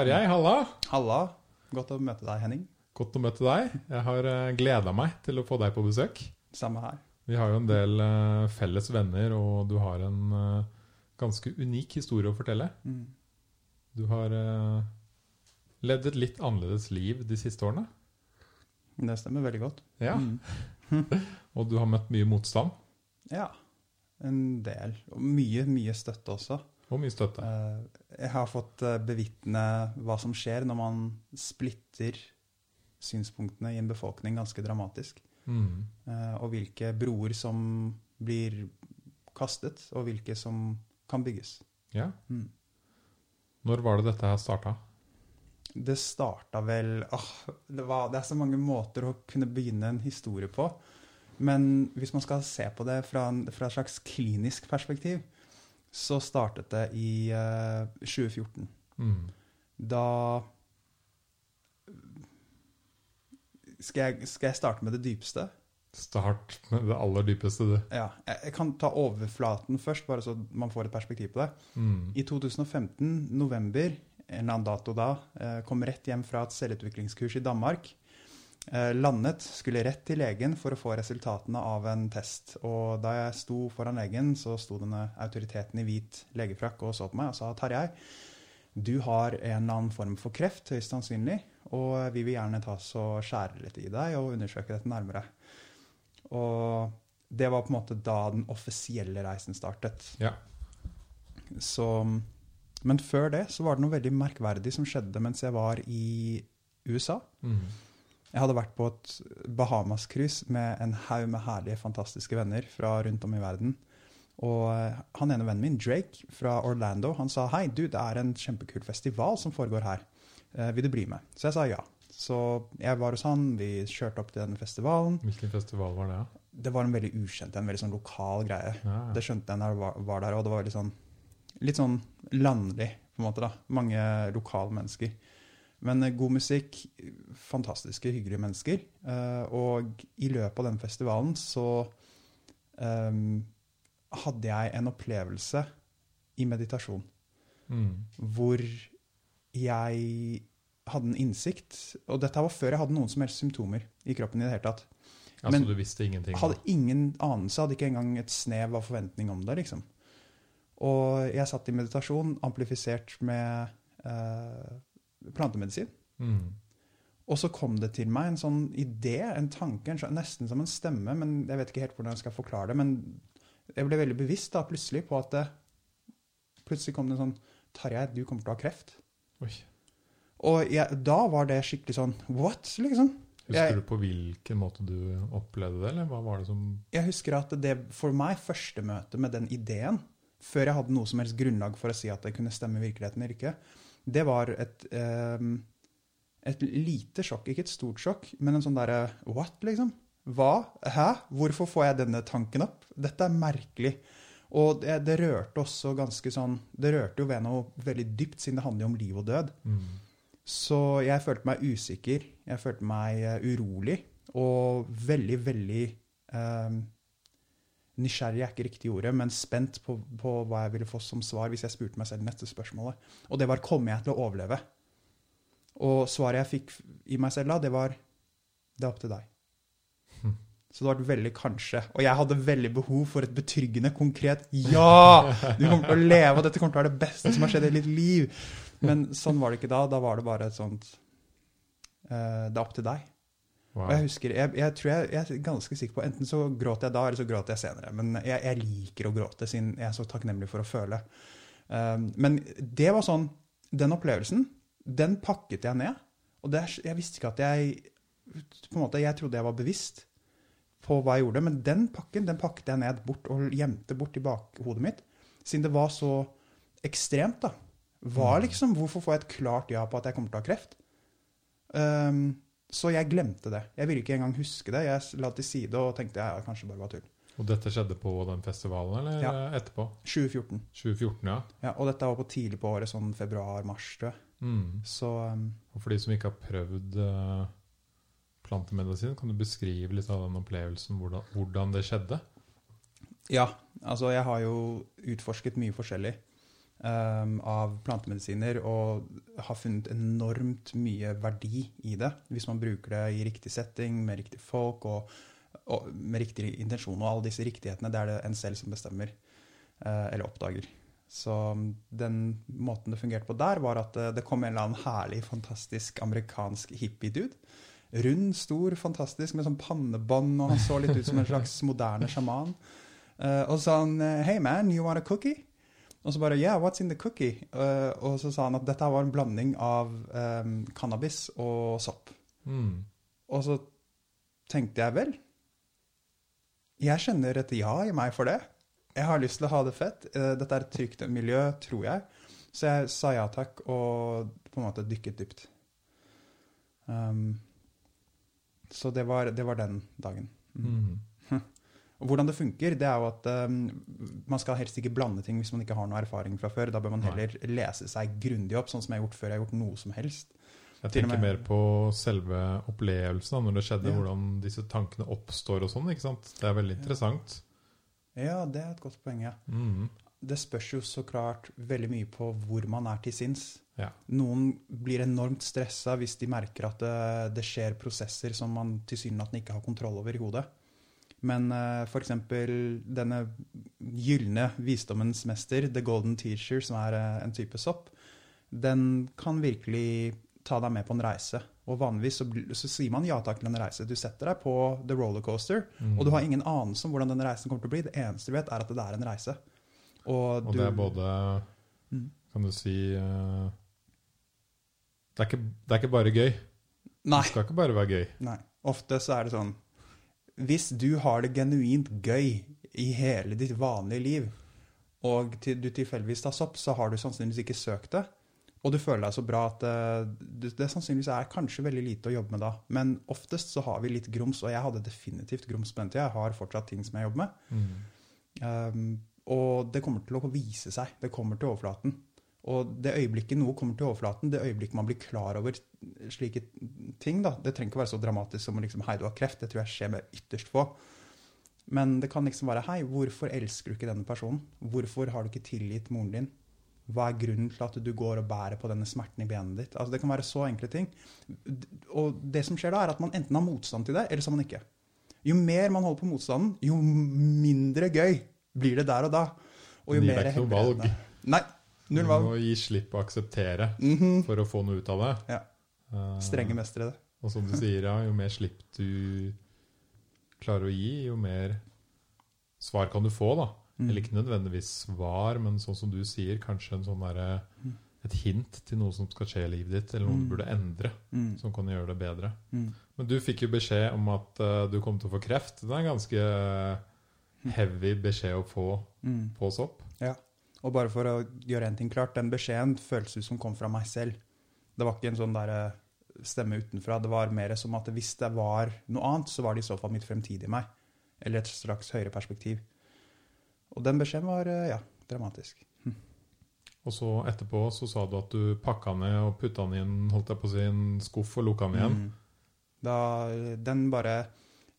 Tarjei, halla. Halla. Godt å møte deg, Henning. Godt å møte deg. Jeg har uh, gleda meg til å få deg på besøk. Samme her. Vi har jo en del eh, felles venner, og du har en eh, ganske unik historie å fortelle. Mm. Du har eh, levd et litt annerledes liv de siste årene. Det stemmer veldig godt. Ja. Mm. Og du har møtt mye motstand Ja. En del. Og mye, mye støtte også. og mye støtte. Eh, Jeg har fått eh, bevitne hva som skjer når man splitter synspunktene i en befolkning ganske dramatisk. Mm. Eh, Og hvilke broer som blir kastet, og hvilke som kan bygges. Ja. Mm. Når var det dette her starta? Det starta vel åh, det, var, det er så mange måter å kunne begynne en historie på. Men hvis man skal se på det fra, en, fra et slags klinisk perspektiv, så startet det i uh, 2014. Mm. Da skal jeg, skal jeg starte med det dypeste? Start med det aller dypeste, du. Ja, jeg, jeg kan ta overflaten først, bare så man får et perspektiv på det. Mm. I 2015, november, en annen dato da, eh, kom rett hjem fra et selvutviklingskurs i Danmark. Eh, landet, skulle rett til legen for å få resultatene av en test. Og da jeg sto foran legen, så sto denne autoriteten i hvit legefrakk og så på meg og sa Tarjei, du har en eller annen form for kreft, høyst sannsynlig, og vi vil gjerne ta oss og skjære litt i deg og undersøke dette nærmere. Og det var på en måte da den offisielle reisen startet. Ja. Så, men før det så var det noe veldig merkverdig som skjedde mens jeg var i USA. Mm. Jeg hadde vært på et Bahamas-cruise med en haug med herlige, fantastiske venner fra rundt om i verden. Og eh, han ene vennen min, Drake fra Orlando, han sa hei, du, det er en kjempekul festival som foregår her. Eh, vil du bli med? Så jeg sa ja. Så jeg var hos han, vi kjørte opp til denne festivalen. Hvilken festival var det? Ja? Det var en veldig ukjent, en veldig sånn lokal greie. Ja. Det skjønte jeg da jeg var, var der, og det var litt sånn, litt sånn landlig, på en måte. da. Mange lokale mennesker. Men eh, god musikk, fantastiske, hyggelige mennesker. Eh, og i løpet av den festivalen så um, hadde jeg en opplevelse i meditasjon Mm. hvor jeg hadde en innsikt. Og dette var før jeg hadde noen som helst symptomer i kroppen i det hele tatt. Altså, Men- du visste ingenting? da? Hadde ingen anelse, hadde ikke engang et snev av forventning om det, liksom. Og jeg satt i meditasjon, amplifisert med eh, plantemedisin. Mm. Og så kom det til meg en sånn idé, en tanke, en, nesten som en stemme, men jeg vet ikke helt hvordan jeg skal forklare det. Men jeg ble veldig bevisst da, plutselig på at det, plutselig kom det en sånn Tarjei, du kommer til å ha kreft. Oi. Og jeg, da var det skikkelig sånn What? liksom. Husker Jeg- du på hvilken måte du opplevde det, eller hva var det som Jeg husker at det for meg, første møte med den ideen, før jeg hadde noe som helst grunnlag for å si at det kunne stemme i virkeligheten eller ikke, det var et, eh, et lite sjokk. Ikke et stort sjokk, men en sånn derre What, liksom? Hva? Hæ? Hvorfor får jeg denne tanken opp? Dette er merkelig. Og det, det rørte også ganske sånn Det rørte jo ved noe veldig dypt, siden det handler om liv og død. mm. Så jeg følte meg usikker, jeg følte meg eh, urolig, og veldig, veldig eh, Nysgjerrig er ikke riktig ordet, men spent på, på hva jeg ville få som svar hvis jeg spurte meg selv neste spørsmålet. Og det var kommer jeg til å overleve? Og svaret jeg fikk i meg selv da, det var det er opp til deg. Hm. Så det var et veldig kanskje. Og jeg hadde veldig behov for et betryggende, konkret ja! Du kommer til å leve, og dette kommer til å være det beste som har skjedd i ditt liv. Men sånn var det ikke da. Da var det bare et sånt eh, Det er opp til deg. Wow. Og jeg husker, jeg, jeg tror jeg, jeg er ganske sikker på Enten så gråter jeg da, eller så gråter jeg senere. Men jeg, jeg liker å gråte, siden jeg er så takknemlig for å føle. Um, men det var sånn Den opplevelsen, den pakket jeg ned. Og det, jeg visste ikke at jeg på en måte, Jeg trodde jeg var bevisst på hva jeg gjorde, men den pakken den pakket jeg ned bort og gjemte bort i bakhodet mitt. Siden det var så ekstremt, da. Hva Mm. liksom, Hvorfor får jeg et klart ja på at jeg kommer til å ha kreft? Um, så jeg glemte det. Jeg ville ikke engang huske det. Jeg la til side og tenkte ja, kanskje bare var tull. Og dette skjedde på den festivalen, eller Ja. etterpå? 2014. 2014, ja. Ja, og dette var på tidlig på året, sånn februar-mars, tror jeg. Mm. Så um, Og for de som ikke har prøvd uh, plantemedisin, kan du beskrive litt av den opplevelsen, hvordan, hvordan det skjedde? ja, altså jeg har jo utforsket mye forskjellig. Um, av plantemedisiner og har funnet enormt mye verdi i det hvis man bruker det i riktig setting, med riktig folk og, og med riktig intensjon. Og alle disse riktighetene, det er det en selv som bestemmer uh, eller oppdager. Så um, den måten det fungerte på der, var at uh, det kom en eller annen herlig, fantastisk amerikansk hippie-dude. Rund, stor, fantastisk, med sånn pannebånd, og han så litt ut som en slags moderne sjaman. Uh, og så sa han Hey man, you want a cookie? Og så bare Yeah, what's in the cookie? Uh, og så sa han at dette var en blanding av um, cannabis og sopp. Mm. Og så tenkte jeg vel Jeg kjenner et ja i meg for det. Jeg har lyst til å ha det fett. Uh, dette er et trygt miljø, tror jeg. Så jeg sa ja takk og på en måte dykket dypt. Um, så det var, det var, den dagen. Mm. Og hvordan det funker, det er jo at um, man skal helst ikke blande ting hvis man ikke har noe erfaring fra før. Da bør man heller Nei. lese seg grundig opp, sånn som jeg har gjort før jeg har gjort noe som helst. Jeg tenker mer på selve opplevelsen, når det skjedde, ja. hvordan disse tankene oppstår og sånn. ikke sant? Det er veldig interessant. Ja, det er et godt poeng, ja. Mm. Det spørs jo så klart veldig mye på hvor man er til sinns. Ja. Noen blir enormt stressa hvis de merker at det, det skjer prosesser som man tilsynelatende ikke har kontroll over i hodet. Men uh, f.eks. denne gylne visdommens mester, the golden teacher, som er uh, en type sopp, den kan virkelig ta deg med på en reise. Og vanligvis så, så sier man ja takk til en reise. Du setter deg på the rollercoaster, mm. og du har ingen anelse om hvordan den reisen kommer til å bli. Det eneste du vet, er at det er en reise. Og, og du, det er både mm. Kan du si uh, det, er ikke, det er ikke bare gøy. Nei. Det skal ikke bare være gøy. Nei. Ofte så er det sånn hvis du har det genuint gøy i hele ditt vanlige liv, og du tilfeldigvis tas opp, så har du sannsynligvis ikke søkt det. Og du føler deg så bra at eh, det, det sannsynligvis er kanskje veldig lite å jobbe med da. Men oftest så har vi litt grums, og jeg hadde definitivt grums på den tida. Jeg har fortsatt ting som jeg jobber med. Mm. Um, og det kommer til å vise seg. Det kommer til overflaten. Og det øyeblikket noe kommer til overflaten, det øyeblikket man blir klar over slike ting da, Det trenger ikke være så dramatisk som liksom, 'hei, du har kreft'. Det tror jeg skjer med ytterst få. Men det kan liksom være 'hei, hvorfor elsker du ikke denne personen'? Hvorfor har du ikke tilgitt moren din? Hva er grunnen til at du går og bærer på denne smerten i benet ditt? Altså, det kan være så enkle ting. Og det som skjer da, er at man enten har motstand til det, eller så har man ikke. Jo mer man holder på motstanden, jo mindre gøy blir det der og da. Og jo det er ikke noe valg. Nei, Null valg. Du må gi slipp og akseptere mm -hmm. for å få noe ut av det. Ja. Eh, Strenge mestere, det. Og som du sier, ja, jo mer slipp du klarer å gi, jo mer svar kan du få. da. Mm. Eller ikke nødvendigvis svar, men sånn som du sier, kanskje en sånn der, mm. et hint til noe som skal skje i livet ditt, eller noe mm. du burde endre, mm. som kan gjøre det bedre. Mm. Men du fikk jo beskjed om at uh, du kom til å få kreft. Det er en ganske heavy beskjed å få på sopp. Ja. Og bare for å gjøre en ting klart, den beskjeden føltes ut som kom fra meg selv. Det var ikke en sånn der eh, stemme utenfra. Det var mer som at hvis det var noe annet, så var det i så fall mitt fremtidige meg. Eller et slags høyere perspektiv. Og den beskjeden var, eh, ja, dramatisk. Hm. Og så etterpå så sa du at du pakka ned og putta den i en, holdt jeg på å si, en skuff og lukka den igjen. Mm. Da, den bare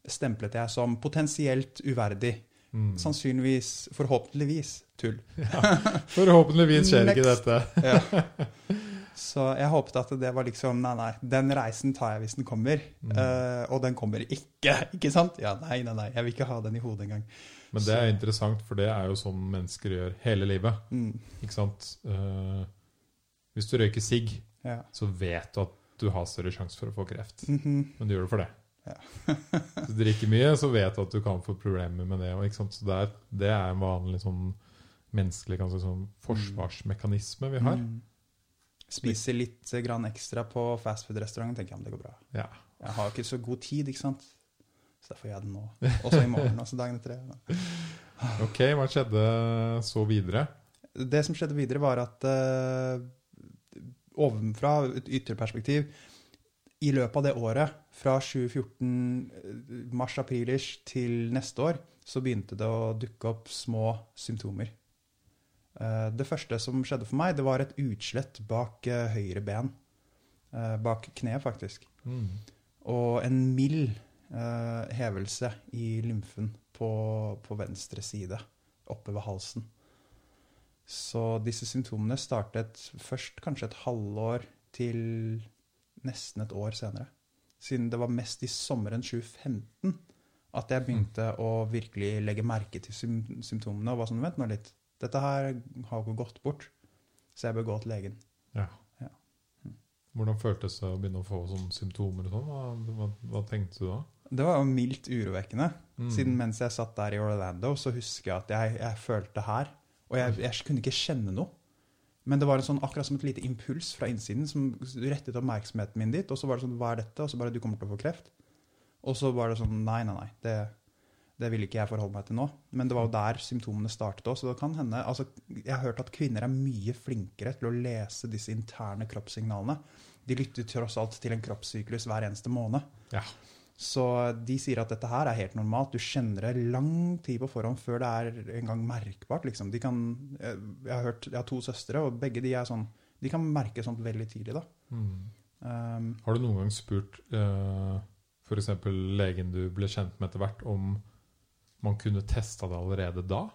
stemplet jeg som potensielt uverdig. Mm. Sannsynligvis, forhåpentligvis, tull. Ja, forhåpentligvis skjer ikke dette. ja. Så jeg håpet at det var liksom Nei, nei, den reisen tar jeg hvis den kommer. Mm. Uh, og den kommer ikke, ikke sant? Ja, nei, nei, nei, jeg vil ikke ha den i hodet engang. Men det er interessant, for det er jo sånn mennesker gjør hele livet. Mm. Ikke sant? Uh, hvis du røyker sigg, ja. så vet du at du har større sjanse for å få kreft. Mm -hmm. Men du gjør det for det. Ja. du drikker mye, så vet du at du kan få problemer med det. Og, så det er, det er, en vanlig sånn menneskelig kanskje, sånn forsvarsmekanisme vi har. Mm. Spiser litt grann ekstra på fastfood-restauranten, tenker jeg om det går bra. Ja. Jeg har ikke så god tid, ikke sant? Så derfor gjør jeg det nå. Også i morgen, også dagen etter det. ok, hva skjedde så videre? Det som skjedde videre, var at uh, ovenfra, et ytre perspektiv, i løpet av det året, fra 2014, mars-aprilish til neste år, så begynte det å dukke opp små symptomer. Eh, det første som skjedde for meg, det var et utslett bak eh, høyre ben. Eh, bak kneet, faktisk. Mm. Og en mild hevelse i lymfen på, på, venstre side, oppe ved halsen. Så disse symptomene startet først kanskje et halvår til nesten et år senere. Siden det var mest i sommeren 2015 at jeg begynte å virkelig legge merke til symptomene. Og var sånn, vent nå litt, dette her har ikke gått bort, så jeg bør gå til legen. Ja. Ja. Mm. Hvordan føltes det å begynne å få sånne symptomer? og sånn? Hva, hva, hva tenkte du da? Det var jo mildt urovekkende. Mm. Siden mens jeg satt der i Orlando, så husker jeg at jeg, jeg følte her. Og jeg, jeg kunne ikke kjenne noe. Men det var en sånn, akkurat som et lite impuls fra innsiden som rettet oppmerksomheten min dit. Og så var det sånn, hva er dette? Og så bare, du kommer til å få kreft. Og så var det sånn, nei, nei, nei. Det, det vil ikke jeg forholde meg til nå. Men det var jo der symptomene startet òg. Så det kan hende altså, Jeg har hørt at kvinner er mye flinkere til å lese disse interne kroppssignalene. De lytter tross alt til en kroppssyklus hver eneste måned. Ja. Så de sier at dette her er helt normalt. Du kjenner det lang tid på forhånd før det er engang merkbart. Liksom. De kan, jeg har hørt, jeg har to søstre, og begge de er sånn, de kan merke sånt veldig tidlig. da. Mm. Um, Har du noen gang spurt uh, f.eks. legen du ble kjent med etter hvert, om man kunne testa det allerede da?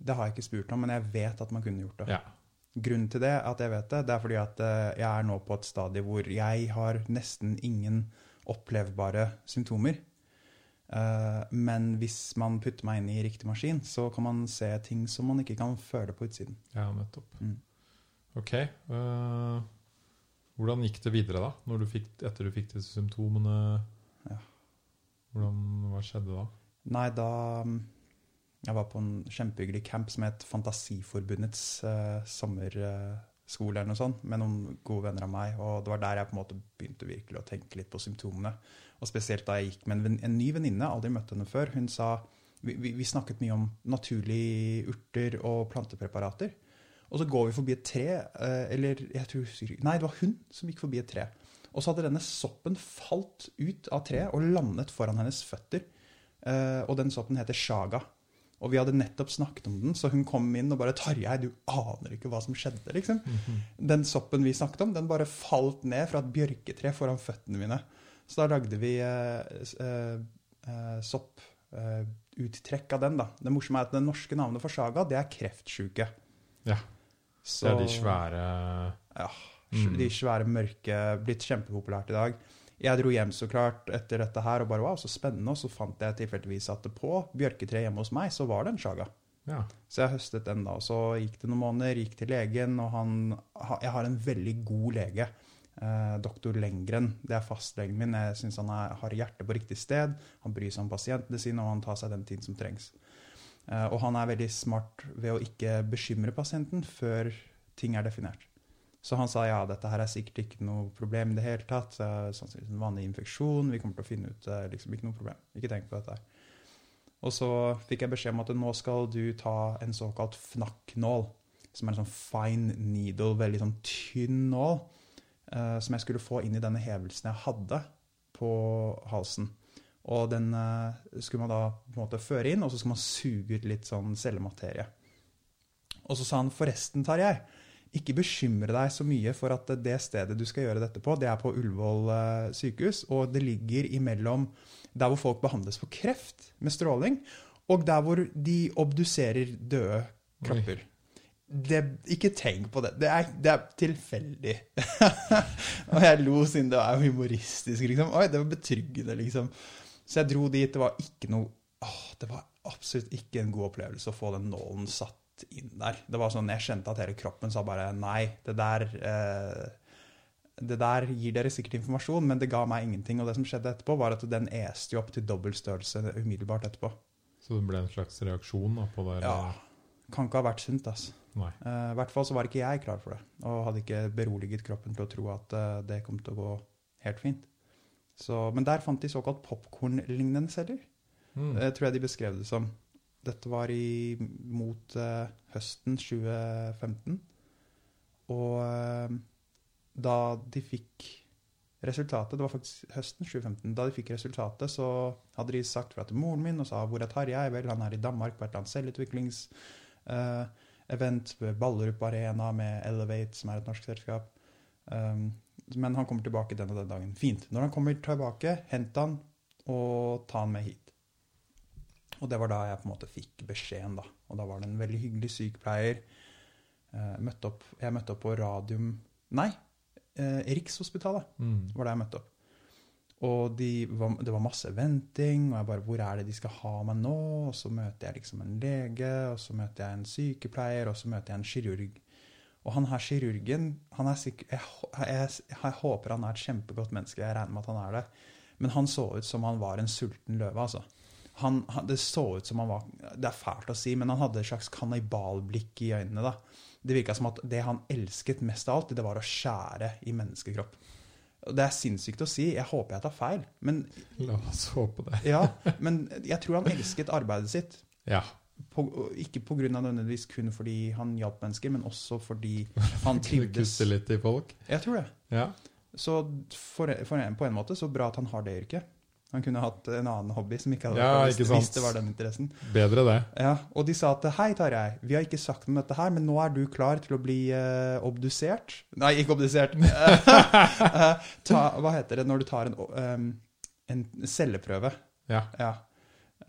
det har jeg ikke spurt om, men jeg vet at man kunne gjort det. Ja. Grunnen til det, at jeg vet det, det er fordi at eh, jeg er nå på et stadie hvor jeg har nesten ingen opplevbare symptomer. Eh, men hvis man putter meg inn i riktig maskin, så kan man se ting som man ikke kan føle på utsiden. Ja, nettopp. Mm. Ok. øh, hvordan gikk det videre da, når du fikk, etter du fikk disse symptomene? Ja. Hvordan, hva skjedde da? Nei, da mm, Jeg var på en kjempehyggelig camp som het Fantasiforbundets eh, sommerskole eller noe sånt, med noen gode venner av meg. Og det var der jeg på en måte begynte virkelig å tenke litt på symptomene. Og spesielt da jeg gikk med en, en ny venninne, aldri møtt henne før. Hun sa vi, vi, vi snakket mye om naturlige urter og plantepreparater. Og så går vi forbi et tre, eh, eller jeg tror Nei, det var hun som gikk forbi et tre. Og så hadde denne soppen falt ut av treet og landet foran hennes føtter. Eh, og den soppen heter shaga. Og vi hadde nettopp snakket om den, så hun kom inn og bare 'Tarjei, du aner ikke hva som skjedde', liksom. Den soppen vi snakket om, den bare falt ned fra et bjørketre foran føttene mine. Så da lagde vi eh, eh, eh, sopputtrekk av den, da. Det morsomme er at det norske navnet for saga, det er kreftsjuke. Ja. Så, Det er de svære Ja. Mm. De svære, mørke, blitt kjempepopulært i dag. Jeg dro hjem så klart etter dette her og bare wow, så spennende. Og så fant jeg tilfeldigvis at det på bjørketreet hjemme hos meg, så var det en sjaga. Ja. Så jeg høstet den da. Og så gikk det noen måneder, gikk til legen, og han Jeg har en veldig god lege. Eh, doktor Lengren. Det er fastlegen min. Jeg syns han er, har hjertet på riktig sted. Han bryr seg om pasientene sine, og han tar seg den tiden som trengs. Eh, og han er veldig smart ved å ikke bekymre pasienten før ting er definert. Så han sa ja, dette her er sikkert ikke noe problem i det hele tatt. Sannsynligvis en vanlig infeksjon. Vi kommer til å finne ut det. liksom ikke noe problem. Ikke tenk på dette. Og så fikk jeg beskjed om at nå skal du ta en såkalt fnakknål. Som er en sånn fine needle, veldig sånn tynn nål. eh, som jeg skulle få inn i denne hevelsen jeg hadde på halsen. Og den eh, skulle man da på en måte føre inn, og så skal man suge ut litt sånn cellematerie. Og så sa han forresten, Tarjei, ikke bekymre deg så mye for at det stedet du skal gjøre dette på, det er på Ullevål eh, sykehus, og det ligger imellom der hvor folk behandles for kreft med stråling, og der hvor de obduserer døde kropper. Det, ikke tenk på det. Det er, det er tilfeldig. og jeg lo siden det var humoristisk. liksom. Oi, det var betryggende, liksom. Så jeg dro dit. Det var ikke noe åh, Det var absolutt ikke en god opplevelse å få den nålen satt inn der. Det var sånn, Jeg kjente at hele kroppen sa bare nei. Det der eh, det der gir dere sikkert informasjon, men det ga meg ingenting. Og det som skjedde etterpå, var at den este jo opp til dobbel størrelse umiddelbart etterpå. Så det ble en slags reaksjon da, på det? eller? Ja. Kan ikke ha vært sunt, altså. Nei. Eh, I hvert fall så var ikke jeg klar for det, og hadde ikke beroliget kroppen til å tro at eh, det kom til å gå helt fint. Så, men der fant de såkalt popkornlignende celler. Mm. Det tror jeg de beskrev det som. Dette var i, mot uh, høsten 2015. Og uh, da de fikk resultatet, det var faktisk høsten 2015, da de fikk resultatet, så hadde de sagt fra til moren min og sa hvor er Tarjei? Vel, han er i Danmark på et eller annet selvutviklingsevent ved Ballerup Arena med Elevate, som er et norsk selskap. Um, men han kommer tilbake den og den dagen. Fint. Når han kommer tilbake, hent han og ta han med hit. Og det var da jeg på en måte fikk beskjeden, da. Og da var det en veldig hyggelig sykepleier Eh, møtte opp, jeg møtte opp på Radium Nei, eh, Rikshospitalet Mm. var der jeg møtte opp. Og de var, det var masse venting, og jeg bare Hvor er det de skal ha meg nå? Og så møter jeg liksom en lege, og så møter jeg en sykepleier, og så møter jeg en kirurg. Og han her kirurgen han er sikker, jeg, jeg, jeg, jeg håper han er et kjempegodt menneske, jeg regner med at han er det. Men han så ut som han var en sulten løve, altså. Han, han, det så ut som han var Det er fælt å si, men han hadde et slags kannibalblikk i øynene. da. Det virka som at det han elsket mest av alt, det var å skjære i menneskekropp. Det er sinnssykt å si. Jeg håper jeg tar feil. Men, La oss håpe det. ja, men jeg tror han elsket arbeidet sitt. Ja. På, ikke på grunn av nødvendigvis kun fordi han hjalp mennesker, men også fordi han trivdes. Kutte litt i folk. Jeg tror det. Ja. Så for, for en, på en måte så bra at han har det yrket. Han kunne hatt en annen hobby som ikke hadde Ja, ikke hvis det var den interessen. Bedre det. Ja, Og de sa at hei, Tarjei, vi har ikke sagt noe om dette her, men nå er du klar til å bli eh, obdusert. Nei, ikke obdusert. Eh, ta, hva heter det når du tar en, um, en celleprøve? Ja. Ja.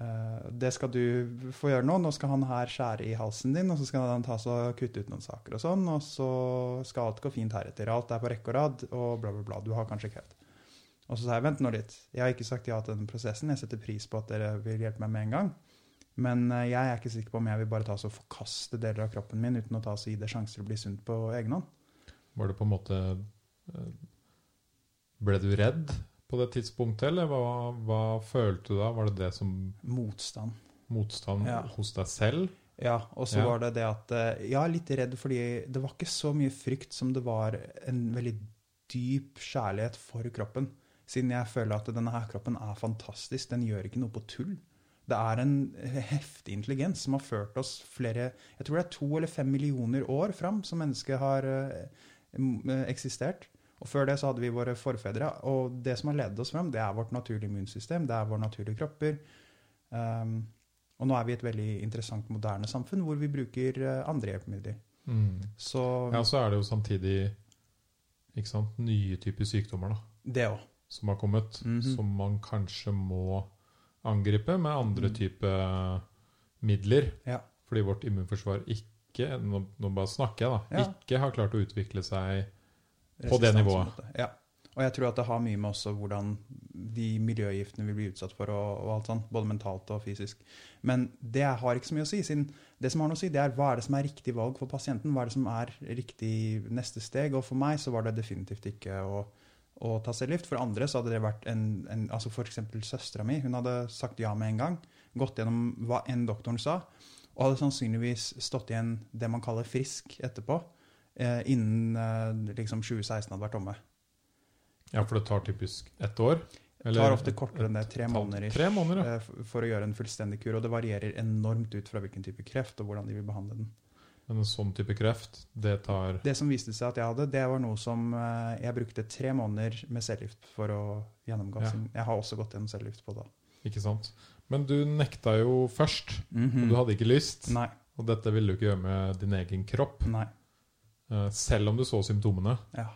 Uh, det skal du få gjøre nå. Nå skal han her skjære i halsen din, og så skal han ta og kutte ut noen saker og sånn, og så skal alt gå fint heretter. Alt er på rekke og rad, og bla, bla, bla. Du har kanskje kreft. Og så sa jeg vent nå litt. Jeg har ikke sagt ja til denne prosessen. Jeg setter pris på at dere vil hjelpe meg med en gang. Men eh, jeg er ikke sikker på om jeg vil bare ta så forkaste deler av kroppen min uten å ta så gi det sjanser å bli sunt på egen hånd. Var det på en måte eh, Ble du redd på det tidspunktet, eller hva, hva følte du da? Var det det som Motstand. motstand Ja. hos deg selv? Ja, og så Ja. var det det at eh, Jeg er litt redd fordi det var ikke så mye frykt som det var en veldig dyp kjærlighet for kroppen. Siden jeg føler at denne her kroppen er fantastisk. Den gjør ikke noe på tull. Det er en heftig intelligens som har ført oss flere Jeg tror det er to eller fem millioner år fram som mennesket har eh, eksistert. Og før det så hadde vi våre forfedre. Og det som har ledet oss fram, det er vårt naturlige immunsystem. Det er våre naturlige kropper. Um, og nå er vi i et veldig interessant, moderne samfunn hvor vi bruker eh, andre hjelpemidler. Mm. Så Ja, så er det jo samtidig ikke sant, nye typer sykdommer da, det òg. Som har kommet, Mhm. som man kanskje må angripe med andre Mm. type midler. Ja. Fordi vårt immunforsvar ikke, nå, nå bare snakker jeg da, Ja. ikke har klart å utvikle seg På det nivået. Ja. Og jeg tror at det har mye med også hvordan de miljøgiftene vi blir utsatt for, og, og alt sånt, både mentalt og fysisk. Men det har ikke så mye å si. siden Det som har noe å si, det er hva er det som er riktig valg for pasienten? Hva er det som er riktig neste steg? Og for meg så var det definitivt ikke å, å ta cellegift. For andre så hadde det vært en, en altså F.eks. søstera mi. Hun hadde sagt ja med en gang. Gått gjennom hva enn doktoren sa. Og hadde sannsynligvis stått igjen det man kaller frisk etterpå. Eh, innen eh, liksom 2016 hadde vært omme. Ja, for det tar typisk ett år. Det tar ofte kortere enn det, tre måneder Tre måneder, ja. eh, for å gjøre en fullstendig kur. Og det varierer enormt ut fra hvilken type kreft og hvordan de vil behandle den. En sånn type kreft, det tar Det som viste seg at jeg hadde, det var noe som eh, jeg brukte tre måneder med cellegift for å gjennomgå. Ja. Jeg har også gått gjennom cellegift på det. Ikke sant? Men du nekta jo først, Mhm. og du hadde ikke lyst. Nei. Og dette ville du ikke gjøre med din egen kropp, Nei. eh, selv om du så symptomene. Ja.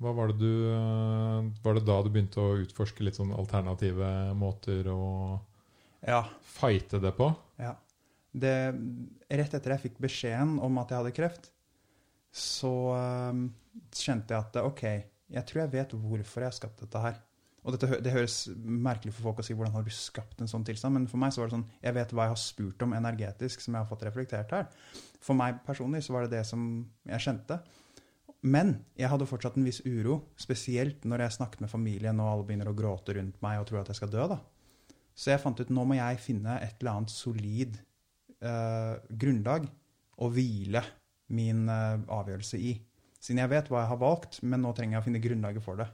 Hva var det du eh, Var det da du begynte å utforske litt sånn alternative måter å ja. fighte det på? Ja. Det, rett etter jeg fikk beskjeden om at jeg hadde kreft, så øhm, kjente jeg at OK, jeg tror jeg vet hvorfor jeg har skapt dette her. Og dette, det høres merkelig for folk å si hvordan har du skapt en sånn tilstand, men for meg så var det sånn jeg vet hva jeg har spurt om energetisk som jeg har fått reflektert her. For meg personlig så var det det som jeg kjente. Men jeg hadde fortsatt en viss uro, spesielt når jeg snakket med familien og alle begynner å gråte rundt meg og tror at jeg skal dø. da. Så jeg fant ut nå må jeg finne et eller annet solid eh, grunnlag å hvile min eh, avgjørelse i. Siden jeg vet hva jeg har valgt, men nå trenger jeg å finne grunnlaget for det.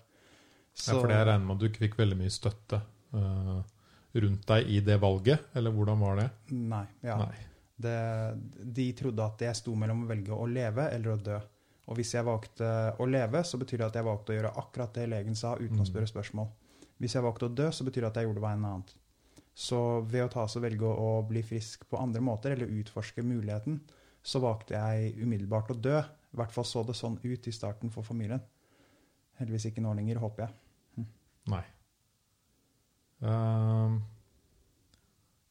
Ja, for det jeg regner med at du ikke fikk veldig mye støtte eh, rundt deg i det valget, eller hvordan var det? Nei. ja. Nei. Det, de trodde at jeg sto mellom å velge å leve eller å dø. Og hvis jeg valgte å leve, så betyr det at jeg valgte å gjøre akkurat det legen sa, uten Mm. å spørre spørsmål. Hvis jeg valgte å dø, så betyr det at jeg gjorde hva enn annet. Så ved å ta så velge å bli frisk på andre måter, eller utforske muligheten, så valgte jeg umiddelbart å dø. I hvert fall så det sånn ut i starten for familien. Heldigvis ikke nå lenger, håper jeg. Nei. Eh,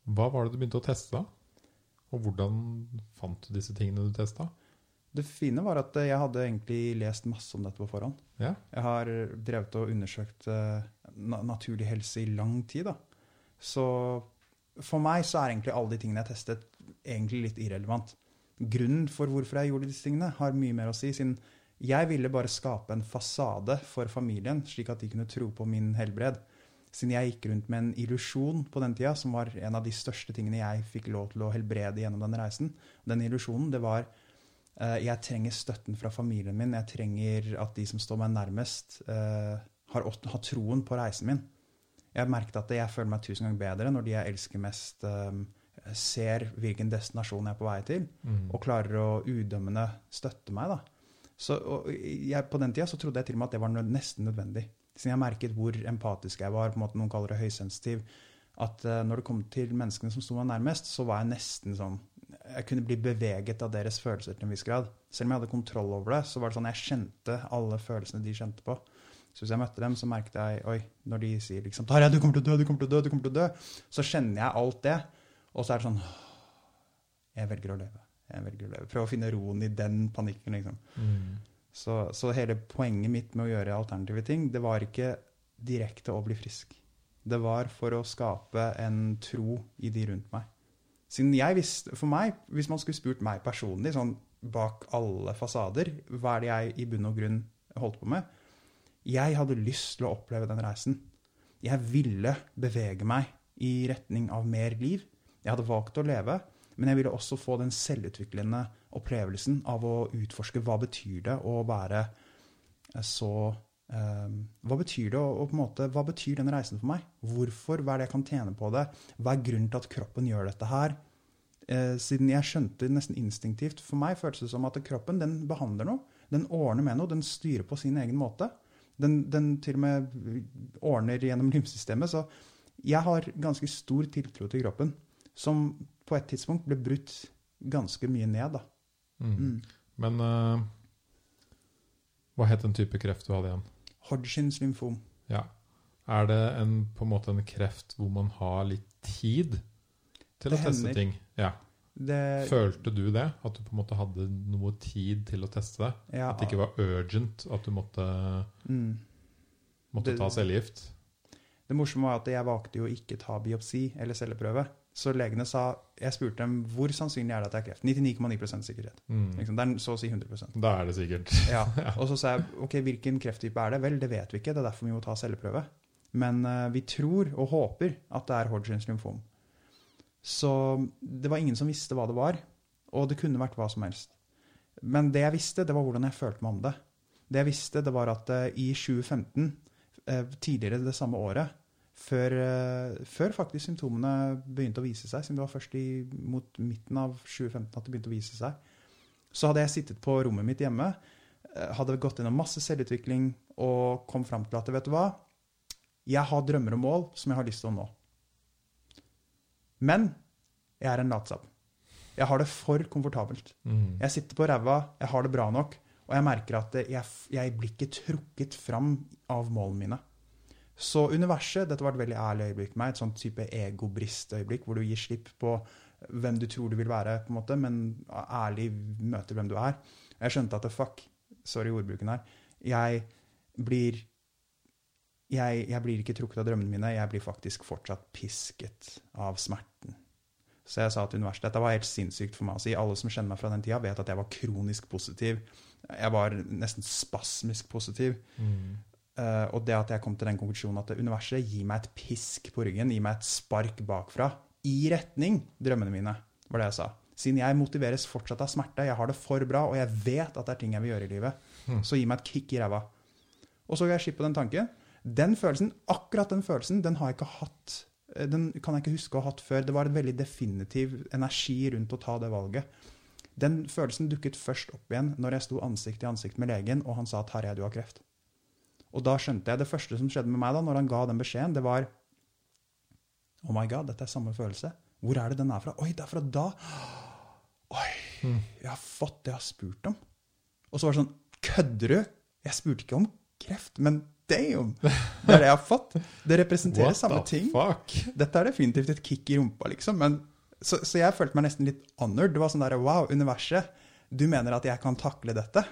hva var det du begynte å teste, da? Og hvordan fant du disse tingene du testa? Det fine var at jeg hadde egentlig lest masse om dette på forhånd. Ja. Jeg har drevet og undersøkt uh, na naturlig helse i lang tid. da. Så for meg så er egentlig alle de tingene jeg testet, egentlig litt irrelevant. Grunnen for hvorfor jeg gjorde disse tingene, har mye mer å si. siden jeg ville bare skape en fasade for familien, slik at de kunne tro på min helbred. Siden jeg gikk rundt med en illusjon på den tida, som var en av de største tingene jeg fikk lov til å helbrede gjennom den reisen. Den illusjonen, det var eh, jeg trenger støtten fra familien min. Jeg trenger at de som står meg nærmest, eh, har, troen på reisen min. Jeg merket at jeg føler meg tusen ganger bedre når de jeg elsker mest, um, ser hvilken destinasjon jeg er på vei til, Mm. og klarer å udømmende støtte meg. da. Så, jeg, på den tida så trodde jeg til og med at det var nød, nesten nødvendig. Siden jeg merket hvor empatisk jeg var, på en måte noen kaller det høysensitiv, at uh, når det kom til menneskene som sto meg nærmest, så var jeg nesten sånn Jeg kunne bli beveget av deres følelser til en viss grad. Selv om jeg hadde kontroll over det, så var det sånn jeg kjente alle følelsene de kjente på. Så hvis jeg møtte dem, så merket jeg Oi, når de sier liksom 'Tarjei, du kommer til å dø, du kommer til å dø', du kommer til å dø, så kjenner jeg alt det. Og så er det sånn Jeg velger å leve. Jeg velger å leve. Prøv å finne roen i den panikken, liksom. Mm. Så, så hele poenget mitt med å gjøre alternative ting, det var ikke direkte å bli frisk. Det var for å skape en tro i de rundt meg. Siden jeg visste, For meg, hvis man skulle spurt meg personlig, sånn bak alle fasader, hva er det jeg i bunn og grunn holdt på med? Jeg hadde lyst til å oppleve den reisen. Jeg ville bevege meg i retning av mer liv. Jeg hadde valgt å leve, men jeg ville også få den selvutviklende opplevelsen av å utforske hva betyr det å være eh, så eh, Hva betyr det, og, på en måte, hva betyr den reisen for meg? Hvorfor? Hva er det jeg kan tjene på det? Hva er grunnen til at kroppen gjør dette her? Eh, siden jeg skjønte nesten instinktivt For meg føltes det som at kroppen den behandler noe. Den ordner med noe. Den styrer på sin egen måte. Den, den til og med ordner gjennom lymfesystemet. Så jeg har ganske stor tiltro til kroppen, som på et tidspunkt ble brutt ganske mye ned. da. Mm. Mm. Men uh, hva het den type kreft du hadde igjen? Hodgins lymfom. Ja. Er det en, på en måte en kreft hvor man har litt tid til Det å teste ting? Ja. Det, Følte du det? At du på en måte hadde noe tid til å teste det? ja, At det ikke var urgent? At du måtte, mm. måtte Det- ta cellegift? Det morsomme var at jeg valgte jo ikke ta biopsi eller celleprøve. Så legene sa Jeg spurte dem hvor sannsynlig er det at det er kreft. 99,9 sikkerhet. Mm. Liksom, det er så å si 100% Da er det sikkert. Ja. Og så sa jeg ok, hvilken krefttype er det? Vel, det vet vi ikke. Det er derfor vi må ta celleprøve. Men uh, vi tror og håper at det er Hodgins lymfom. Så det var ingen som visste hva det var. Og det kunne vært hva som helst. Men det jeg visste, det var hvordan jeg følte meg om det. Det jeg visste, det var at eh, i 2015, eh, tidligere det samme året, før, eh, før faktisk symptomene begynte å vise seg, siden det var først i, mot midten av 2015 at det begynte å vise seg, så hadde jeg sittet på rommet mitt hjemme, hadde gått gjennom masse selvutvikling og kom fram til at vet du hva, jeg har drømmer og mål som jeg har lyst til å nå. Men jeg er en latsabb. Jeg har det for komfortabelt. Mm. Jeg sitter på ræva, jeg har det bra nok, og jeg merker at jeg, jeg blir ikke trukket fram av målene mine. Så universet, dette var et veldig ærlig øyeblikk for meg, et sånn type egobrist-øyeblikk, hvor du gir slipp på hvem du tror du vil være, på en måte, men ærlig møter hvem du er. Jeg skjønte at fuck, sorry ordbruken her, jeg blir jeg, jeg blir ikke trukket av drømmene mine, jeg blir faktisk fortsatt pisket av smerten. Så jeg sa til universet dette var helt sinnssykt for meg å si. Alle som kjenner meg fra den tida, vet at jeg var kronisk positiv. Jeg var nesten spasmisk positiv. Mm. Uh, og det at jeg kom til den konklusjonen at universet gir meg et pisk på ryggen, gir meg et spark bakfra, i retning drømmene mine, var det jeg sa. Siden jeg motiveres fortsatt av smerte, jeg har det for bra, og jeg vet at det er ting jeg vil gjøre i livet, Mm. så gi meg et kick i ræva. Og så ga jeg skipp på den tanken. Den følelsen, akkurat den følelsen, den har jeg ikke hatt eh, Den kan jeg ikke huske å ha hatt før. Det var en veldig definitiv energi rundt å ta det valget. Den følelsen dukket først opp igjen når jeg sto ansikt til ansikt med legen, og han sa at 'Tarjei, du har kreft'. Og da skjønte jeg Det første som skjedde med meg da når han ga den beskjeden, det var Oh my god, dette er samme følelse. Hvor er det den er fra? Oi, det er fra da. Oi, Mm. jeg har fått det jeg har spurt om. Og så var det sånn Kødder du? Jeg spurte ikke om kreft, men damn! Det er det jeg har fått. Det representerer What samme ting. fuck? Dette er definitivt et kick i rumpa, liksom. Men, så, så jeg følte meg nesten litt honored. Det var sånn der, wow, universet. Du mener at jeg kan takle dette?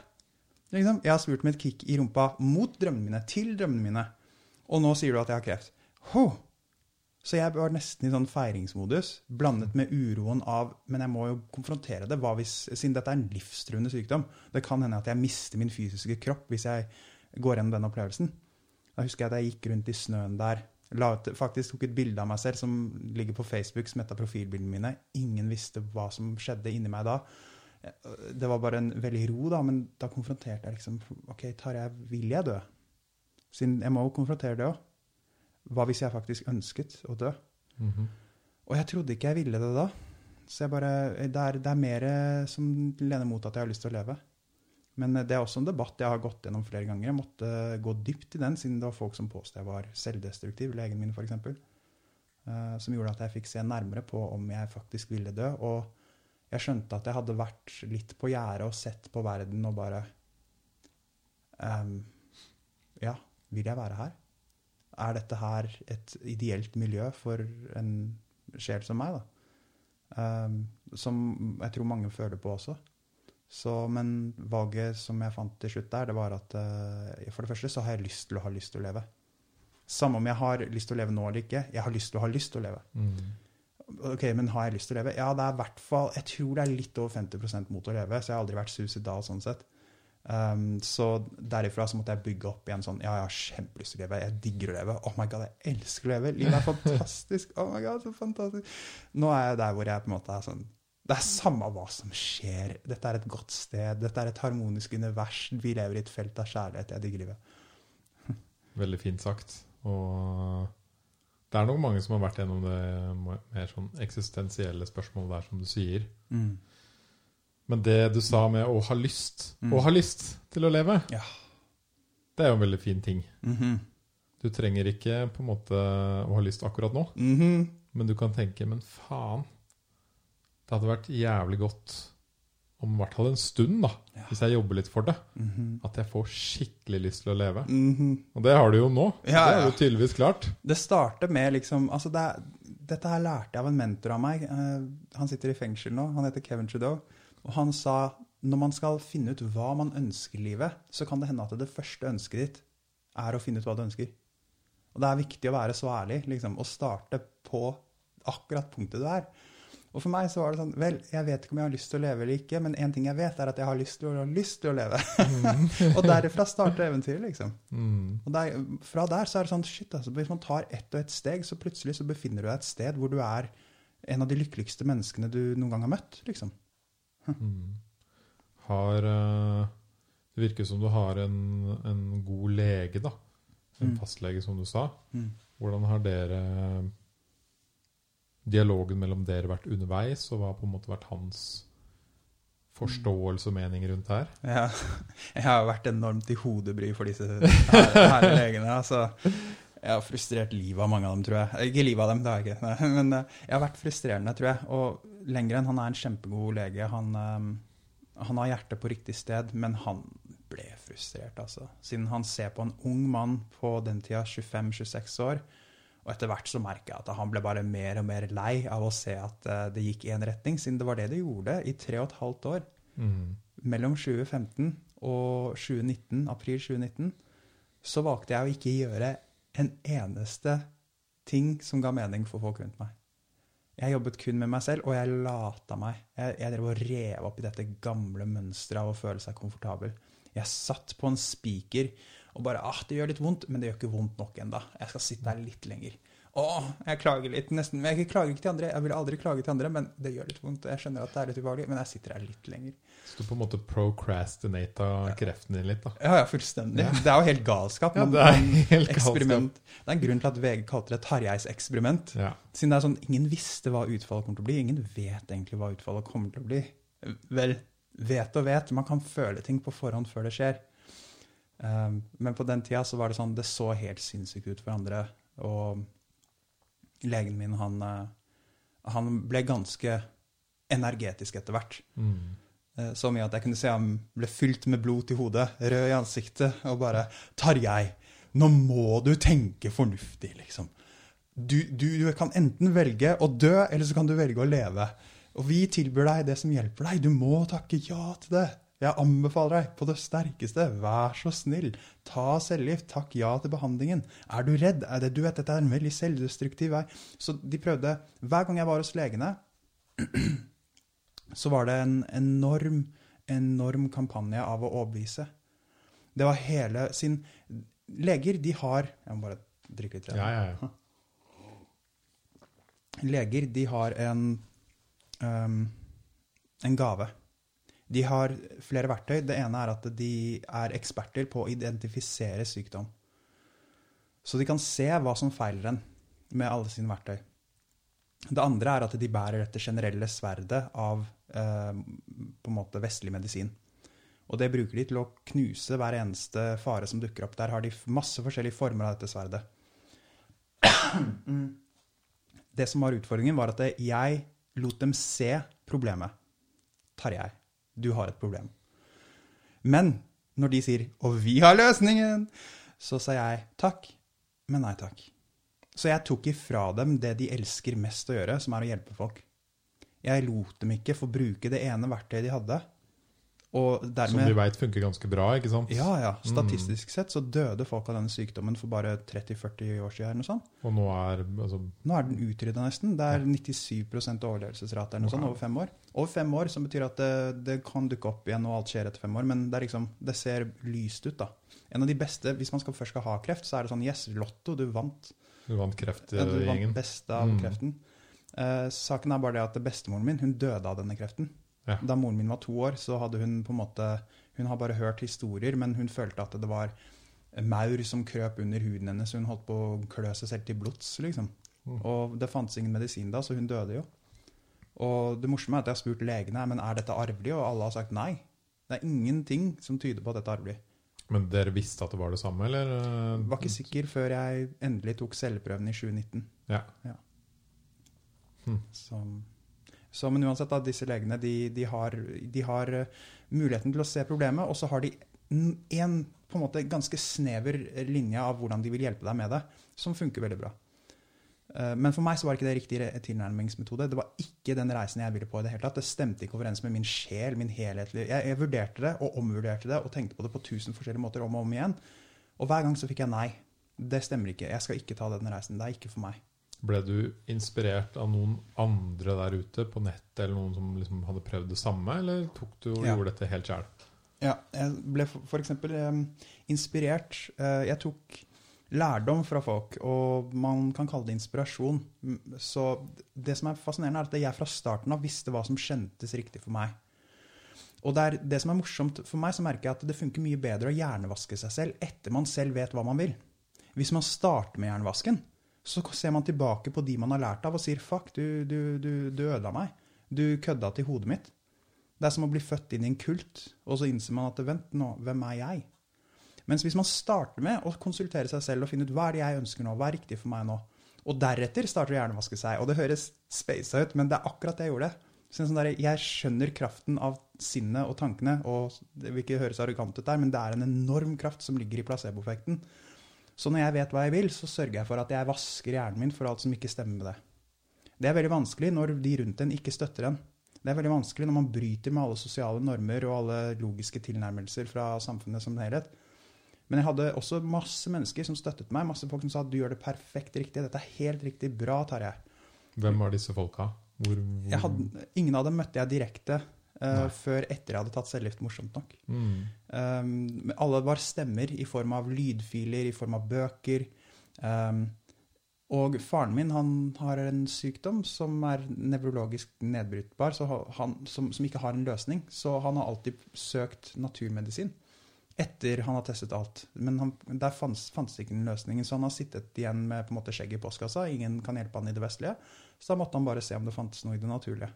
Liksom. Jeg har spurt med et kick i rumpa mot drømmene mine, til drømmene mine. Og nå sier du at jeg har kreft. Ho! Så jeg var nesten i sånn feiringsmodus, blandet med uroen av Men jeg må jo konfrontere det, hvis, siden dette er en livstruende sykdom. Det kan hende at jeg mister min fysiske kropp hvis jeg går gjennom den opplevelsen. Da husker jeg at jeg gikk rundt i snøen der. Ut, faktisk tok et bilde av meg selv som ligger på Facebook, som et av profilbildene mine. Ingen visste hva som skjedde inni meg da. Det var bare en veldig ro, da, men da konfronterte jeg liksom OK, Tarjei, vil jeg dø? Siden jeg må jo konfrontere det òg. Hva hvis jeg faktisk ønsket å dø? Mm -hmm. Og jeg trodde ikke jeg ville det da. Så jeg bare, det er, det er mer som lener mot at jeg har lyst til å leve. Men det er også en debatt jeg har gått gjennom flere ganger. Jeg måtte gå dypt i den, siden det var folk som påstod jeg var selvdestruktiv, legen min f.eks. Uh, som gjorde at jeg fikk se nærmere på om jeg faktisk ville dø. Og jeg skjønte at jeg hadde vært litt på gjerdet og sett på verden og bare um, Ja, vil jeg være her? er dette her et ideelt miljø for en sjel som meg, da? Um, som jeg tror mange føler på også. Så, men valget som jeg fant til slutt der, det var at uh, for det første så har jeg lyst til å ha lyst til å leve. Samme om jeg har lyst til å leve nå eller ikke. Jeg har lyst til å ha lyst til å leve. Mm. Ok, Men har jeg lyst til å leve? Ja, det er i hvert fall Jeg tror det er litt over 50% mot å leve, så jeg har aldri vært suicidal sånn sett. Um, så derifra så måtte jeg bygge opp igjen sånn Ja, jeg har kjempelyst til å leve. Jeg digger å leve. Oh my god, jeg elsker å leve. Livet er fantastisk. Oh my god, så fantastisk. Nå er jeg der hvor jeg på en måte er sånn Det er samme hva som skjer. Dette er et godt sted. Dette er et harmonisk univers. Vi lever i et felt av kjærlighet. Jeg digger livet. Veldig fint sagt. Og det er nok mange som har vært gjennom det mer sånn eksistensielle spørsmålet der, som du sier. Mm. Men det du sa med å ha lyst, Mm. å ha lyst til å leve, Ja. det er jo en veldig fin ting. Mhm. Du trenger ikke på en måte å ha lyst akkurat nå, -hmm. men du kan tenke Men faen, det hadde vært jævlig godt om i hvert fall en stund, da, Ja. hvis jeg jobber litt for det, Mhm. at jeg får skikkelig lyst til å leve. Mhm. Og det har du jo nå. Ja, det er ja. jo tydeligvis klart. Det starter med liksom altså det er, Dette her lærte jeg av en mentor av meg. Uh, han sitter i fengsel nå. Han heter Kevin Trudeau. Og han sa når man skal finne ut hva man ønsker i livet, så kan det hende at det første ønsket ditt er å finne ut hva du ønsker. Og det er viktig å være så ærlig liksom, og starte på akkurat punktet du er. Og for meg så var det sånn Vel, jeg vet ikke om jeg har lyst til å leve eller ikke, men én ting jeg vet, er at jeg har lyst til å, lyst til å leve. og derifra starter eventyret, liksom. Mm. Og der, fra der så er det sånn shit, altså, Hvis man tar ett og ett steg, så plutselig så befinner du deg et sted hvor du er en av de lykkeligste menneskene du noen gang har møtt. liksom. Mm. Har uh, Det virker som du har en, en god lege, da. En Mm. fastlege, som du sa. Mm. Hvordan har dere dialogen mellom dere vært underveis, og hva har på en måte vært hans forståelse og mening rundt her? Ja, jeg har vært enormt i hodebry for disse her, herre legene. altså. Jeg har frustrert livet av mange av dem, tror jeg. Ikke livet av dem, det har jeg ikke. Men eh, jeg har vært frustrerende, tror jeg. Og lenger enn han er en kjempegod lege. Han, eh, han har hjertet på riktig sted, men han ble frustrert, altså. Siden han ser på en ung mann på den tida, 25-26 år. Og etter hvert så merka jeg at han ble bare mer og mer lei av å se at eh, det gikk i en retning, siden det var det det gjorde i tre og et halvt år Mm. mellom 2015 og 2019, april 2019, så valgte jeg å ikke gjøre en eneste ting som ga mening for folk rundt meg. Jeg jobbet kun med meg selv, og jeg lata meg. Jeg, jeg drev og rev opp i dette gamle mønsteret av å føle seg komfortabel. Jeg satt på en spiker og bare ah, det gjør litt vondt, men det gjør ikke vondt nok ennå. Jeg skal sitte her litt lenger. Å, jeg klager litt, nesten. Men jeg klager ikke til andre. Jeg vil aldri klage til andre, men det gjør litt vondt. Jeg skjønner at det er litt ubehagelig, men jeg sitter her litt lenger. Så du på en måte procrastinata kreften din litt, da? Ja, ja, fullstendig. Det er jo helt galskap. Ja, det er helt galskap. Det er en grunn til at VG kalte det Tarjeis eksperiment. Ja. Siden det er sånn, ingen visste hva utfallet kommer til å bli. Ingen vet egentlig hva utfallet kommer til å bli. Vel, vet og vet. Man kan føle ting på forhånd før det skjer. Um, men på den tida så var det sånn, det så helt sinnssykt ut for andre. Og legen min, han, eh, han ble ganske energetisk etter hvert. Mm. Eh, Så mye at jeg kunne se han ble fylt med blod til hodet, rød i ansiktet, og bare Tarjei, nå må du tenke fornuftig, liksom. Du, du, du kan enten velge å dø, eller så kan du velge å leve. Og vi tilbyr deg det som hjelper deg. Du må takke ja til det. Jeg anbefaler deg på det sterkeste, vær så snill, ta cellegift, takk ja til behandlingen. Er du redd? Er det, du vet, dette er en veldig selvdestruktiv vei. Så de prøvde Hver gang jeg var hos legene, så var det en enorm, enorm kampanje av å overbevise. Det var hele sin Leger, de har Jeg må bare drikke litt. Ja, ja, ja. Leger, de har en, um, en gave. De har flere verktøy. Det ene er at de er eksperter på å identifisere sykdom. Så de kan se hva som feiler en med alle sine verktøy. Det andre er at de bærer dette generelle sverdet av eh, på en måte vestlig medisin. Og det bruker de til å knuse hver eneste fare som dukker opp. Der har de masse forskjellige former av dette sverdet. Det som var utfordringen, var at jeg lot dem se problemet. Tarjei, du har et problem. Men når de sier 'og vi har løsningen', så sa jeg takk, men nei takk. Så jeg tok ifra dem det de elsker mest å gjøre, som er å hjelpe folk. Jeg lot dem ikke få bruke det ene verktøyet de hadde. Dermed, Som vi veit funker ganske bra, ikke sant? Ja, ja. Statistisk sett så døde folk av denne sykdommen for bare 30-40 år siden. noe sånt. Og nå er altså, Nå er den utrydda nesten. Det er 97 overlevelsesrate noe sånt over fem år. Over fem år, som betyr at det, det kan dukke opp igjen, og alt skjer etter fem år. Men det, er liksom, det ser lyst ut, da. En av de beste, Hvis man skal først skal ha kreft, så er det sånn Yes, Lotto, du vant. Du vant Ja, du vant beste av Mm. kreften. Eh, saken er bare det at bestemoren min hun døde av denne kreften. Ja. Da moren min var to år, så hadde hun på en måte Hun har bare hørt historier, men hun følte at det var maur som krøp under huden hennes. Hun holdt på å klø seg selv til blods, liksom. Mm. Og det fantes ingen medisin da, så hun døde jo. Og det morsomme er at jeg har spurt legene men er dette arvelig, og alle har sagt nei. Det er ingenting som tyder på at dette er arvelig. Men dere visste at det var det samme, eller? Jeg var ikke sikker før jeg endelig tok celleprøven i 2019. Ja. Så, så, men uansett, da, disse legene de, de, har, de har eh, muligheten til å se problemet, og så har de en på en måte ganske snever linje av hvordan de vil hjelpe deg med det, som funker veldig bra. Eh, Men for meg så var ikke det riktig tilnærmingsmetode. Det var ikke den reisen jeg ville på. i Det hele tatt. Det stemte ikke overens med min sjel, min helhetlige jeg, jeg vurderte det og omvurderte det og tenkte på det på tusen forskjellige måter om og om igjen. Og hver gang så fikk jeg nei. Det stemmer ikke. Jeg skal ikke ta den reisen. Det er ikke for meg. Ble du inspirert av noen andre der ute på nettet, eller noen som liksom hadde prøvd det samme, eller tok du og Ja. gjorde dette helt sjøl? Ja, jeg ble f.eks. Um, inspirert. Eh, jeg tok lærdom fra folk, og man kan kalle det inspirasjon. Så det som er fascinerende, er at jeg fra starten av visste hva som kjentes riktig for meg. Og det, er, det som er morsomt for meg, så merker jeg at det funker mye bedre å hjernevaske seg selv etter man selv vet hva man vil. Hvis man starter med hjernevasken, så ser man tilbake på de man har lært av, og sier 'fuck, du, du, du, du ødela meg'. Du kødda til hodet mitt. Det er som å bli født inn i en kult, og så innser man at vent nå, hvem er jeg? Mens hvis man starter med å konsultere seg selv og finne ut hva er det jeg ønsker nå, hva er riktig for meg nå, og deretter starter å hjernevaske seg, og det høres spasa ut, men det er akkurat det jeg gjorde. Sånn der, jeg skjønner kraften av sinnet og tankene, og det vil ikke høres arrogant ut der, men det er en enorm kraft som ligger i placeboeffekten. Så når jeg vet hva jeg vil, så sørger jeg for at jeg vasker hjernen min for alt som ikke stemmer med det. Det er veldig vanskelig når de rundt en ikke støtter en. Det er veldig vanskelig når man bryter med alle sosiale normer og alle logiske tilnærmelser fra samfunnet som helhet. Men jeg hadde også masse mennesker som støttet meg, masse folk som sa at du gjør det perfekt riktig, dette er helt riktig, bra, Tarjei. Hvem var disse folka? Hvor, hvor hadde, ingen av dem møtte jeg direkte Nei. før etter jeg hadde tatt cellegift, morsomt nok. mm. Um, alle var stemmer i form av lydfiler, i form av bøker. Um, og faren min han har en sykdom som er nevrologisk nedbrytbar, så han, som, som ikke har en løsning. Så han har alltid søkt naturmedisin etter han har testet alt. Men han, der fantes ikke den løsningen, så han har sittet igjen med på en måte skjegget i postkassa. Ingen kan hjelpe han i det vestlige. Så da måtte han bare se om det fantes noe i det naturlige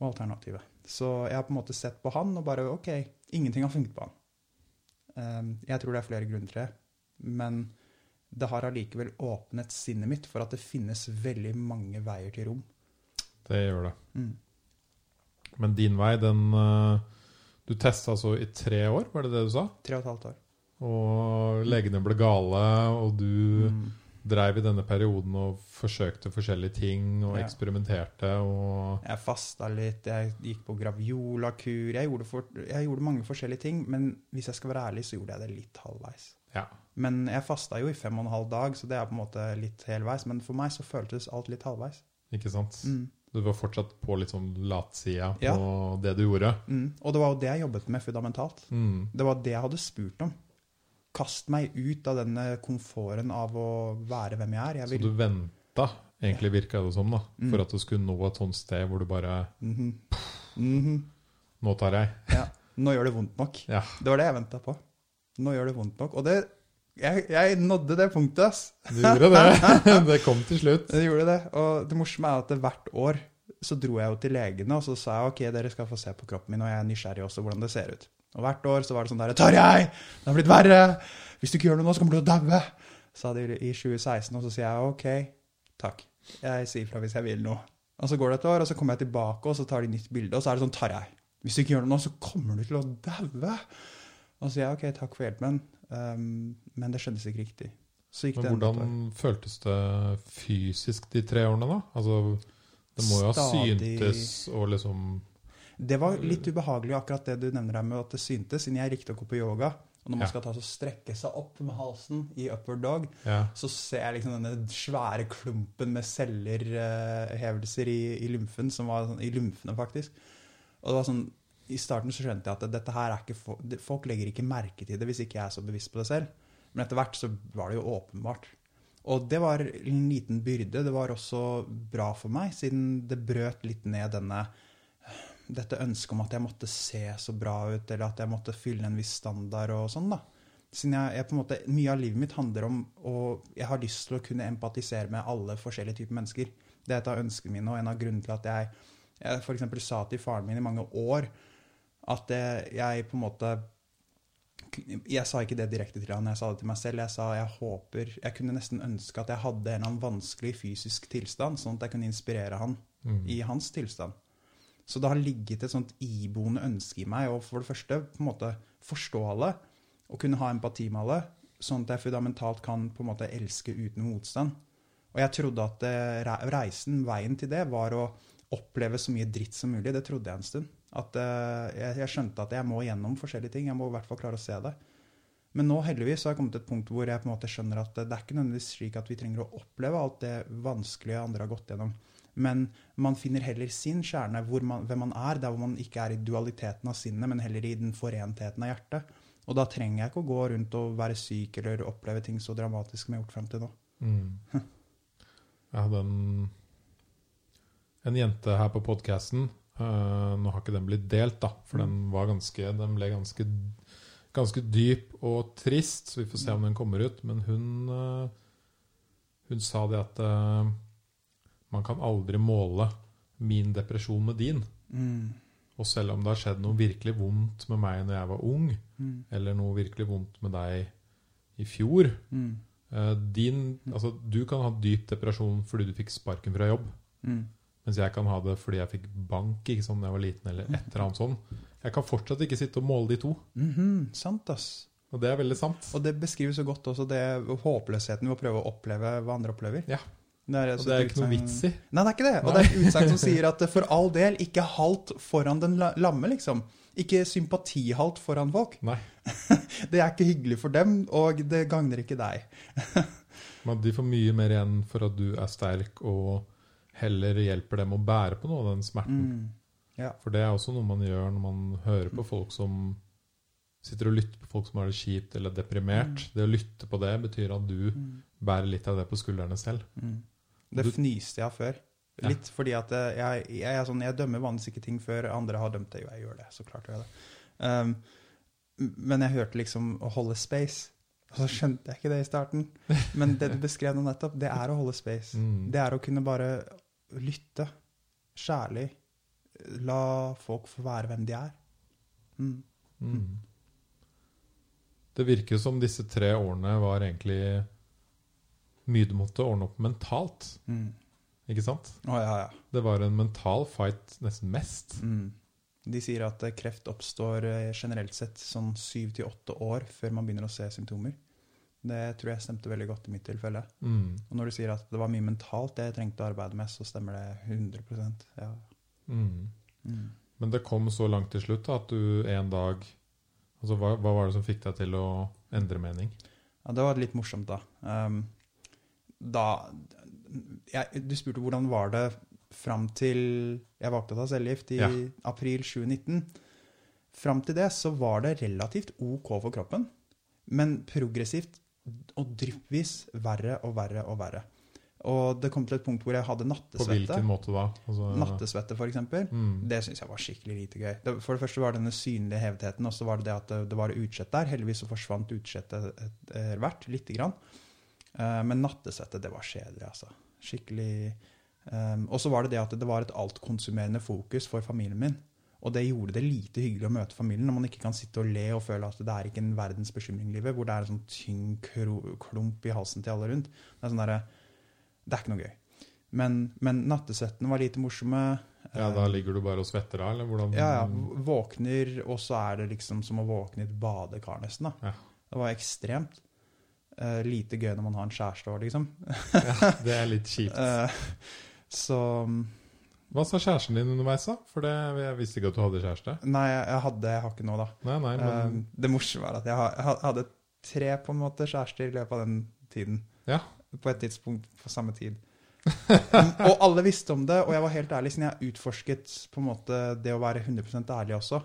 og alternativet. Så jeg har på en måte sett på han og bare OK, ingenting har funket på han. Um, jeg tror det er flere grunner til det, men det har allikevel åpnet sinnet mitt for at det finnes veldig mange veier til rom. Det gjør det. Mm. Men din vei, den eh, Du testa altså i tre år, var det det du sa? Tre og et halvt år. Og legene ble gale, og du Mm. Dreiv i denne perioden og forsøkte forskjellige ting og Ja. eksperimenterte og Jeg fasta litt, jeg gikk på graviola-kur. Jeg, gjorde for, jeg gjorde mange forskjellige ting, men hvis jeg skal være ærlig, så gjorde jeg det litt halvveis. Ja. Men jeg fasta jo i fem og en halv dag, så det er på en måte litt helveis. Men for meg så føltes alt litt halvveis. Ikke sant? Mm. Du var fortsatt på litt sånn latsida på Ja. det du gjorde. Mm. Og det var jo det jeg jobbet med fundamentalt. Mm. Det var det jeg hadde spurt om. Kast meg ut av denne komforten av å være hvem jeg er. Jeg Så du venta, egentlig virka det som, da, Mm. for at du skulle nå et sånt sted hvor du bare Mhm. Mhm. Nå tar jeg. Ja. Nå gjør det vondt nok. Ja. Det var det jeg venta på. Nå gjør det vondt nok. Og det Jeg, jeg nådde det punktet, ass. Du gjorde det. det kom til slutt. Det gjorde det. Og det morsomme er at hvert år så dro jeg jo til legene og så sa jeg, ok, dere skal få se på kroppen min, og jeg er nysgjerrig også hvordan det ser ut. Og hvert år så var det sånn der Tarjei, det har blitt verre! Hvis du ikke gjør noe nå, så kommer du til å daue! Sa de i 2016, og så sier jeg ok, takk. Jeg sier fra hvis jeg vil noe. Og så går det et år, og så kommer jeg tilbake, og så tar de nytt bilde, og så er det sånn Tarjei, hvis du ikke gjør noe nå, så kommer du til å daue! Og så sier jeg ok, takk for hjelpen, um, men det skjønnes ikke riktig. Men hvordan føltes det fysisk de tre årene, da? Altså, det må jo ha syntes og liksom Det var litt ubehagelig akkurat det du nevner her med at det syntes, siden jeg likte å gå på yoga. Og når man Ja. skal ta så strekke seg opp med halsen i upward dog, Ja. så ser jeg liksom denne svære klumpen med cellerhevelser i, i lymfen, som var sånn, i lymfene faktisk. Og det var sånn, i starten så skjønte jeg at dette her er ikke, fo- folk legger ikke merke til det hvis ikke jeg er så bevisst på det selv. Men etter hvert så var det jo åpenbart. Og det var en liten byrde. Det var også bra for meg, siden det brøt litt ned denne dette ønsket om at jeg måtte se så bra ut, eller at jeg måtte fylle en viss standard og sånn, da. Siden jeg, jeg på en måte, Mye av livet mitt handler om og Jeg har lyst til å kunne empatisere med alle forskjellige typer mennesker. Det er et av ønskene mine, og en av grunnene til at jeg, jeg f.eks. sa til faren min i mange år at jeg, jeg på en måte Jeg sa ikke det direkte til han, jeg sa det til meg selv. Jeg sa jeg håper Jeg kunne nesten ønske at jeg hadde en eller annen vanskelig fysisk tilstand, sånn at jeg kunne inspirere han Mm. i hans tilstand. Så det har ligget et sånt iboende ønske i meg å for det første på en måte forstå alle og kunne ha empati med alle, sånn at jeg fundamentalt kan på en måte elske uten motstand. Og jeg trodde at eh, reisen, veien til det, var å oppleve så mye dritt som mulig. Det trodde jeg en stund. At eh, jeg, skjønte at jeg må gjennom forskjellige ting. Jeg må i hvert fall klare å se det. Men nå heldigvis har jeg kommet til et punkt hvor jeg på en måte skjønner at det er ikke nødvendigvis slik at vi trenger å oppleve alt det vanskelige andre har gått gjennom. Men man finner heller sin kjerne, hvor man, hvem man er, der hvor man ikke er i dualiteten av sinnet, men heller i den forentheten av hjertet. Og da trenger jeg ikke å gå rundt og være syk eller oppleve ting så dramatisk som jeg har gjort frem til nå. Mm. Jeg hadde en, en jente her på podkasten. nå har ikke den blitt delt, da, for den, var ganske, den ble ganske, ganske dyp og trist, så vi får se om den kommer ut. Men hun, uh, hun sa det at eh, man kan aldri måle min depresjon med din. Mm. Og selv om det har skjedd noe virkelig vondt med meg når jeg var ung, Mm. eller noe virkelig vondt med deg i fjor Mm. eh, din, altså, Du kan ha dyp depresjon fordi du fikk sparken fra jobb. Mm. Mens jeg kan ha det fordi jeg fikk bank ikke sant, da jeg var liten. eller et eller annet sånn. Jeg kan fortsatt ikke sitte og måle de to. -hmm. sant, ass. Og det er veldig sant. Og det beskriver så godt også det håpløsheten ved å prøve å oppleve hva andre opplever. Ja. Det er, Og det er ikke noe vits i. Nei, det er ikke det. Og det er et utsagn som sier at for all del, ikke halt foran den lamme, liksom. Ikke sympatihalt foran folk. Nei. Det er ikke hyggelig for dem, og det gagner ikke deg. Men de får mye mer igjen for at du er sterk og heller hjelper dem å bære på noe av den smerten. Mm. Ja. For det er også noe man gjør når man hører på folk som sitter og lytter på folk som har det kjipt eller deprimert. Det å lytte på det betyr at du Mm. bærer litt av det på skuldrene selv. Mm. Det fnyste jeg av før. Ja. Litt fordi at eh, jeg, jeg, er sånn, jeg dømmer vanligvis ikke ting før andre har dømt det. Jo, jeg gjør det. Så klart gjør jeg det. Um, men jeg hørte liksom å holde space. Og så skjønte jeg ikke det i starten. Men det du beskrev nå nettopp, det er å holde space. Mm. Det er å kunne bare lytte kjærlig. La folk få være hvem de er. Mm. Mm. Det virker som disse tre årene var egentlig mye du måtte ordne opp mentalt. Mm. Ikke sant? Å, ja, ja. Det var en mental fight nesten mest. Mm. De sier at eh, kreft oppstår eh, generelt sett sånn syv til åtte år før man begynner å se symptomer. Det tror jeg stemte veldig godt i mitt tilfelle. Mm. Og når du sier at det var mye mentalt det jeg trengte å arbeide med, så stemmer det 100% ja. Mm. Mm. Men det kom så langt til slutt da, at du en dag altså hva, hva var det som fikk deg til å endre mening? Ja, det var litt morsomt, da. Um, da jeg, Du spurte hvordan var det fram til jeg var opptatt av cellegift i Ja. april 2019. Fram til det så var det relativt OK for kroppen, men progressivt og dryppvis verre og verre og verre. Og det kom til et punkt hvor jeg hadde På nattesvette. hvilken måte da? Altså, Nattesvette, f.eks. Mm. Det syns jeg var skikkelig lite gøy. Det, for det første var det denne synlige hevetheten, og så var det det at det, det var utslett der. Heldigvis så forsvant utslettet etter hvert, lite grann. Eh, men nattesettet, det var kjedelig, altså. Skikkelig um, Og så var det det at det var et altkonsumerende fokus for familien min. Og det gjorde det lite hyggelig å møte familien når man ikke kan sitte og le og føle at det er ikke en verdens bekymring livet, hvor det er en sånn tynn klump i halsen til alle rundt. Det er sånn derre Det er ikke noe gøy. Men, men nattesettene var lite morsomme. Ja, Da ligger du bare og svetter av, eller hvordan? Ja, ja. Våkner, og så er det liksom som å våkne i et badekar, nesten. da. Ja. Det var ekstremt. Eh, lite gøy når man har en kjæreste òg, liksom. Det er litt kjipt. Eh, så Hva sa kjæresten din underveis, da? For det, jeg visste ikke at du hadde kjæreste. Nei, jeg, hadde Jeg har ikke nå, da. Nei, nei, men Eh, det morsomme er at jeg, jeg hadde tre på en måte kjærester i løpet av den tiden. Ja. På et tidspunkt på samme tid. og alle visste om det, og jeg var helt ærlig, siden jeg utforsket på en måte det å være 100 ærlig også.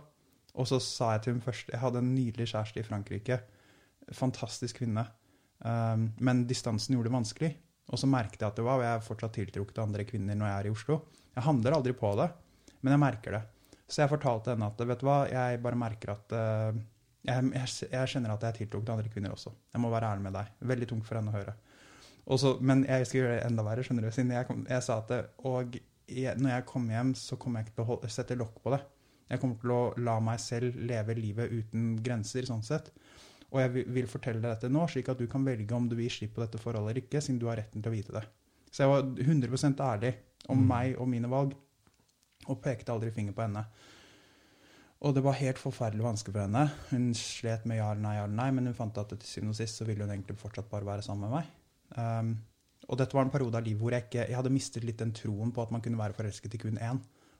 Og så sa jeg til hun først Jeg hadde en nydelig kjæreste i Frankrike. Fantastisk kvinne. Um, men distansen gjorde det vanskelig. Og så merket jeg at det var, og jeg er fortsatt tiltrukket av andre kvinner når jeg er i Oslo. Jeg handler aldri på det, men jeg merker det. Så jeg fortalte henne at vet du hva, jeg bare merker at uh, jeg, jeg, jeg kjenner at jeg er tiltrukket av andre kvinner også. Jeg må være ærlig med deg. Veldig tungt for henne å høre. Og så- men jeg skal gjøre det enda verre, skjønner du. Siden jeg, kom, jeg sa at det, Og jeg, når jeg kommer hjem, så kommer jeg ikke til å holde, sette lokk på det. Jeg kommer til å la meg selv leve livet uten grenser, sånn sett. Og jeg vil, fortelle deg dette nå, slik at du kan velge om du vil gi slipp på dette forholdet eller ikke, siden du har retten til å vite det. Så jeg var 100% ærlig om Mm. meg og mine valg, og pekte aldri finger på henne. Og det var helt forferdelig vanskelig for henne. Hun slet med ja eller nei, ja eller nei, men hun fant at til syvende og sist så ville hun egentlig fortsatt bare være sammen med meg. Um, og dette var en periode av livet hvor jeg ikke jeg hadde mistet litt den troen på at man kunne være forelsket i kun én,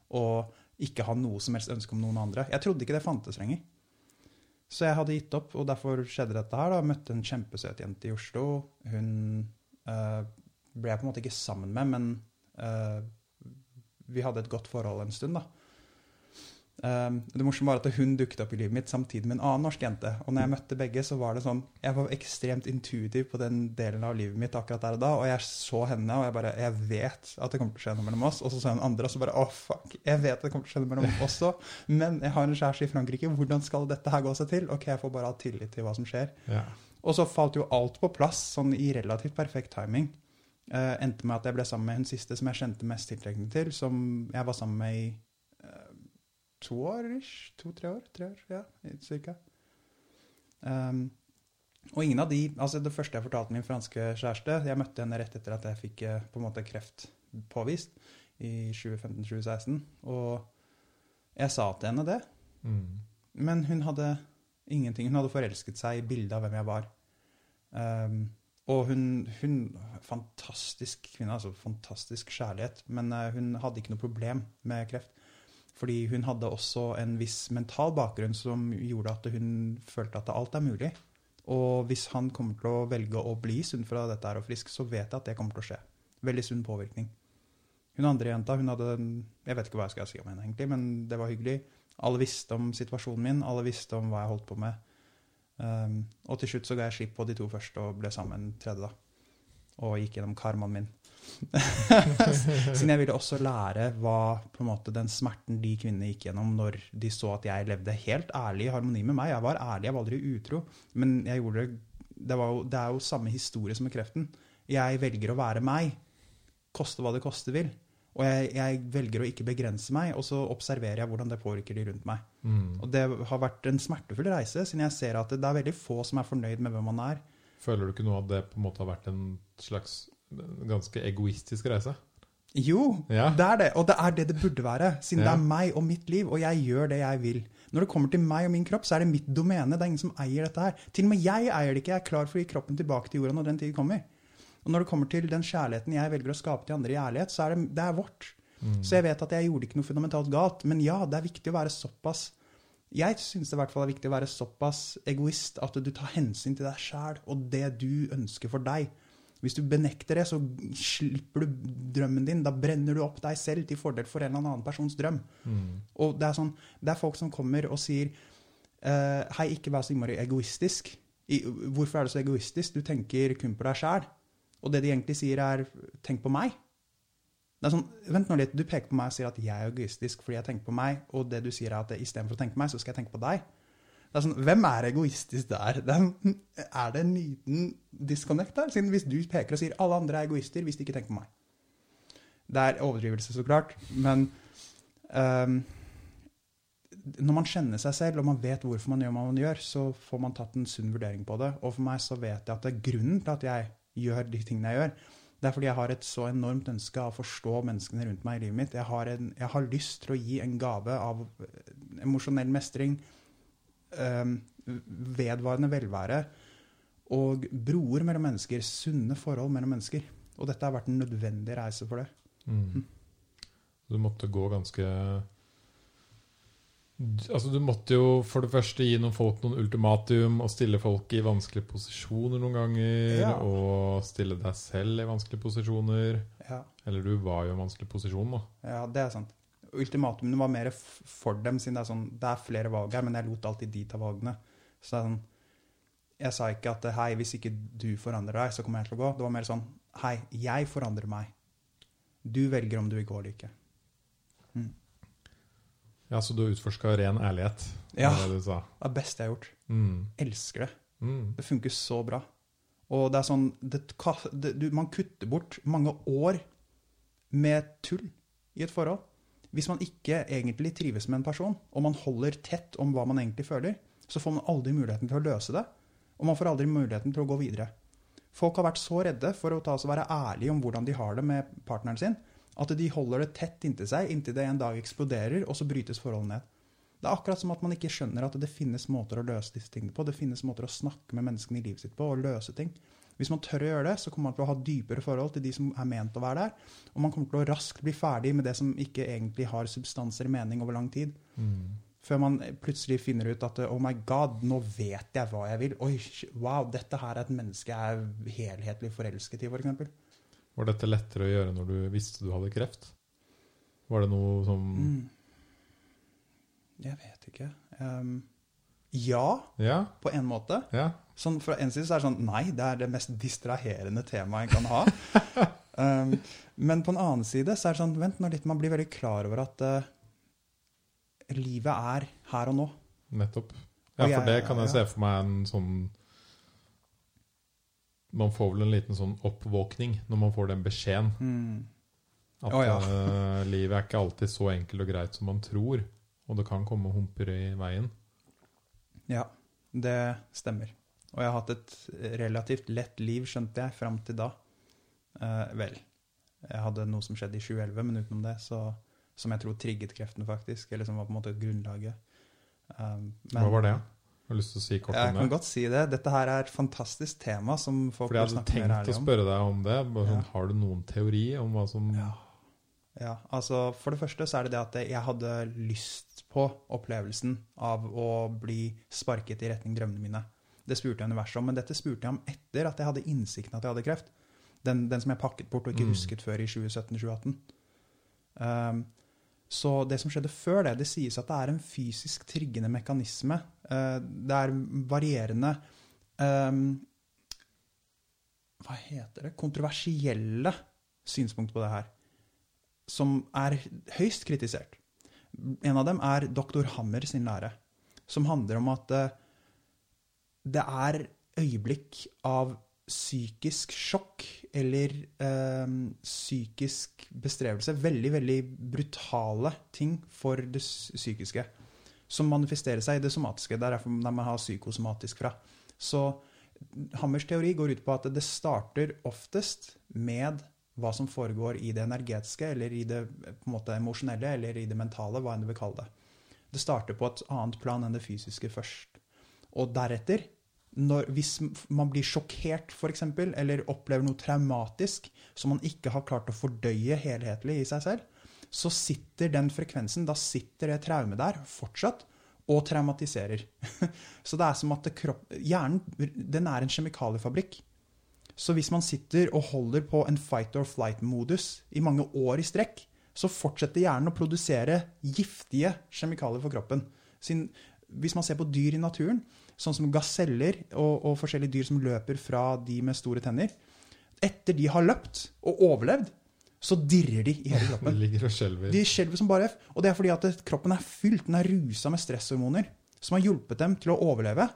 og ikke ha noe som helst ønske om noen andre. Jeg trodde ikke det fantes lenger. Så jeg hadde gitt opp, og derfor skjedde dette her. da. Møtte en kjempesøt jente i Oslo. Hun uh, ble jeg på en måte ikke sammen med, men uh, vi hadde et godt forhold en stund, da. Um, det morsomme var at hun dukket opp i livet mitt samtidig med en annen norsk jente. Og når jeg møtte begge, så var det sånn Jeg var ekstremt intuitiv på den delen av livet mitt akkurat der og da. Og jeg så henne, og jeg bare Jeg vet at det kommer til å skje noe mellom oss. Og så så hun andre, og så bare Å, fuck. Jeg vet at det kommer til å skje noe mellom oss også. Men jeg har en kjæreste i Frankrike. Hvordan skal dette her gå seg til? Ok, jeg får bare ha tillit til hva som skjer. Ja. Og så falt jo alt på plass, sånn i relativt perfekt timing. Uh, endte med at jeg ble sammen med hun siste som jeg kjente mest tiltrekning til, som jeg var sammen med i to år ish. To-tre år. Tre år, ja, cirka. Um, og ingen av de Altså, det første jeg fortalte min franske kjæreste Jeg møtte henne rett etter at jeg fikk eh, på en måte kreft påvist i 2015-2016. Og jeg sa til henne det. Mm. Men hun hadde ingenting. Hun hadde forelsket seg i bildet av hvem jeg var. Um, og hun, hun Fantastisk kvinne, altså fantastisk kjærlighet. Men eh, hun hadde ikke noe problem med kreft. Fordi hun hadde også en viss mental bakgrunn som gjorde at hun følte at alt er mulig. Og hvis han kommer til å velge å bli sunn fra dette her og frisk, så vet jeg at det kommer til å skje. Veldig sunn påvirkning. Hun andre jenta hun hadde Jeg vet ikke hva jeg skal si om henne, egentlig, men det var hyggelig. Alle visste om situasjonen min, alle visste om hva jeg holdt på med. Um, og til slutt så ga jeg slipp på de to første og ble sammen tredje, da. Og gikk gjennom karmaen min. Siden jeg ville også lære hva på en måte den smerten de kvinnene gikk gjennom når de så at jeg levde helt ærlig i harmoni med meg. Jeg var ærlig, jeg var aldri utro. Men jeg gjorde det det, var jo, det er jo samme historie som med kreften. Jeg velger å være meg, koste hva det koste vil. Og jeg, jeg velger å ikke begrense meg, og så observerer jeg hvordan det påvirker de rundt meg. Mm. Og det har vært en smertefull reise, siden jeg ser at det, det er veldig få som er fornøyd med hvem man er. Føler du ikke noe at det på en måte har vært en slags ganske egoistisk reise? Jo, Ja. det er det. Og det er det det burde være, siden Ja. det er meg og mitt liv, og jeg gjør det jeg vil. Når det kommer til meg og min kropp, så er det mitt domene. Det er ingen som eier dette her. Til og med jeg eier det ikke. Jeg er klar for å gi kroppen tilbake til jorda når den tid kommer. Og når det kommer til den kjærligheten jeg velger å skape til andre i ærlighet, så er det, det er vårt. Mm. Så jeg vet at jeg gjorde ikke noe fundamentalt galt. Men ja, det er viktig å være såpass Jeg syns det i hvert fall er viktig å være såpass egoist at du tar hensyn til deg sjæl og det du ønsker for deg. Hvis du benekter det, så slipper du drømmen din. Da brenner du opp deg selv til fordel for en eller annen persons drøm. Mm. Og det er, sånn, det er folk som kommer og sier eh, Hei, ikke vær så innmari egoistisk. I, hvorfor er du så egoistisk? Du tenker kun på deg sjæl. Og det de egentlig sier, er tenk på meg. Det er sånn, Vent nå litt, du peker på meg og sier at jeg er egoistisk fordi jeg tenker på meg, og det du sier er at istedenfor å tenke på meg, så skal jeg tenke på deg. Er sånn, Hvem er egoistisk der? Det er, er det en liten disconnect der? Siden hvis du peker og sier alle andre er egoister hvis de ikke tenker på meg. Det er overdrivelse, så klart, men um, når man kjenner seg selv, og man vet hvorfor man gjør hva man gjør, så får man tatt en sunn vurdering på det. Og for meg så vet jeg at det er grunnen til at jeg gjør de tingene jeg gjør. Det er fordi jeg har et så enormt ønske av å forstå menneskene rundt meg i livet mitt. Jeg har, en, jeg har lyst til å gi en gave av eh, emosjonell mestring, vedvarende velvære og broer mellom mennesker, sunne forhold mellom mennesker. Og dette har vært en nødvendig reise for det. Mm. Du måtte gå ganske Altså Du måtte jo for det første gi noen folk noen ultimatum og stille folk i vanskelige posisjoner noen ganger. Ja. Og stille deg selv i vanskelige posisjoner. Ja. Eller du var jo i en vanskelig posisjon, da. Ja, det er sant. Ultimatumene var mer for dem, siden det er sånn, det er flere valg her, men jeg lot alltid de ta valgene. Så det er sånn, jeg sa ikke at hei, hvis ikke du forandrer deg, så kommer jeg til å gå. Det var mer sånn, hei, jeg forandrer meg. Du velger om du vil gå eller ikke. Ja, Så du utforska ren ærlighet, Ja. det. Det er det beste jeg har gjort. Mm. Elsker det. Mm. Det funker så bra. Og det er sånn, det, man kutter bort mange år med tull i et forhold. Hvis man ikke egentlig trives med en person, og man holder tett om hva man egentlig føler, så får man aldri muligheten til å løse det. Og man får aldri muligheten til å gå videre. Folk har vært så redde for å ta, altså være ærlige om hvordan de har det med partneren sin, at de holder det tett inntil seg inntil det en dag eksploderer, og så brytes forholdet ned. Det er akkurat som at man ikke skjønner at det finnes måter å løse disse tingene på. Det finnes måter å snakke med menneskene i livet sitt på og løse ting. Hvis man tør å gjøre det, så kommer man til å ha dypere forhold til de som er ment å være der. Og man kommer til å raskt bli ferdig med det som ikke egentlig har substanser i mening over lang tid. Mm. Før man plutselig finner ut at oh my god, nå vet jeg hva jeg vil. Oi, wow, dette her er et menneske jeg er helhetlig forelsket i, f.eks. Var dette lettere å gjøre når du visste du hadde kreft? Var det noe som Mm. Jeg vet ikke. Um, ja, Ja? på en måte. Ja? Sånn, fra en side så er det sånn Nei, det er det mest distraherende temaet en kan ha. um, men på en annen side så er det sånn Vent nå litt, man blir veldig klar over at uh, livet er her og nå. Nettopp. Ja, for jeg- det kan jeg ja. se for meg en sånn Man får vel en liten sånn oppvåkning når man får den beskjeden. Mm. At oh, ja. eh, livet er ikke alltid så enkelt og greit som man tror. Og det kan komme humper i veien. Ja, det stemmer. Og jeg har hatt et relativt lett liv, skjønte jeg, fram til da. Eh, vel, jeg hadde noe som skjedde i 2011, men utenom det, så, som jeg tror trigget kreftene, faktisk. Eller som var på en måte grunnlaget. Um, men- Hva var det? Jeg Har lyst til å si kort om det. Jeg kan godt si det. Dette her er et fantastisk tema som folk Fordi jeg hadde tenkt å spørre deg om det. Sånn, Ja. Har du noen teori om hva som Ja. ja, altså For det første så er det det at jeg hadde lyst på opplevelsen av å bli sparket i retning drømmene mine. Det spurte jeg universet om, men dette spurte jeg om etter at jeg hadde innsikten at jeg hadde kreft. Den, den som jeg pakket bort og ikke Mm. husket før i 2017-2018. Um, så det som skjedde før det, det sies at det er en fysisk triggende mekanisme. Uh, det er varierende um, Hva heter det? Kontroversielle synspunkt på det her. Som er høyst kritisert. En av dem er doktor Hammer sin lære, som handler om at eh, det er øyeblikk av psykisk sjokk eller eh, psykisk bestrevelse. Veldig, veldig brutale ting for det psykiske. Som manifesterer seg i det somatiske. Det er derfor de har psykosomatisk fra. Så Hammers teori går ut på at det starter oftest med hva som foregår i det energetiske, eller i det på en måte emosjonelle, eller i det mentale, hva enn du vil kalle det. Det starter på et annet plan enn det fysiske først. Og deretter, når, hvis man blir sjokkert, f.eks., eller opplever noe traumatisk som man ikke har klart å fordøye helhetlig i seg selv, så sitter den frekvensen, da sitter det traumet der fortsatt og traumatiserer. Så det er som at kropp, hjernen den er en kjemikaliefabrikk. Så hvis man sitter og holder på en fight or flight-modus i mange år i strekk, så fortsetter hjernen å produsere giftige kjemikalier for kroppen. Sin, hvis man ser på dyr i naturen, sånn som gaseller og, og forskjellige dyr som løper fra de med store tenner Etter de har løpt og overlevd, så dirrer de i hele kroppen. ligger og skjelver. De skjelver som bare F. Og det er fordi at kroppen er fylt, den er rusa med stresshormoner som har hjulpet dem til å overleve.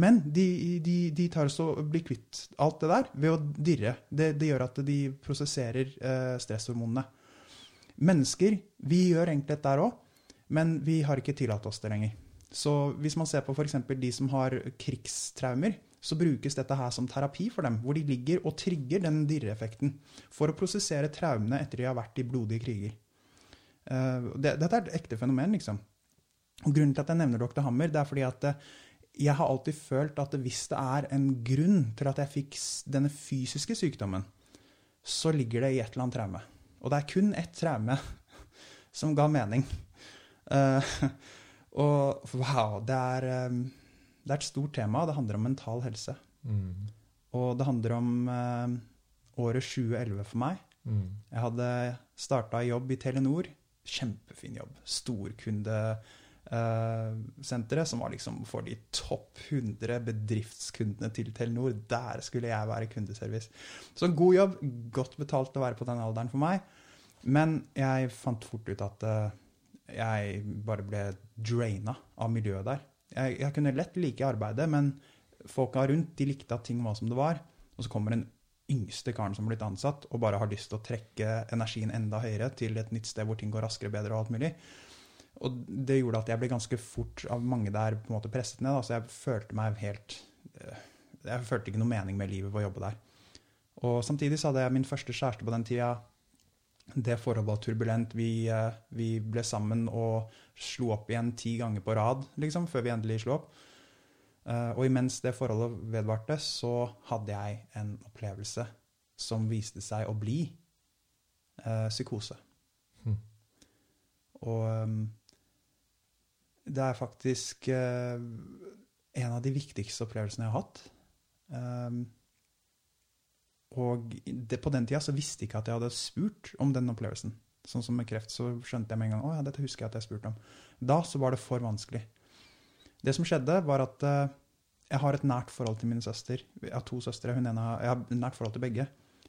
Men de, de, de tar også blir kvitt alt det der ved å dirre. Det, det gjør at de prosesserer eh, stresshormonene. Mennesker vi gjør egentlig dette der òg, men vi har ikke tillatt oss det lenger. Så hvis man ser på f.eks. de som har krigstraumer, så brukes dette her som terapi for dem, hvor de ligger og trigger den dirreeffekten for å prosessere traumene etter de har vært i blodige kriger. Uh, det, dette er et ekte fenomen, liksom. Og Grunnen til at jeg nevner Dr. Hammer, det er fordi at uh, jeg har alltid følt at hvis det er en grunn til at jeg fikk denne fysiske sykdommen, så ligger det i et eller annet traume. Og det er kun ett traume som ga mening. Uh, og wow, det er um, det er et stort tema. Det handler om mental helse. Mm. Og det handler om uh, året 2011 for meg. Mm. Jeg hadde starta jobb i Telenor. Kjempefin jobb. Storkundesenteret, eh, som var liksom for de topp 100 bedriftskundene til Telenor. Der skulle jeg være kundeservice. Så god jobb. Godt betalt å være på den alderen for meg. Men jeg fant fort ut at eh, jeg bare ble draina av miljøet der. Jeg, jeg, kunne lett like arbeidet, men folka rundt de likte at ting var som det var. Og så kommer den yngste karen som har blitt ansatt, og bare har lyst til å trekke energien enda høyere til et nytt sted hvor ting går raskere, bedre og alt mulig. Og det gjorde at jeg ble ganske fort av mange der på en måte presset ned. Da, så jeg følte meg helt eh, Jeg følte ikke noe mening med livet ved å jobbe der. Og samtidig så hadde jeg min første kjæreste på den tida det forholdet var turbulent. Vi, eh, vi, ble sammen og slo opp igjen ti ganger på rad, liksom, før vi endelig slo opp. Eh, og imens det forholdet vedvarte, så hadde jeg en opplevelse som viste seg å bli psykose. Mm. Og um, det er faktisk uh, en av de viktigste opplevelsene jeg har hatt. Um, og det, på den tida så visste jeg ikke at jeg hadde spurt om den opplevelsen. Sånn som med kreft, så skjønte jeg med en gang å ja, dette husker jeg at jeg spurte om. Da så var det for vanskelig. Det som skjedde, var at uh, jeg har et nært forhold til min søster. Jeg har to søstre. Hun ene, jeg har nært forhold til begge.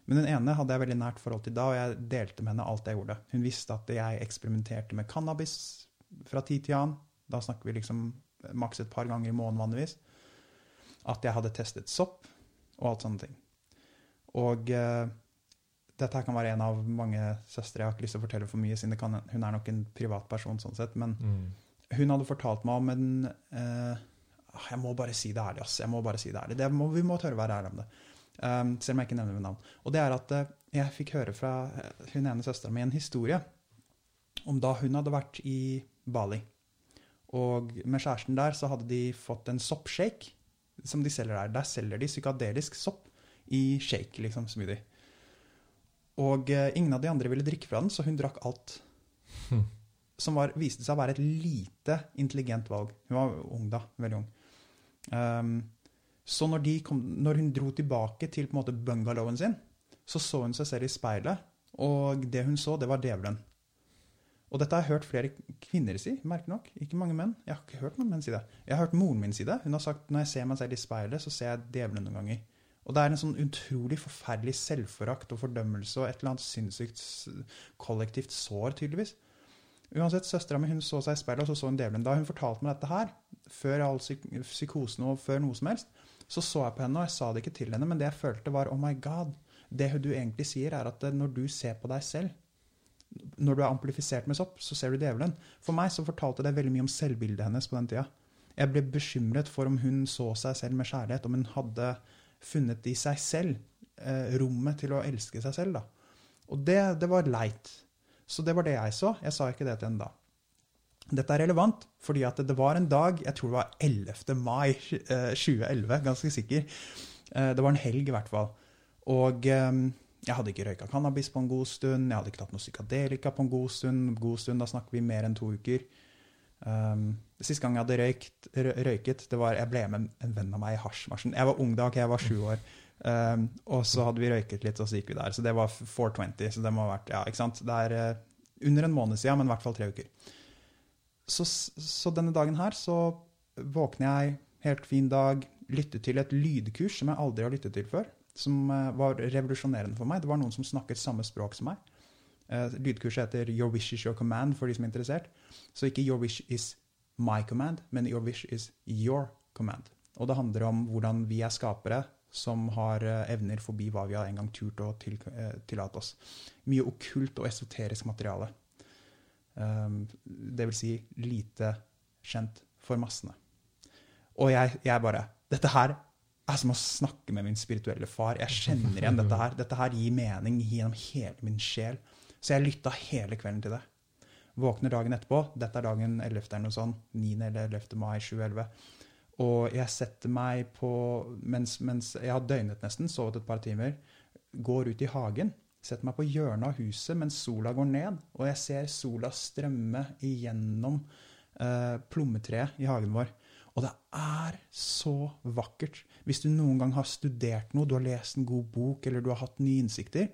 Men den ene hadde jeg veldig nært forhold til da, og jeg delte med henne alt jeg gjorde. Hun visste at jeg eksperimenterte med cannabis fra tid til annen. Da snakker vi liksom maks et par ganger i måneden vanligvis. At jeg hadde testet sopp og alt sånne ting. Og uh, dette her kan være en av mange søstre. Jeg har ikke lyst til å fortelle for mye, siden kan, hun er nok en privatperson sånn sett. Men mm. hun hadde fortalt meg om en uh, Jeg må bare si det ærlig, ass. Jeg må bare si det ærlig. Det må, vi må tørre å være ærlige om det. Um, selv om jeg ikke nevner ved navn. Og det er at uh, jeg fikk høre fra hun ene søstera mi en historie om da hun hadde vært i Bali. Og med kjæresten der så hadde de fått en soppshake som de selger der. Der selger de psykadelisk sopp i shake, liksom, smoothie. Og eh, ingen av de andre ville drikke fra den, så hun drakk alt. Hm. Som var, viste seg å være et lite intelligent valg. Hun var ung da, veldig ung. Um, så når, kom, når, hun dro tilbake til på en måte bungalowen sin, så så hun seg selv i speilet, og det hun så, det var djevelen. Og dette har jeg hørt flere kvinner si, merkelig nok. Ikke mange menn. Jeg har ikke hørt noen menn si det. Jeg har hørt moren min si det. Hun har sagt når jeg ser meg selv i speilet, så ser jeg djevelen noen ganger. Og det er en sånn utrolig forferdelig selvforakt og fordømmelse og et eller annet sinnssykt kollektivt sår, tydeligvis. Uansett, Søstera mi så seg i speilet, og så så hun djevelen. Da hun fortalte meg dette her, før all psyk psykosen og før noe som helst, så så jeg på henne, og jeg sa det ikke til henne, men det jeg følte, var oh my god. Det du egentlig sier, er at når du ser på deg selv, når du er amplifisert med sopp, så ser du djevelen. For meg så fortalte det veldig mye om selvbildet hennes på den tida. Jeg ble bekymret for om hun så seg selv med kjærlighet, om hun hadde funnet i seg selv eh, rommet til å elske seg selv. da. Og det, det var leit. Så det var det jeg så. Jeg sa ikke det til henne da. Dette er relevant fordi at det var en dag, jeg tror det var 11. mai eh, 2011, ganske sikker. Eh, det var en helg i hvert fall. Og eh, jeg hadde ikke røyka cannabis på en god stund, jeg hadde ikke tatt noe psykadelika på en god stund. God stund, Da snakker vi mer enn to uker. Um, Siste gang jeg hadde røykt, røyket, det var jeg ble med en venn av meg i hasjmarsjen. Jeg var ung da, okay, jeg var sju år. Um, og så hadde vi røyket litt, og så gikk vi der. Så det var 420. Så det må ha vært ja, ikke sant? Det er uh, under en måned siden, men i hvert fall tre uker. Så, så, denne dagen her så våkner jeg, helt fin dag, lyttet til et lydkurs som jeg aldri har lyttet til før. Som uh, var revolusjonerende for meg. Det var noen som snakket samme språk som meg. Uh, lydkurset heter Your Wish is Your Command, for de som er interessert. Så ikke Your Wish is my command, men your wish is your command. Og det handler om hvordan vi er skapere som har eh, evner forbi hva vi har en gang turt å til, eh, tillate oss. Mye okkult og esoterisk materiale. Um, det vil si lite kjent for massene. Og jeg, jeg bare Dette her er som å snakke med min spirituelle far. Jeg kjenner igjen dette her. Dette her gir mening gjennom hele min sjel. Så jeg lytta hele kvelden til det. Våkner dagen etterpå. Dette er dagen 11. eller noe sånt. 9. eller 11. mai 2011. Og jeg setter meg på mens, mens, jeg har døgnet nesten, sovet et par timer, går ut i hagen. Setter meg på hjørnet av huset mens sola går ned, og jeg ser sola strømme igjennom eh, plommetreet i hagen vår. Og det er så vakkert. Hvis du noen gang har studert noe, du har lest en god bok, eller du har hatt nye innsikter,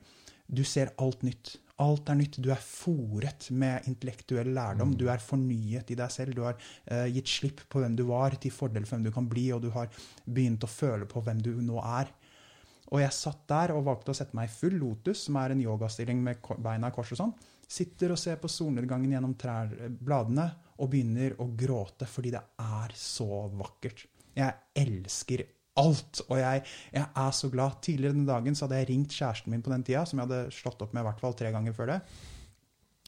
du ser alt nytt. Alt er nytt. Du er fòret med intellektuell lærdom. Du er fornyet i deg selv. Du har uh, gitt slipp på hvem du var, til fordel for hvem du kan bli, og du har begynt å føle på hvem du nå er. Og jeg satt der og valgte å sette meg i full lotus, som er en yogastilling med beina i kors og sånn. Sitter og ser på solnedgangen gjennom trær, bladene og begynner å gråte fordi det er så vakkert. Jeg elsker alt. Og jeg, jeg, er så glad. Tidligere den dagen så hadde jeg ringt kjæresten min på den tida, som jeg hadde slått opp med i hvert fall tre ganger før det.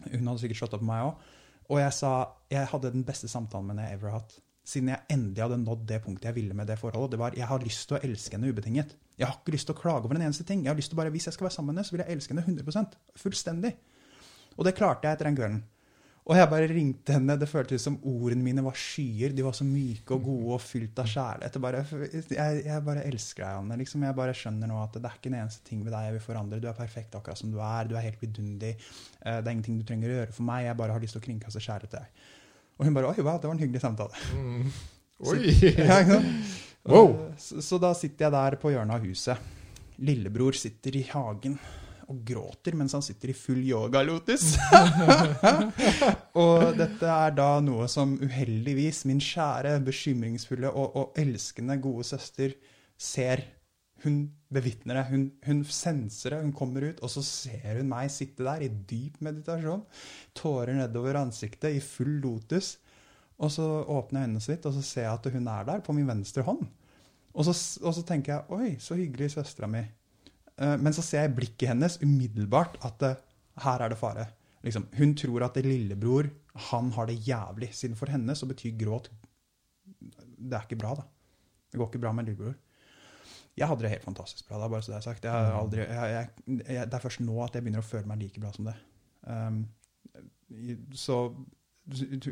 Hun hadde sikkert slått opp med meg òg. Og jeg sa jeg hadde den beste samtalen med henne jeg ever har hatt. Siden jeg endelig hadde nådd det punktet jeg ville med det forholdet. Det var jeg har lyst til å elske henne ubetinget. Jeg har ikke lyst til å klage over en eneste ting. Jeg har lyst til bare, Hvis jeg skal være sammen med henne, så vil jeg elske henne 100% Fullstendig. Og det klarte jeg etter den kvelden. Og jeg bare ringte henne. Det føltes som ordene mine var skyer. De var så myke og gode og fylt av kjærlighet. Jeg, jeg, bare elsker deg, Anne. Liksom, jeg bare skjønner nå at det er ikke en eneste ting ved deg jeg vil forandre. Du er perfekt akkurat som du er. Du er helt vidunderlig. Eh, det er ingenting du trenger å gjøre for meg. Jeg bare har lyst til å kringkaste kjærlighet til deg. Og hun bare Oi, wow, det var en hyggelig samtale. Mm. Oi! Så, ja, wow. så, så da sitter jeg der på hjørnet av huset. Lillebror sitter i hagen og gråter mens han sitter i full yoga-lotus. og dette er da noe som uheldigvis min kjære, bekymringsfulle og, og elskende gode søster ser. Hun bevitner det. Hun, hun senser det. Hun kommer ut, og så ser hun meg sitte der i dyp meditasjon. Tårer nedover ansiktet, i full lotus. Og så åpner jeg øynene litt, og så ser jeg at hun er der, på min venstre hånd. Og så, og så tenker jeg Oi, så hyggelig søstera mi. Eh, men så ser jeg i blikket hennes umiddelbart at det, her er det fare. Liksom, hun tror at lillebror han har det jævlig. Siden for henne så betyr gråt Det er ikke bra, da. Det går ikke bra med lillebror. Jeg hadde det helt fantastisk bra da, bare så det er sagt. Jeg aldri, jeg, jeg, det er først nå at jeg begynner å føle meg like bra som det. Um, så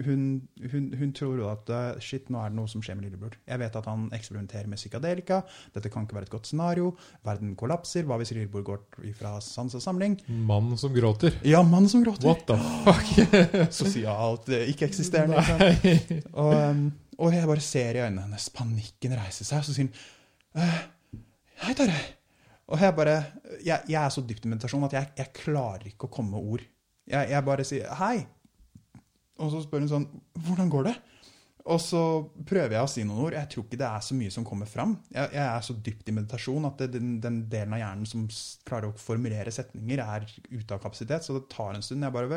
hun, hun, hun, tror at eh, shit, nå er det noe som skjer med lillebror. Jeg vet at han eksperimenterer med psykadelika. Dette kan ikke være et godt scenario. Verden kollapser. Hva hvis lillebror går fra sans og samling? Mann som gråter. Ja, mann som gråter. What the fuck? Sosialt eh, ikke-eksisterende. Og, um, og, jeg bare ser i øynene hennes. Panikken reise seg. Og så sier hun «Eh, Hei, Tarjei. Og jeg bare jeg, jeg, er så dypt i meditasjon at jeg, jeg klarer ikke å komme med ord. Jeg, jeg bare sier hei. Og så spør hun sånn Hvordan går det? Og så prøver jeg å si noen ord. Jeg tror ikke det er så mye som kommer fram. Jeg, er så dypt i meditasjon at det, den, den, delen av hjernen som klarer å formulere setninger, er ute av kapasitet. Så det tar en stund. Jeg bare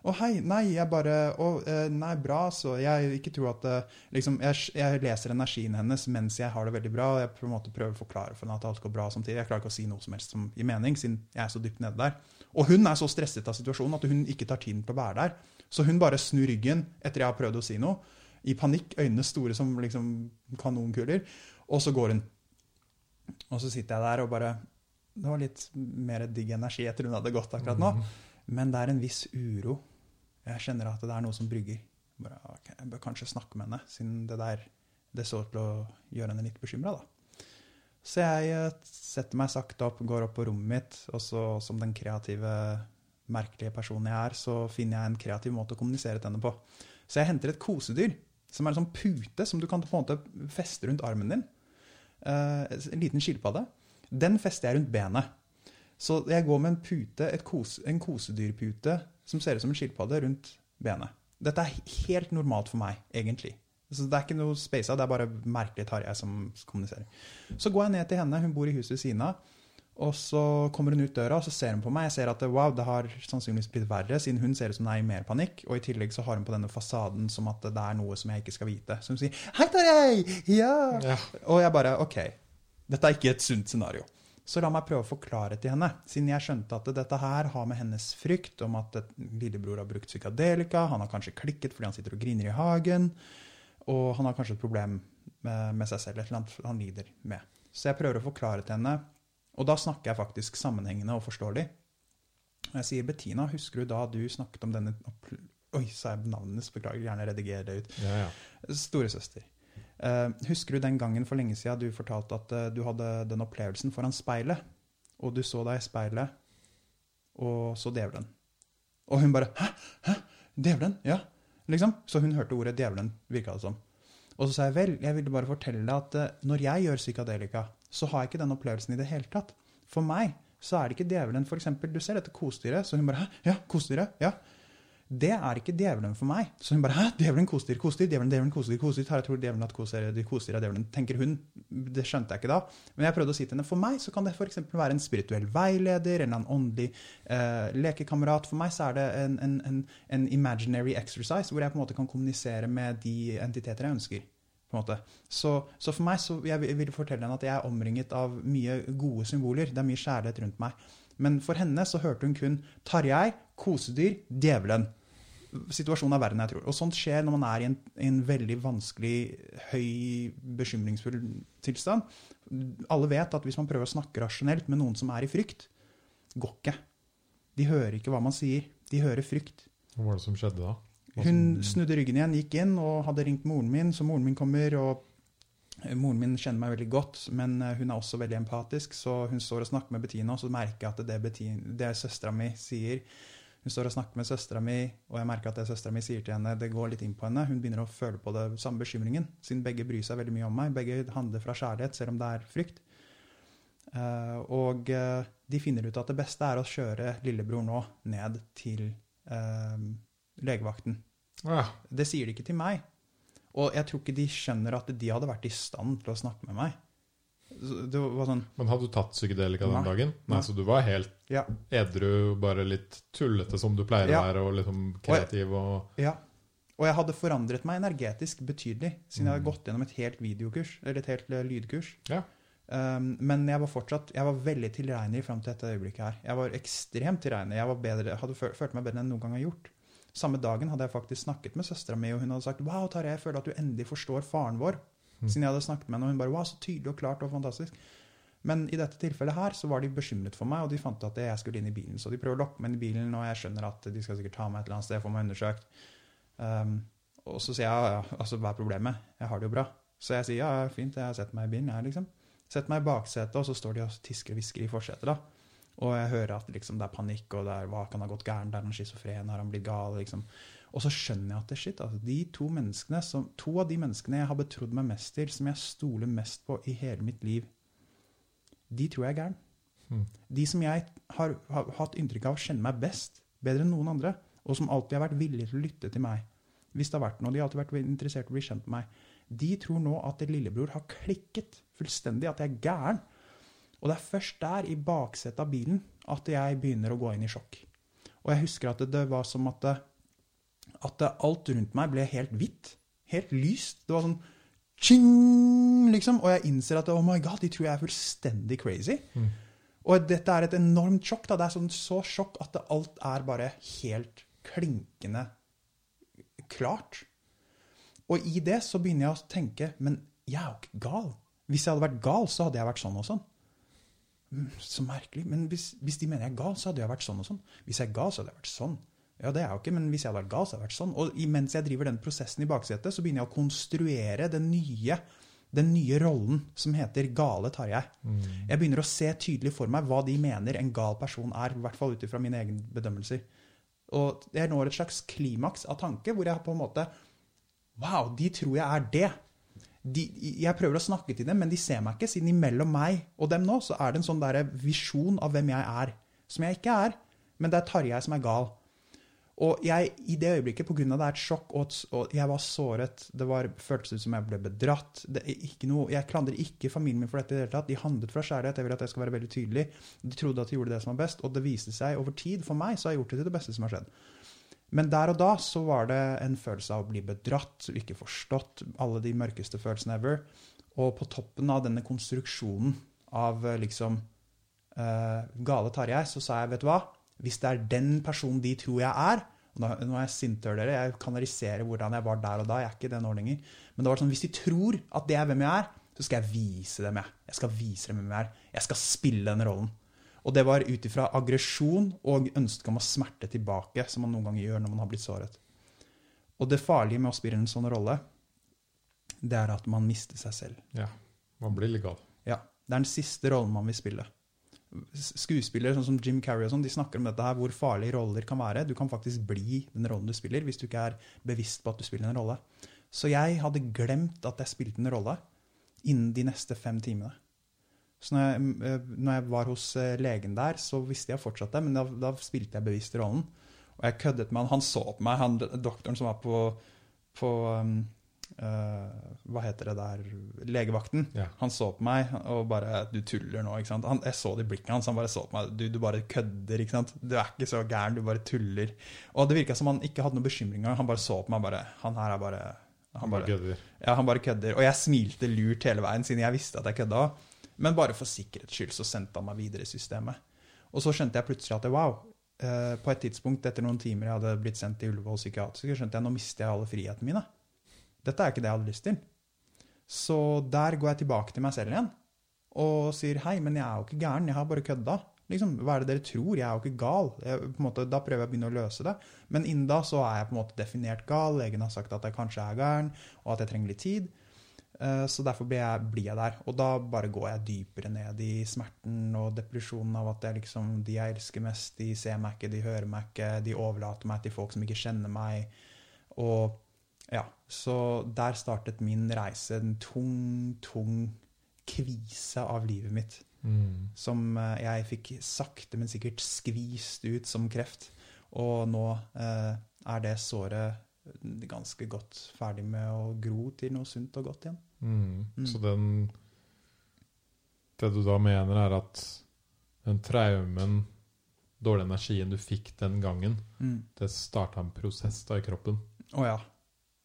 å, hei, nei, jeg bare Å, eh, nei, bra, så jeg ikke tror at eh, liksom, jeg, jeg, leser energien hennes mens jeg har det veldig bra, og jeg på en måte prøver å forklare for henne at alt går bra samtidig. Jeg klarer ikke å si noe som helst som gir mening, siden jeg er så dypt nede der. Og hun er så stresset av situasjonen at hun ikke tar tiden til å være der. Så hun bare snur ryggen etter jeg har prøvd å si noe. I panikk, øynene store som liksom kanonkuler. Og så går hun. Og så sitter jeg der og bare det var litt mer digg energi etter hun hadde gått akkurat nå. Men det er en viss uro. Jeg kjenner at det er noe som brygger. Bare, okay, jeg bør kanskje snakke med henne, siden det der det så til å gjøre henne litt bekymra. Så jeg eh, setter meg sakte opp, går opp på rommet mitt, og så som den kreative, merkelige personen jeg er, så finner jeg en kreativ måte å kommunisere til henne på. Så jeg henter et kosedyr, som er en sånn pute som du kan på en måte feste rundt armen din. Eh, en liten skilpadde. Den fester jeg rundt benet. Så jeg går med en pute, kose, en kosedyrpute som ser ut som en skilpadde, rundt benet. Dette er helt normalt for meg, egentlig. Så det er ikke noe spasa, det er bare merkelig Tarjei som kommuniserer. Så går jeg ned til henne, hun bor i huset ved siden av. Og så kommer hun ut døra og så ser hun på meg. Jeg ser at wow, det har sannsynligvis blitt verre, siden hun ser ut som hun er i mer panikk. Og i tillegg så har hun på denne fasaden som at det er noe som jeg ikke skal vite. Så hun sier 'Hei, Tarjei! Ja!' ja. Og jeg bare OK, dette er ikke et sunt scenario. Så la meg prøve å forklare til henne, siden jeg skjønte at dette her har med hennes frykt om at lillebror har brukt psykadelika, han har kanskje klikket fordi han sitter og griner i hagen. Og han har kanskje et problem med, seg selv, et eller annet han lider med. Så jeg prøver å forklare til henne, og da snakker jeg faktisk sammenhengende og forståelig. Og jeg sier, 'Bettina, husker du da du snakket om denne Oi, sa jeg navnet hennes? Beklager, gjerne rediger det ut. Ja, ja. Storesøster. Uh, husker du den gangen for lenge siden du fortalte at uh, du hadde den opplevelsen foran speilet? Og du så deg i speilet og så djevelen. Og hun bare 'Hæ? Hæ? Djevelen?' Ja. Liksom. Så hun hørte ordet 'djevelen', virka det som. Og så sa jeg vel, jeg ville bare fortelle deg at uh, når jeg gjør psykadelika, så har jeg ikke den opplevelsen i det hele tatt. For meg så er det ikke djevelen. For eksempel, du ser dette kosedyret, så hun bare 'hæ, ja, kosedyret? ja. Det er ikke djevelen for meg. Så hun bare 'hæ, djevelen koser, koser, djevelen, djevelen koser, koser. Her, tror djevelen at koser de kostyr er djevelen, tenker hun. Det skjønte jeg ikke da. Men jeg prøvde å si til henne for meg så kan det f.eks. være en spirituell veileder eller en åndelig eh, lekekamerat. For meg så er det en, en, en, en, imaginary exercise hvor jeg på en måte kan kommunisere med de entiteter jeg ønsker. på en måte. Så, så for meg så jeg vil fortelle henne at jeg er omringet av mye gode symboler. Det er mye kjærlighet rundt meg. Men for henne så hørte hun kun Tarjei, kosedyr, djevelen situasjonen er verre enn jeg tror. Og sånt skjer når man er i en, en veldig vanskelig, høy, bekymringsfull tilstand. Alle vet at hvis man prøver å snakke rasjonelt med noen som er i frykt, går ikke. De hører ikke hva man sier. De hører frykt. Hva var det som skjedde da? Hva hun snudde ryggen igjen, gikk inn og hadde ringt moren min, så moren min kommer. og Moren min kjenner meg veldig godt, men eh, hun er også veldig empatisk. Så hun står og snakker med Bettina, og så merker jeg at det, Bettina, det søstera mi sier, hun står og snakker med søstera mi, og jeg merker at det søstera mi sier til henne, det går litt inn på henne. Hun begynner å føle på det samme bekymringen, siden begge bryr seg veldig mye om meg. Begge handler fra kjærlighet, selv om det er frykt. Uh, og uh, de finner ut at det beste er å kjøre lillebror nå ned til uh, legevakten. Ja. Det sier de ikke til meg. Og jeg tror ikke de skjønner at de hadde vært i stand til å snakke med meg. Sånn, Men hadde du tatt psykedelika den dagen? Nei, Så du var helt ja. edru, bare litt tullete som du pleier ja. å være, og liksom kreativ og Ja. Og jeg hadde forandret meg energetisk betydelig, siden mm. jeg hadde gått gjennom et helt videokurs, eller et helt eh, lydkurs. Ja. Um, men jeg var fortsatt jeg var veldig tilregnelig fram til dette øyeblikket her. Jeg var ekstremt tilregnelig. Jeg var bedre, hadde følt meg bedre enn noen gang jeg har gjort. Samme dagen hadde jeg faktisk snakket med søstera mi, og hun hadde sagt Wow, Tarjei, jeg føler at du endelig forstår faren vår. Mm. Siden jeg hadde snakket med henne, og hun bare Wow, så tydelig og klart og fantastisk. Men i dette tilfellet her så var de bekymret for meg, og de fant at jeg skulle inn i bilen. Så de prøver å lokke meg inn i bilen, og jeg skjønner at de skal sikkert ta meg et eller annet sted, få meg undersøkt. Um, og så sier jeg ja, altså, hva er problemet? Jeg har det jo bra. Så jeg sier ja, fint, jeg har sett meg i bilen, jeg, liksom. Setter meg i baksetet, og så står de og tisker og hvisker i forsetet, da. Og jeg hører at liksom, det er panikk, og det er, hva kan ha gått gærent, er han schizofren, har han blitt gal? liksom. Og så skjønner jeg at det, shit, altså, de to menneskene, som, to av de menneskene jeg har betrodd meg mest til, som jeg stoler mest på i hele mitt liv, de tror jeg er gæren. Mm. De som jeg har, har, hatt inntrykk av å kjenne meg best, bedre enn noen andre, og som alltid har vært villige til å lytte til meg, hvis det har vært noe, de har alltid vært interessert i å bli kjent med meg, de tror nå at lillebror har klikket fullstendig, at jeg er gæren. Og det er først der, i baksetet av bilen, at jeg begynner å gå inn i sjokk. Og jeg husker at det, det var som at det, at alt rundt meg ble helt hvitt. Helt lyst. Det var sånn ching, liksom. Og jeg innser at oh my god, de tror jeg er fullstendig crazy. Mm. Og dette er et enormt sjokk. da. Det er sånn så sjokk at alt er bare helt klinkende klart. Og i det så begynner jeg å tenke Men jeg er jo ikke gal. Hvis jeg hadde vært gal, så hadde jeg vært sånn og sånn. mm, så merkelig. Men hvis, hvis de mener jeg er gal, så hadde jeg vært sånn og sånn. Hvis jeg er gal, så hadde jeg vært sånn. Ja, det er jeg jo ikke, men hvis jeg hadde vært gal, så hadde jeg vært sånn. Og mens jeg driver den prosessen i baksetet, så begynner jeg å konstruere den nye, den nye rollen som heter gale Tarjei. Mm. Jeg begynner å se tydelig for meg hva de mener en gal person er, i hvert fall ut ifra mine egne bedømmelser. Og jeg når et slags klimaks av tanke hvor jeg på en måte Wow, de tror jeg er det. De, jeg prøver å snakke til dem, men de ser meg ikke, siden imellom meg og dem nå så er det en sånn der visjon av hvem jeg er, som jeg ikke er. Men det er Tarjei som er gal. Og jeg, i det øyeblikket, pga. det er et sjokk, og, og, jeg var såret Det var, føltes ut som jeg ble bedratt. Noe, jeg klandrer ikke familien min for dette i det hele tatt. De handlet fra kjærlighet. Jeg vil at jeg skal være veldig tydelig. De trodde at de gjorde det som var best, og det viste seg over tid. For meg så har jeg gjort det til det beste som har skjedd. Men der og da så var det en følelse av å bli bedratt, ikke forstått, alle de mørkeste følelsene ever. Og på toppen av denne konstruksjonen av liksom uh, gale Tarjei, så sa jeg, vet du hva hvis det er den personen de tror jeg er og nå er jeg sintør dere, jeg kanaliserer hvordan jeg var der og da. Jeg er ikke det nå lenger. Men det var sånn, hvis de tror at det er hvem jeg er, så skal jeg vise dem jeg. Jeg skal vise dem hvem jeg er. Jeg skal spille den rollen. Og det var ut ifra aggresjon og ønsket om å smerte tilbake, som man noen ganger gjør når man har blitt såret. Og det farlige med å spille en sånn rolle, det er at man mister seg selv. Ja. Man blir litt gal. Ja. Det er den siste rollen man vil spille skuespillere sånn som Jim Carrey og sånn, de snakker om dette her, hvor farlige roller kan være. Du kan faktisk bli den rollen du spiller, hvis du ikke er bevisst på at du spiller en rolle. Så jeg hadde glemt at jeg spilte en rolle innen de neste fem timene. Så når jeg, eh, når jeg var hos eh, legen der, så visste jeg fortsatt det, men da, da spilte jeg bevisst rollen. Og jeg køddet med han. Han så på meg, han doktoren som var på, på um, uh, Hva heter det der Legevakten. Ja. Han så på meg og bare 'Du tuller nå'. ikke sant? Han, jeg så det i blikket hans. Han bare så på meg. Du, du bare kødder. ikke sant? Du er ikke så gæren, du bare tuller. Og det virka som han ikke hadde noen bekymringer. Han bare så på meg bare Han her er bare han bare, kødder. Ja, han bare kødder. Og jeg smilte lurt hele veien, siden jeg visste at jeg kødda. Men bare for sikkerhets skyld så sendte han meg videre i systemet. Og så skjønte jeg plutselig at wow, eh, på et tidspunkt etter noen timer jeg hadde blitt sendt til Ullevål psykiatrisk, skjønte jeg nå mister jeg alle frihetene mine. Dette er ikke det jeg hadde lyst til. Så der går jeg tilbake til meg selv igjen og sier hei, men jeg er jo ikke gæren, jeg har bare kødda. Liksom, hva er det dere tror? Jeg er jo ikke gal. Jeg, måte, da prøver jeg å begynne å løse det. Men innen da så er jeg på en måte definert gal. Legen har sagt at jeg kanskje er gæren, og at jeg trenger litt tid. Uh, så derfor blir jeg, blir jeg, der. Og da bare går jeg dypere ned i smerten og depresjonen av at jeg liksom, de jeg elsker mest, de ser meg ikke, de hører meg ikke, de overlater meg til folk som ikke kjenner meg. Og ja, så der startet min reise. En tung, tung kvise av livet mitt. Mm. Som eh, jeg fikk sakte, men sikkert skvist ut som kreft. Og nå eh, er det såret ganske godt ferdig med å gro til noe sunt og godt igjen. Mm. Mm. Så den Det du da mener, er at den traumen, dårlig energien du fikk den gangen, Mm. det starta en prosess da i kroppen? Å ja.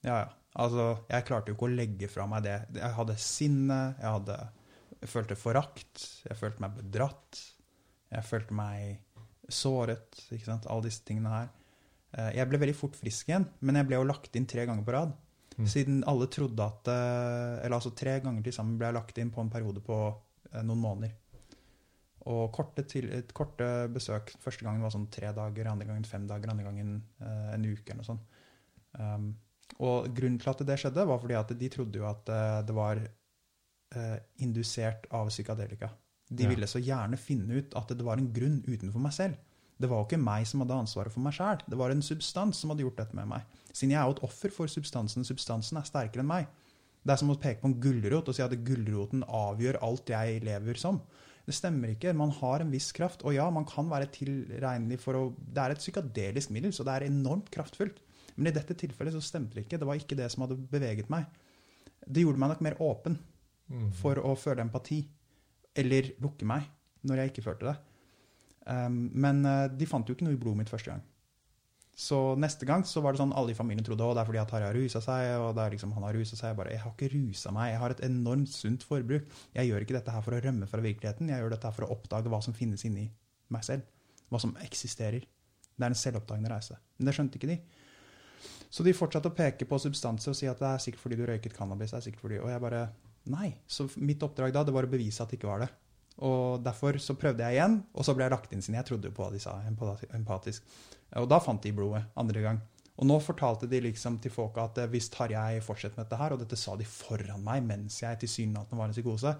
Ja, ja. Altså, jeg klarte jo ikke å legge fra meg det. Jeg hadde sinne, jeg hadde Jeg følte forakt, jeg følte meg bedratt, jeg følte meg såret, ikke sant. Alle disse tingene her. Eh, Jeg ble veldig fort frisk igjen, men jeg ble jo lagt inn tre ganger på rad. Mm. Siden alle trodde at eh, Eller altså tre ganger til sammen ble jeg lagt inn på en periode på eh, noen måneder. Og korte, til, et korte besøk. Første gangen var sånn tre dager, andre gangen fem dager, andre gangen en uke eller noe sånt. Um, og grunnen til at det skjedde, var fordi at de trodde jo at eh, det var eh, indusert av psykadelika. De Ja. ville så gjerne finne ut at det var en grunn utenfor meg selv. Det var jo ikke meg som hadde ansvaret for meg sjæl. Det var en substans som hadde gjort dette med meg. Siden jeg er jo et offer for substansen. Substansen er sterkere enn meg. Det er som å peke på en gulrot og si at gulroten avgjør alt jeg lever som. Det stemmer ikke. Man har en viss kraft. Og ja, man kan være tilregnelig for å Det er et psykadelisk middel, så det er enormt kraftfullt. Men i dette tilfellet så stemte det ikke. Det var ikke det som hadde beveget meg. Det gjorde meg nok mer åpen Mm. for å føle empati. Eller lukke meg når jeg ikke følte det. Um, men eh, de fant jo ikke noe i blodet mitt første gang. Så neste gang så var det sånn alle i familien trodde at det er fordi at Harry har rusa seg. og det er liksom han har ruset seg. Jeg bare, jeg har ikke rusa meg. Jeg har et enormt sunt forbruk. Jeg gjør ikke dette her for å rømme fra virkeligheten. Jeg gjør dette her for å oppdage hva som finnes inni meg selv. Hva som eksisterer. Det er en selvoppdagende reise. Men det skjønte ikke de. Så de fortsatte å peke på substanser og si at det er sikkert fordi du røyket cannabis. det er sikkert fordi, Og jeg bare Nei. Så mitt oppdrag da det var å bevise at det ikke var det. Og derfor så prøvde jeg igjen, og så ble jeg lagt inn siden jeg trodde jo på hva de sa, empatisk. Og da fant de blodet andre gang. Og nå fortalte de liksom til folka at eh, hvis Tarjei fortsetter med dette her, og dette sa de foran meg mens jeg tilsynelatende var en psykose,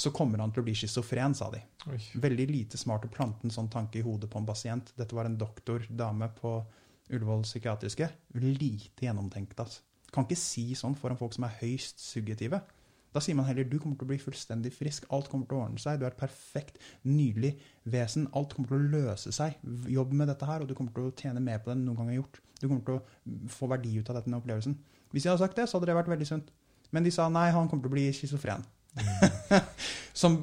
så kommer han til å bli schizofren, sa de. Oi. Veldig lite smart å plante en sånn tanke i hodet på en pasient. Dette var en doktor, dame på Ullevål psykiatriske. Lite gjennomtenkt, altså. Kan ikke si sånn foran folk som er høyst subjektive. Da sier man heller du kommer til å bli fullstendig frisk, alt kommer til å ordne seg, du er et perfekt, nydelig vesen, alt kommer til å løse seg. Jobb med dette her, og du kommer til å tjene mer på det enn noen gang har gjort. Du kommer til å få verdi ut av denne opplevelsen. Hvis jeg hadde sagt det, så hadde det vært veldig sunt. Men de sa nei, han kommer til å bli schizofren. Som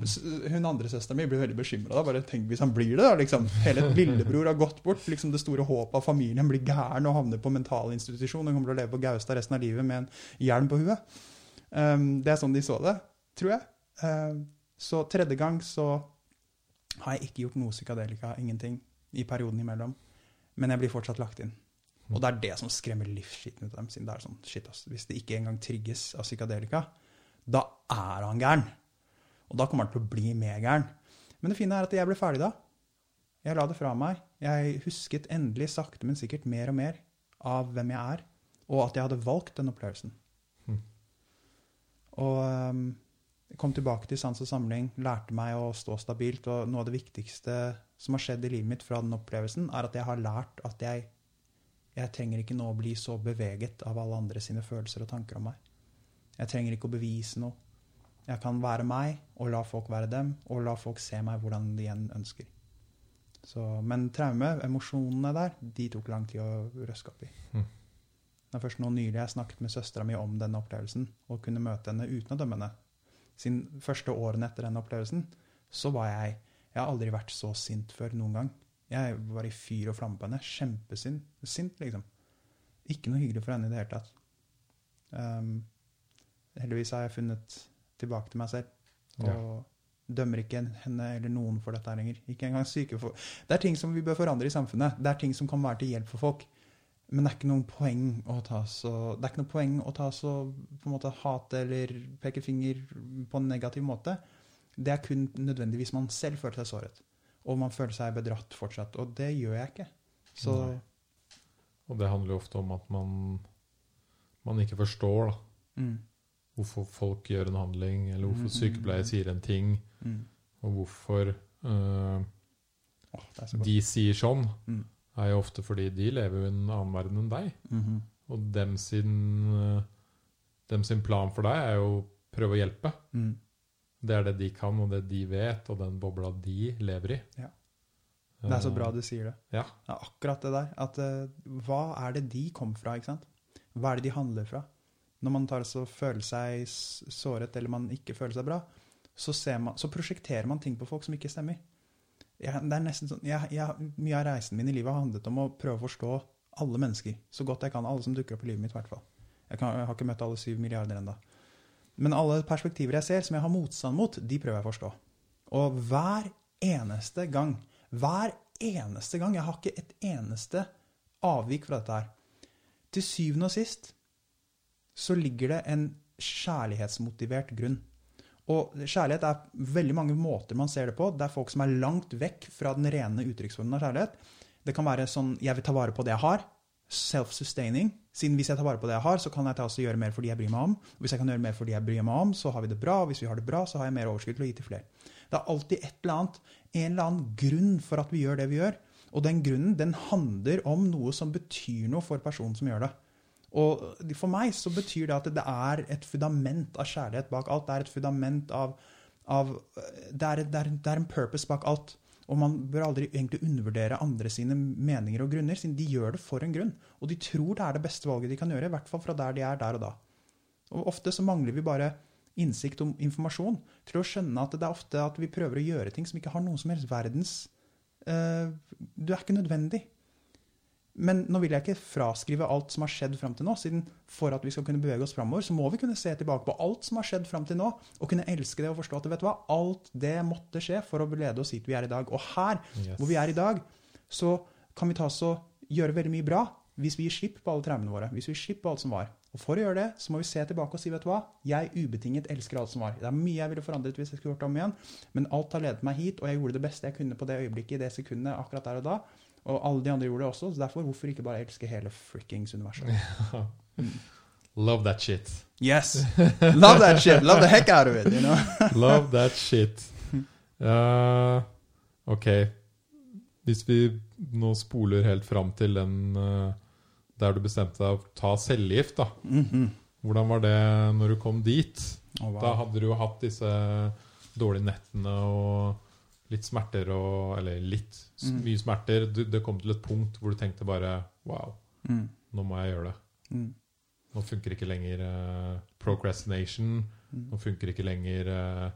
hun andre søsteren min blir veldig bekymra. Tenk hvis han blir det. da, liksom. Hele lillebror har gått bort. liksom Det store håpet av familien blir gæren og havner på mentalinstitusjon og kommer til å leve på Gaustad resten av livet med en hjelm på huet. Um, det er sånn de så det, tror jeg. Um, så tredje gang så har jeg ikke gjort noe psykadelika, ingenting, i perioden imellom. Men jeg blir fortsatt lagt inn. Og det er det som skremmer livsskitten ut av dem. siden det er sånn, shit ass, Hvis det ikke engang trigges av psykadelika, da er han gæren. Og da kommer han til å bli mer gæren. Men det fine er at jeg ble ferdig da. Jeg la det fra meg. Jeg husket endelig sakte, men sikkert mer og mer av hvem jeg er, og at jeg hadde valgt den opplevelsen. Mm. Og um, kom tilbake til sans og samling, lærte meg å stå stabilt, og noe av det viktigste som har skjedd i livet mitt fra den opplevelsen, er at jeg har lært at jeg, jeg trenger ikke nå å bli så beveget av alle andre sine følelser og tanker om meg. Jeg trenger ikke å bevise noe. Jeg kan være meg, og la folk være dem, og la folk se meg hvordan de igjen ønsker. Så, men traume, emosjonene der, de tok lang tid å røske opp i. Mm. Det er først nå nylig jeg snakket med søstera mi om denne opplevelsen, og kunne møte henne uten å dømme henne. Siden første årene etter denne opplevelsen, så var jeg Jeg har aldri vært så sint før noen gang. Jeg var i fyr og flamme på henne. Kjempesint, sint, liksom. Ikke noe hyggelig for henne i det hele tatt. Um, heldigvis har jeg funnet tilbake til meg selv. Og Ja. dømmer ikke henne eller noen for dette lenger. Ikke engang syke for... Det er ting som vi bør forandre i samfunnet. Det er ting som kan være til hjelp for folk. Men det er ikke noen poeng å ta så Det er ikke noe poeng å ta så på en måte hate eller peke finger på en negativ måte. Det er kun nødvendig hvis man selv føler seg såret. Og man føler seg bedratt fortsatt. Og det gjør jeg ikke. Så Nei. Og det handler jo ofte om at man, man ikke forstår da, mm, hvorfor folk gjør en handling, eller hvorfor Mm, mm, mm. sier en ting, mm. og hvorfor uh, godt. de sier sånn, Mm. er jo ofte fordi de lever i en annen verden enn deg. Mhm. Og dem sin, øh, dem sin plan for deg er jo å prøve å hjelpe. Mm. Det er det de kan, og det de vet, og den bobla de lever i. Ja. Det er så Eh, bra du sier det. Ja. Er akkurat det der. At, uh, hva er det de kom fra? ikke sant? Hva er det de handler fra? Når man tar så føler seg såret, eller man ikke føler seg bra, så, man, så prosjekterer man ting på folk som ikke stemmer. Jeg, det er nesten sånn, jeg, jeg, mye av reisen min i livet har handlet om å prøve å forstå alle mennesker så godt jeg kan. Alle som dukker opp i livet mitt, i hvert fall. Jeg, kan, jeg har ikke møtt alle syv milliarder ennå. Men alle perspektiver jeg ser som jeg har motstand mot, de prøver jeg å forstå. Og hver eneste gang, hver eneste gang Jeg har ikke et eneste avvik fra dette her. Til syvende og sist så ligger det en kjærlighetsmotivert grunn. Og kjærlighet er veldig mange måter man ser det på. Det er folk som er langt vekk fra den rene uttrykksformen av kjærlighet. Det kan være sånn 'jeg vil ta vare på det jeg har'. Self-sustaining. Siden hvis jeg tar vare på det jeg har, så kan jeg også gjøre mer for de jeg bryr meg om. Og hvis jeg kan gjøre mer for de jeg bryr meg om, så har vi det bra. Og hvis vi har det bra, så har jeg mer overskudd til å gi til flere. Det er alltid et eller annet, en eller annen grunn for at vi gjør det vi gjør. Og den grunnen den handler om noe som betyr noe for personen som gjør det. Og for meg så betyr det at det er et fundament av kjærlighet bak alt. Det er et fundament av, av det, er, det, er, det er en purpose bak alt. Og man bør aldri egentlig undervurdere andre sine meninger og grunner, siden de gjør det for en grunn. Og de tror det er det beste valget de kan gjøre, i hvert fall fra der de er der og da. Og ofte så mangler vi bare innsikt om informasjon til å skjønne at det er ofte at vi prøver å gjøre ting som ikke har noe som helst verdens eh, Du er ikke nødvendig. Men nå vil jeg ikke fraskrive alt som har skjedd fram til nå, siden for at vi skal kunne bevege oss framover, så må vi kunne se tilbake på alt som har skjedd fram til nå, og kunne elske det og forstå at vet du hva, alt det måtte skje for å lede oss hit vi er i dag. Og her, Yes. hvor vi er i dag, så kan vi ta oss og gjøre veldig mye bra hvis vi gir slipp på alle traumene våre. Hvis vi gir slipp på alt som var. Og for å gjøre det, så må vi se tilbake og si, vet du hva, jeg ubetinget elsker alt som var. Det er mye jeg ville forandret hvis jeg skulle gjort det om igjen, men alt har ledet meg hit, og jeg gjorde det beste jeg kunne på det øyeblikket, i det sekundet, akkurat der og da. Og alle de andre gjorde det også, så derfor, hvorfor ikke bare elske hele frikkings universet? Love that shit. Yes! Love that shit! Love the heck out of it, you know? Love that shit. Uh, ok. Hvis vi nå spoler helt fram til den uh, der du bestemte deg å ta cellegift, da. Mhm. Hvordan var det når du kom dit? Oh, wow. Da hadde du jo hatt disse dårlige nettene og litt smerter og Eller litt Mm. mye smerter. Du, det kom til et punkt hvor du tenkte bare Wow, Mm. nå må jeg gjøre det. Mm. Nå funker ikke lenger eh, procrastination. Mm. Nå funker ikke lenger eh,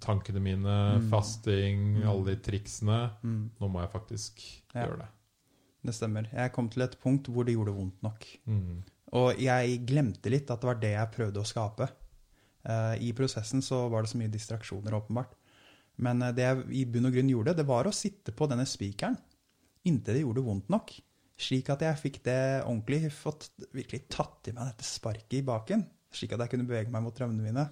tankene mine, Mm. fasting, alle de triksene. Nå må jeg faktisk Ja. gjøre det. Det stemmer. Jeg kom til et punkt hvor det gjorde vondt nok. Mm. Og jeg glemte litt at det var det jeg prøvde å skape. Uh, I prosessen så var det så mye distraksjoner, åpenbart. Men eh, det jeg i bunn og grunn gjorde, det var å sitte på denne spikeren inntil det gjorde vondt nok. Slik at jeg fikk det ordentlig, fått virkelig tatt i meg dette sparket i baken. Slik at jeg kunne bevege meg mot drømmene mine.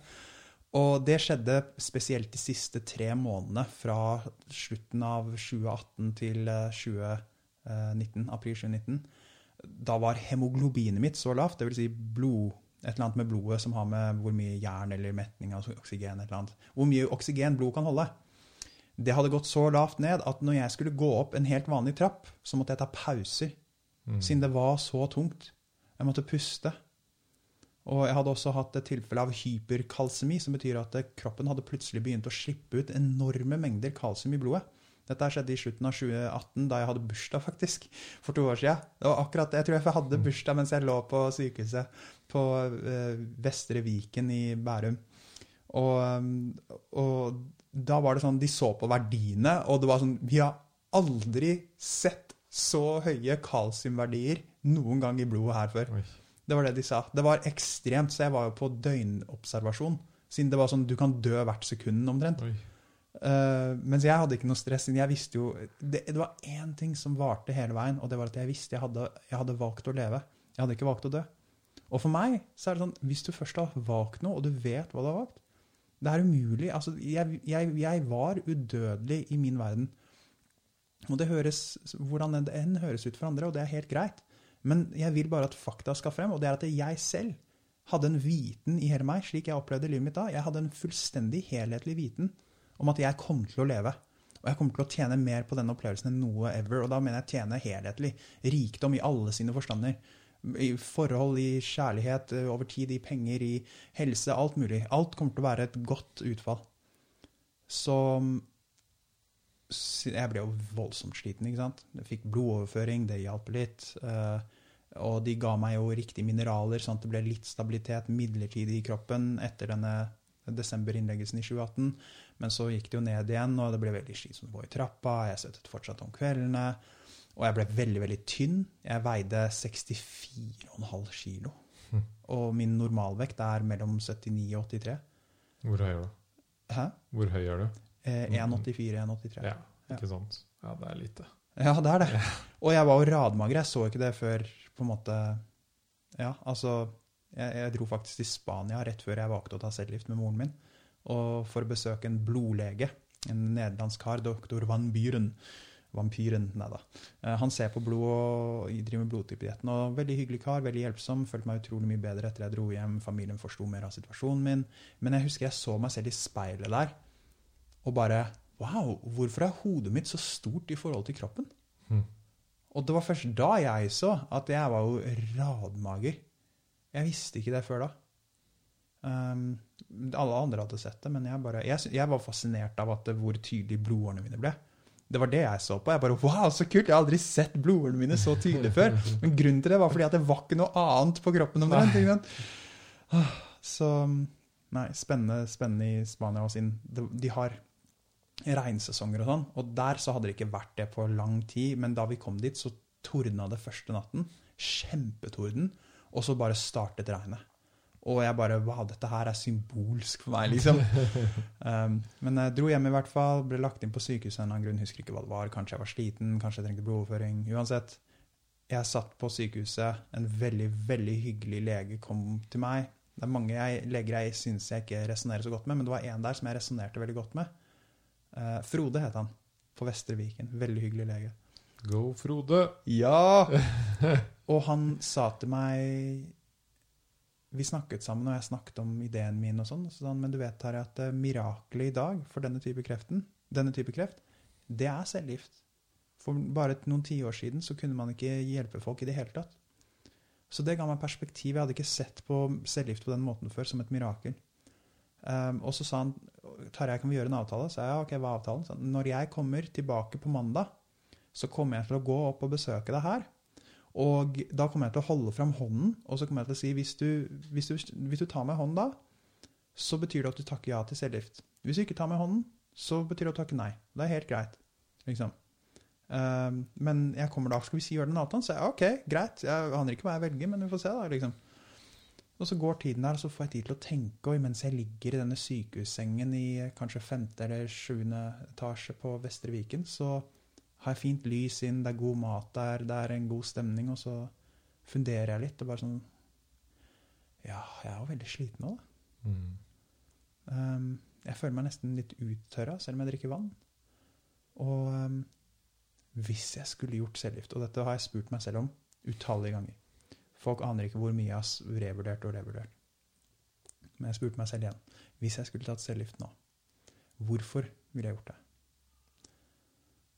Og det skjedde spesielt de siste tre månedene, fra slutten av 2018 til eh, 2019, april 2019 da var hemoglobinet mitt så lavt, dvs. Si blod, et eller annet med blodet som har med hvor mye jern eller metning av oksygen et eller annet. Hvor mye oksygen blod kan holde. Det hadde gått så lavt ned at når jeg skulle gå opp en helt vanlig trapp, så måtte jeg ta pauser, Mm. siden det var så tungt. Jeg måtte puste. Og jeg hadde også hatt et tilfelle av hyperkalsemi, som betyr at kroppen hadde plutselig begynt å slippe ut enorme mengder kalsium i blodet. Dette skjedde i slutten av 2018, da jeg hadde bursdag, faktisk. For to år siden. Det var akkurat. Jeg tror jeg hadde bursdag mens jeg lå på sykehuset på eh, Vestre Viken i Bærum. Og, um, og da var det sånn De så på verdiene, og det var sånn Vi har aldri sett så høye kalsiumverdier noen gang i blodet her før. Oi. Det var det de sa. Det var ekstremt, så jeg var jo på døgnobservasjon. Siden det var sånn du kan dø hvert sekund omtrent. Oi. Eh, mens jeg hadde ikke noe stress. Jeg visste jo, det, det var én ting som varte hele veien, og det var at jeg visste jeg hadde, jeg hadde valgt å leve. Jeg hadde ikke valgt å dø. Og for meg så er det sånn, hvis du først har valgt noe, og du vet hva du har valgt Det er umulig. altså Jeg, jeg, jeg var udødelig i min verden. Og det høres, hvordan enn høres ut for andre, og det er helt greit. Men jeg vil bare at fakta skal frem, og det er at jeg selv hadde en viten i hele meg, slik jeg opplevde livet mitt da. Jeg hadde en fullstendig helhetlig viten om at jeg kom til å leve. Og jeg kommer til å tjene mer på denne opplevelsen enn noe ever. Og da mener jeg tjene helhetlig. Rikdom i alle sine forstander. I forhold, i kjærlighet, eh, over tid, i penger, i helse, alt mulig. Alt kommer til å være et godt utfall. Så jeg ble jo voldsomt sliten, ikke sant. Jeg fikk blodoverføring, det hjalp litt. eh, Og de ga meg jo riktige mineraler, sånn at det ble litt stabilitet midlertidig i kroppen etter denne desemberinnleggelsen i 2018. Men så gikk det jo ned igjen, og det ble veldig slitsomt å gå i trappa. Jeg svettet fortsatt om kveldene. Og jeg ble veldig, veldig tynn. Jeg veide 64,5 kilo. Mm. Og min normalvekt er mellom 79 og 83. Hvor høy er du? Hæ? Hvor høy er du? Eh, 1,84-1,83. Ja, Ja. ikke sant? Ja, det er lite. Ja, det er det. Og jeg var jo radmager. Jeg så ikke det før på en måte Ja, altså jeg, jeg dro faktisk til Spania rett før jeg valgte å ta cellegift med moren min. Og for å besøke en blodlege. En nederlandsk kar, doktor Van Byren. Vampyren, nei da. Eh, Han ser på blod og driver med blodtypedietten. Og veldig hyggelig kar, veldig hjelpsom. Følte meg utrolig mye bedre etter jeg dro hjem. Familien forsto mer av situasjonen min. Men jeg husker jeg så meg selv i speilet der og bare Wow, hvorfor er hodet mitt så stort i forhold til kroppen? Mm. Og det var først da jeg så at jeg var jo radmager. Jeg visste ikke det før da. Um, alle andre hadde sett det, men jeg, bare, jeg, jeg var fascinert av det, hvor tydelig blodårene mine ble. Det var det jeg så på. Jeg bare, wow, så kult! Jeg har aldri sett blodårene mine så tydelig før. Men grunnen til det var fordi at det var ikke noe annet på kroppen. om den? Ah, Så nei, spennende, spennende i Spania og sin. De har regnsesonger og sånn, og der så hadde det ikke vært det på lang tid, men da vi kom dit, så tordna det første natten. Kjempetorden. Og så bare startet regnet. Og jeg bare Wow, dette her er symbolsk for meg, liksom. um, men jeg dro hjem i hvert fall. Ble lagt inn på sykehuset av en annen grunn. Husker ikke hva det var. Kanskje jeg var sliten, kanskje jeg trengte blodoverføring. Uansett. jeg satt på sykehuset, en veldig, veldig hyggelig lege kom til meg. Det er mange jeg, leger jeg syns jeg ikke resonnerer så godt med, men det var en der som jeg resonnerte veldig godt med. Uh, Frode het han, på Vestre Viken. Veldig hyggelig lege. Go, Frode! Ja! og han sa til meg Vi snakket sammen, og jeg snakket om ideen min, og sånn. Så sa men du vet Harry, at uh, mirakelet i dag for denne type, kreften, denne type kreft, det er cellegift. For bare noen tiår siden så kunne man ikke hjelpe folk i det hele tatt. Så det ga meg perspektiv. Jeg hadde ikke sett på cellegift på den måten før, som et mirakel. Um, og så sa han Tarjei, kan vi gjøre en avtale? Så jeg, ok, hva er avtalen? Så, når jeg kommer tilbake på mandag, så kommer jeg til å gå opp og besøke deg her. Og da kommer jeg til å holde fram hånden, og så kommer jeg til å si hvis du, hvis du, hvis du tar meg hånden da, så betyr det at du takker ja til cellegift. Hvis du ikke tar med hånden, så betyr det at du takker nei. Det er helt greit. Liksom. Uh, men jeg kommer da, skal vi si gjør den avtalen? Så jeg, ok, greit. Jeg aner ikke hva jeg velger, men vi får se, da. liksom. Og så går tiden der, og så får jeg tid til å tenke, og mens jeg ligger i denne sykehussengen i kanskje femte eller sjuende etasje på Vestre Viken, så har jeg fint lys inn, det er god mat der, det er en god stemning, og så funderer jeg litt og bare sånn Ja, jeg er jo veldig sliten nå, da. Mm. Um, jeg føler meg nesten litt uttørra, selv om jeg drikker vann. Og um, hvis jeg skulle gjort cellegift, og dette har jeg spurt meg selv om utallige ganger Folk aner ikke hvor mye jeg har revurdert og revurdert. Men jeg spurte meg selv igjen. Hvis jeg skulle tatt cellegift nå, hvorfor ville jeg gjort det?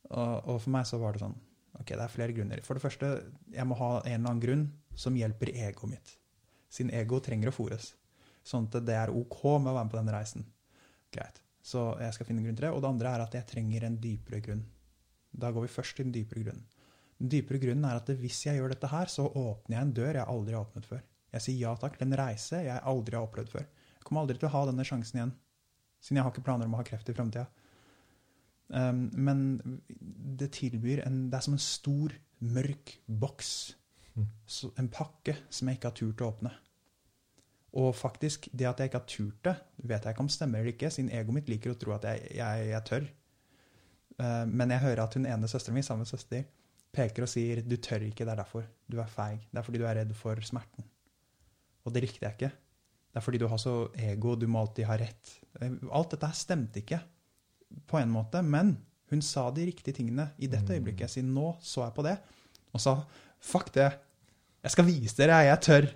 Og, og, for meg så var det sånn Ok, det er flere grunner. For det første, jeg må ha en eller annen grunn som hjelper egoet mitt. Siden ego trenger å fòres. Sånn at det er OK med å være med på denne reisen. Greit. Så jeg skal finne en grunn til det. Og det andre er at jeg trenger en dypere grunn. Da går vi først til den dypere grunnen. Den dypere grunnen er at hvis jeg gjør dette her, så åpner jeg en dør jeg aldri har åpnet før. Jeg sier ja takk til en reise jeg aldri har opplevd før. Jeg kommer aldri til å ha denne sjansen igjen. Siden jeg har ikke planer om å ha kreft i framtida. Um, men det tilbyr en Det er som en stor, mørk boks. Mm. en pakke som jeg ikke har turt å åpne. Og faktisk, det at jeg ikke har turt det, vet jeg ikke om stemmer eller ikke, siden egoet mitt liker å tro at jeg, jeg, jeg tør. Uh, men jeg hører at hun ene søsteren min, samme søster, peker og sier 'du tør ikke, det er derfor. Du er feig. Det er fordi du er redd for smerten'. Og det likte jeg ikke. Det er fordi du har så ego, du må alltid ha rett. Alt dette her stemte ikke på en måte, men hun sa de riktige tingene i dette mm. øyeblikket. Siden nå så jeg på det og sa fuck det, jeg skal vise dere, jeg tør.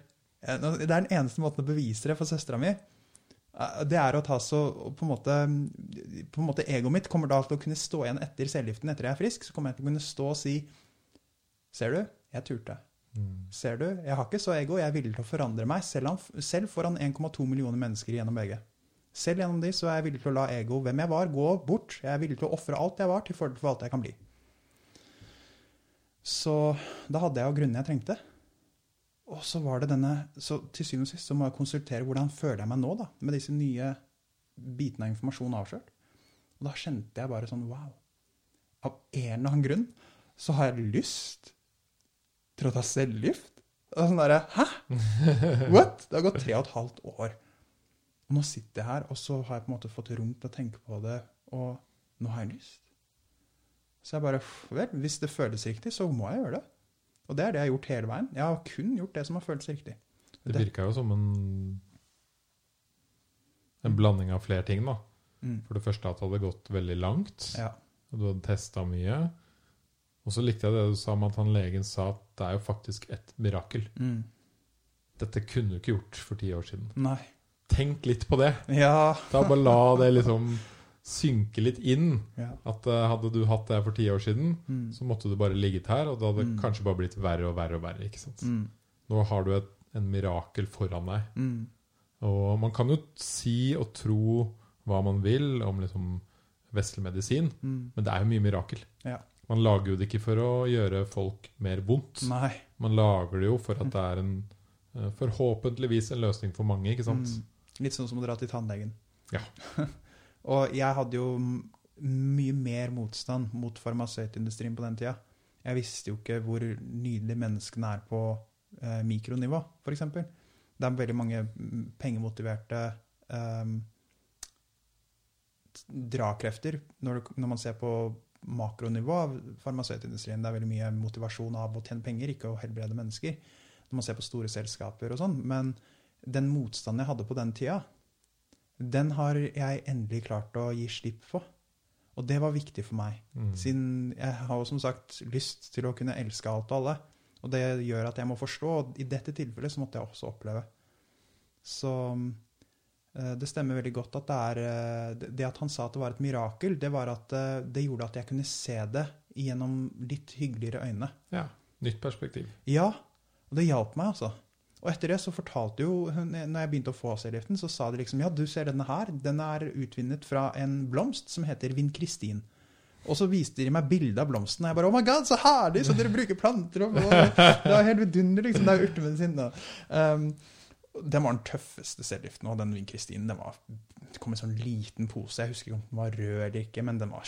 Det er den eneste måten å bevise det for søstera mi. Eh, det er å ta så på en, måte, på en måte Egoet mitt kommer da til å kunne stå igjen etter cellegiften, etter jeg er frisk. Så kommer jeg til å kunne stå og si Ser du, jeg turte. Mm. Ser du, jeg har ikke så ego, jeg er villig til å forandre meg, selv, selv foran 1,2 millioner mennesker gjennom begge. Selv gjennom de så er jeg villig til å la ego, hvem jeg var, gå bort. Jeg er villig til å ofre alt jeg var, til fordel for alt jeg kan bli. Så da hadde jeg jo grunnen jeg trengte. Og så var det denne Så til syvende og sist så må jeg konsultere hvordan føler jeg meg nå, da, med disse nye bitene av informasjon avslørt. Og da kjente jeg bare sånn wow. Av en eller annen grunn så har jeg lyst til å ta cellegift. Sånn derre Hæ? What? Det har gått tre og et halvt år. Og nå sitter jeg her, og så har jeg på en måte fått rom til å tenke på det, og nå har jeg lyst. Så jeg bare Vel, hvis det føles riktig, så må jeg gjøre det. Og det er det jeg har gjort hele veien. Jeg har kun gjort det som har føltes riktig. Det virka jo som en, en blanding av flere ting, da. Mm. For det første at det hadde gått veldig langt, ja. og du hadde testa mye. Og så likte jeg det du sa om at han legen sa at det er jo faktisk et mirakel. Mm. Dette kunne du ikke gjort for ti år siden. Nei tenk litt på det. Ja. Da bare la det liksom synke litt inn. Ja. At uh, hadde du hatt det for ti år siden, mm. så måtte du bare ligget her, og det hadde mm. kanskje bare blitt verre og verre og verre. ikke sant? Mm. Nå har du et, en mirakel foran deg. Mm. Og man kan jo si og tro hva man vil om liksom vestlig medisin, mm. men det er jo mye mirakel. Ja. Man lager jo det ikke for å gjøre folk mer vondt. Nei. Man lager det jo for at det er en eh, forhåpentligvis en løsning for mange. ikke sant? Litt sånn som å dra til tannlegen. Ja. og jeg hadde jo mye mer motstand mot farmasøytindustrien på den tida. Jeg visste jo ikke hvor nydelige menneskene er på eh, mikronivå, f.eks. Det er veldig mange pengemotiverte eh, drakrefter når, når, man ser på makronivå av farmasøytindustrien. Det er veldig mye motivasjon av å tjene penger, ikke å helbrede mennesker. Når man ser på store selskaper og sånn. Men den motstanden jeg hadde på den tida, den har jeg endelig klart å gi slipp på. Og det var viktig for meg. Mm. Siden jeg har jo som sagt lyst til å kunne elske alt og alle. Og det gjør at jeg må forstå, og i dette tilfellet så måtte jeg også oppleve. Så eh, det stemmer veldig godt at det er eh, det- at han sa at det var et mirakel, det var at eh, det gjorde at jeg kunne se det gjennom litt hyggeligere øyne. Ja. Nytt perspektiv. Ja, og det hjalp meg, altså. Og etter det så fortalte jo når jeg begynte å få C-liften, så sa de liksom ja, du ser denne her, den er utvinnet fra en blomst som heter vinkristin. Og så viste de meg bilde av blomsten, og jeg bare oh my god, så herlig! Så dere bruker planter og, Det var helt vidunderlig, liksom. Det er urtemedisin, da. Um, den var den tøffeste C-liften, og den vinkristinen den var, det kom i en sånn liten pose. Jeg husker ikke om den var rød eller ikke, men den var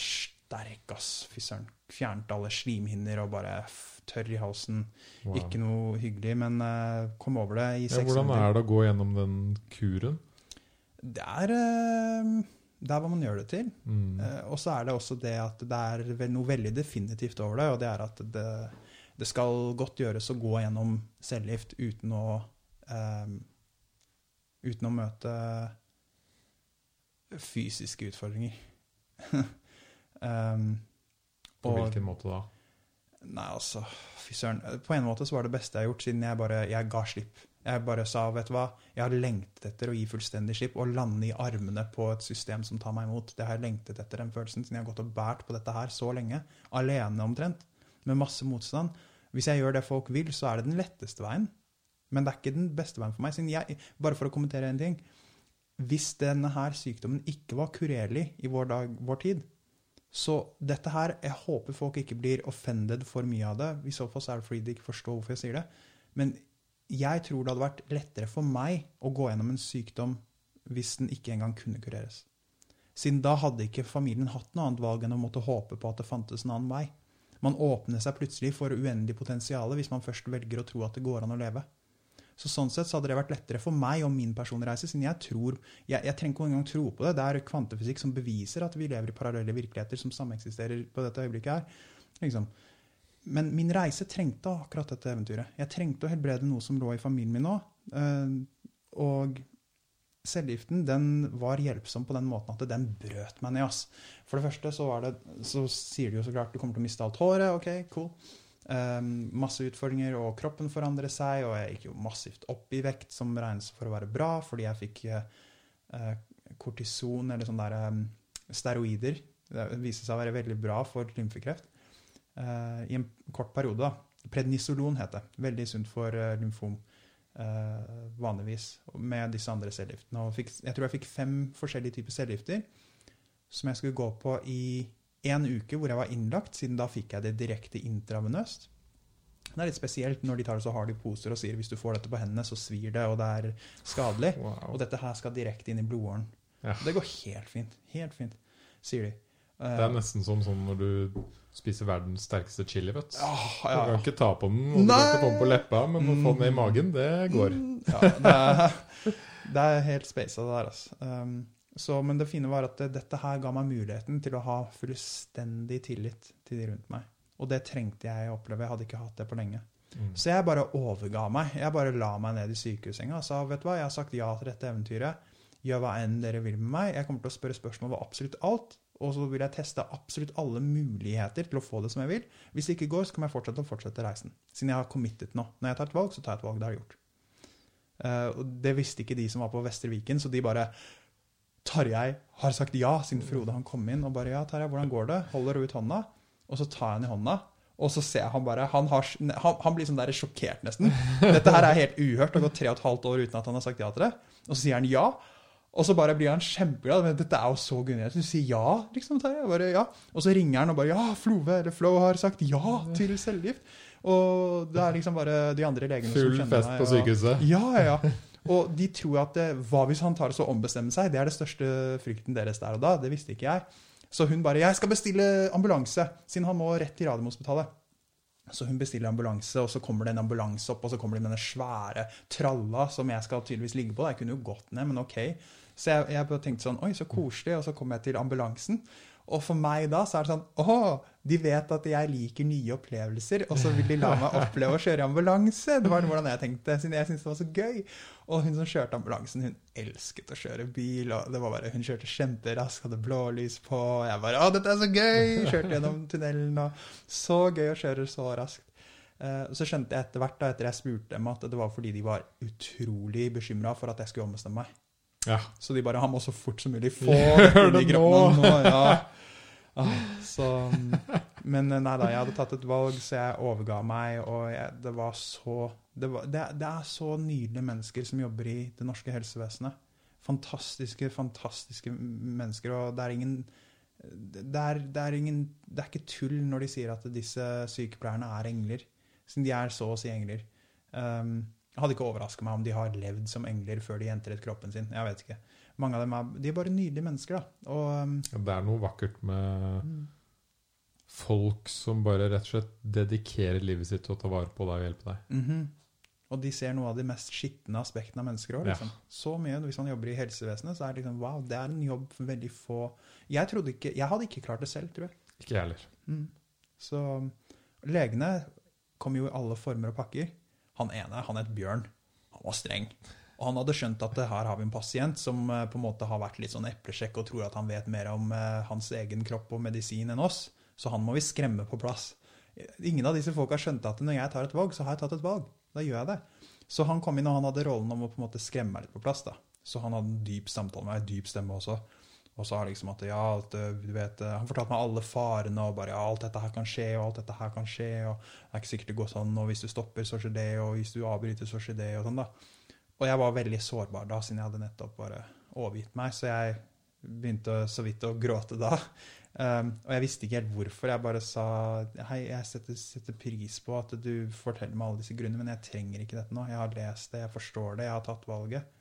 sterk, ass. Fy søren. Fjernet alle slimhinner og bare tørr i halsen. Wow. Ikke noe hyggelig, men uh, kom over det i Ja, seks hvordan er det å gå gjennom den kuren? Det er det er hva man gjør det til. Mm. Uh, og så er det også det at det er noe veldig definitivt over det, og det er at det, det skal godt gjøres å gå gjennom cellegift uten å eh, Uten å møte fysiske utfordringer. um, På og- hvilken måte da? Nei, altså, fy søren. På en måte så var det beste jeg har gjort, siden jeg bare jeg ga slipp. Jeg bare sa, vet du hva, jeg har lengtet etter å gi fullstendig slipp og lande i armene på et system som tar meg imot. Det har jeg lengtet etter, den følelsen, siden jeg har gått og bært på dette her så lenge. Alene omtrent. Med masse motstand. Hvis jeg gjør det folk vil, så er det den letteste veien. Men det er ikke den beste veien for meg. Jeg, bare for å kommentere en ting. Hvis denne her sykdommen ikke var kurerlig i vår, dag, vår tid, så dette her, jeg håper folk ikke blir offended for mye av det. I så fall er det fordi de ikke forstår hvorfor jeg sier det. Men jeg tror det hadde vært lettere for meg å gå gjennom en sykdom hvis den ikke engang kunne kureres. Siden da hadde ikke familien hatt noe annet valg enn å måtte håpe på at det fantes en annen vei. Man åpner seg plutselig for uendelig potensial hvis man først velger å tro at det går an å leve. Så sånn sett så hadde det vært lettere for meg og min personreise, siden jeg tror Jeg, jeg trenger ikke engang tro på det. Det er kvantefysikk som beviser at vi lever i parallelle virkeligheter som sameksisterer på dette øyeblikket her. Liksom. Men min reise trengte akkurat dette eventyret. Jeg trengte å helbrede noe som lå i familien min nå. eh, Og cellegiften den var hjelpsom på den måten at den brøt meg ned. ass. For det første så, det, så sier de jo så klart du kommer til å miste alt håret. Ok, cool. Um, masse utfordringer, og kroppen forandrer seg, og jeg gikk jo massivt opp i vekt, som regnes for å være bra, fordi jeg fikk uh, kortison, eller sånne der, um, steroider. Det viste seg å være veldig bra for lymfekreft. uh, I en kort periode. da. Prednisolon het det. Veldig sunt for uh, lymfom. vanligvis, med disse andre cellegiftene. Jeg tror jeg fikk fem forskjellige typer cellegifter som jeg skulle gå på i en uke hvor jeg var innlagt, siden da fikk jeg det direkte intravenøst. Det er litt spesielt når de tar det så hardt i poser og sier hvis du får dette på hendene, så svir det, og det er skadelig. Wow. Og dette her skal direkte inn i blodåren. Ja. Det går helt fint. Helt fint, sier de. Eh, Det er nesten som sånn når du spiser verdens sterkeste chili, vet du. ah, Du kan ikke ta på den, og du kan ikke få den på leppa, men å få den ned i magen, det går. Mm, Ja, det, er, det er helt spasa, det der, altså. Um, så, men det fine var at det, dette her ga meg muligheten til å ha fullstendig tillit til de rundt meg. Og det trengte jeg å oppleve. Jeg hadde ikke hatt det på lenge. Mm. Så jeg bare overga meg. Jeg bare la meg ned i sykehussenga og sa vet du hva, jeg har sagt ja til dette eventyret. Gjør hva enn dere vil med meg. Jeg kommer til å spørre spørsmål over absolutt alt. Og så vil jeg teste absolutt alle muligheter til å få det som jeg vil. Hvis det ikke går, så kan jeg fortsette å fortsette reisen. Siden jeg har committet nå. Når jeg tar et valg, så tar jeg et valg. Det har jeg gjort. Uh, og det visste ikke de som var på Vestre Viken, så de bare Tarjei har sagt ja, siden Frode han kom inn og bare ja, Tarjei, hvordan går det? Holder ut hånda, og så tar jeg han i hånda. Og så ser jeg han bare Han, har, han, han blir sånn der sjokkert, nesten. Dette her er helt uhørt. Det har gått tre og et halvt år uten at han har sagt ja til det. Og så sier han ja. Og så bare blir han kjempeglad. Men dette er jo så genialt. Du sier ja, liksom. Tarjei. Bare, ja. Og så ringer han og bare Ja, Flove eller Flo har sagt ja til cellegift. Og det er liksom bare de andre legene som kjenner. Full fest på sykehuset. Ja, ja, ja. Og de tror at det, hva hvis han tar og så ombestemmer seg? Det er det største frykten deres der og da. Det visste ikke jeg. Så hun bare 'Jeg skal bestille ambulanse', siden han må rett til Radiumhospitalet. Så hun bestiller ambulanse, og så kommer det en ambulanse opp, og så kommer de med den svære tralla som jeg skal tydeligvis ligge på. Jeg kunne jo gått ned, men ok. Så jeg, jeg tenkte sånn Oi, så koselig. Og så kom jeg til ambulansen. Og for meg da så er det sånn Å, de vet at jeg liker nye opplevelser, og så vil de la meg oppleve å kjøre ambulanse. Det var hvordan jeg tenkte, siden jeg syntes det var så gøy. Og hun som kjørte ambulansen, hun elsket å kjøre bil. og det var bare, Hun kjørte kjemperaskt, hadde blålys på. Og jeg bare Å, dette er så gøy! Kjørte gjennom tunnelen, og så gøy å kjøre så raskt. Uh, så skjønte jeg etter hvert, da, etter jeg spurte dem, at det var fordi de var utrolig bekymra for at jeg skulle ombestemme meg. Ja. Så de bare Han må så fort som mulig få Gjør det nå! nå. Ja. Ah, så, men nei da, jeg hadde tatt et valg, så jeg overga meg, og jeg, det var så det, var, det, det, er så nydelige mennesker som jobber i det norske helsevesenet. Fantastiske, fantastiske mennesker, og det er ingen det er, det er, ingen, det er ikke tull når de sier at disse sykepleierne er engler. Siden de er så å si engler. Um, jeg hadde ikke overraska meg om de har levd som engler før de entret kroppen sin. Jeg vet ikke. Mange av dem er, de er bare nydelige mennesker. da. Og, um, ja, det er noe vakkert med mm. folk som bare rett og slett dedikerer livet sitt til å ta vare på deg og hjelpe deg. Mm -hmm. Og de ser noe av de mest skitne aspektene av mennesker òg. Liksom. Ja. Så mye. Hvis man jobber i helsevesenet, så er det liksom wow, det er en jobb for veldig få Jeg trodde ikke, jeg hadde ikke klart det selv, tror jeg. Ikke jeg heller. Mm. Så legene kom jo i alle former og pakker. Han ene, han het Bjørn. Han var streng. Og han hadde skjønt at her har vi en pasient som eh, på en måte har vært litt sånn eplesjekk og tror at han vet mer om eh, hans egen kropp og medisin enn oss. Så han må vi skremme på plass. Ingen av disse folka skjønte at når jeg tar et valg, så har jeg tatt et valg. Da gjør jeg det. Så han kom inn, og han hadde rollen om å på en måte skremme meg litt på plass. da. Så han hadde en dyp samtale med meg, dyp stemme også. Og sa liksom at ja, at, eh, du vet, Han fortalte meg alle farene, og bare ja, alt dette her kan skje, og alt dette her kan skje, og det er ikke sikkert det går sånn, og hvis du stopper, så skjer det, og hvis du avbryter, så skjer det, og sånn, da. Og jeg var veldig sårbar da, siden jeg hadde nettopp bare overgitt meg. Så jeg begynte så vidt å gråte da. Um, og jeg visste ikke helt hvorfor. Jeg bare sa hei, jeg setter, setter, pris på at du forteller meg alle disse grunnene, men jeg trenger ikke dette nå. Jeg har lest det, jeg forstår det, jeg har tatt valget.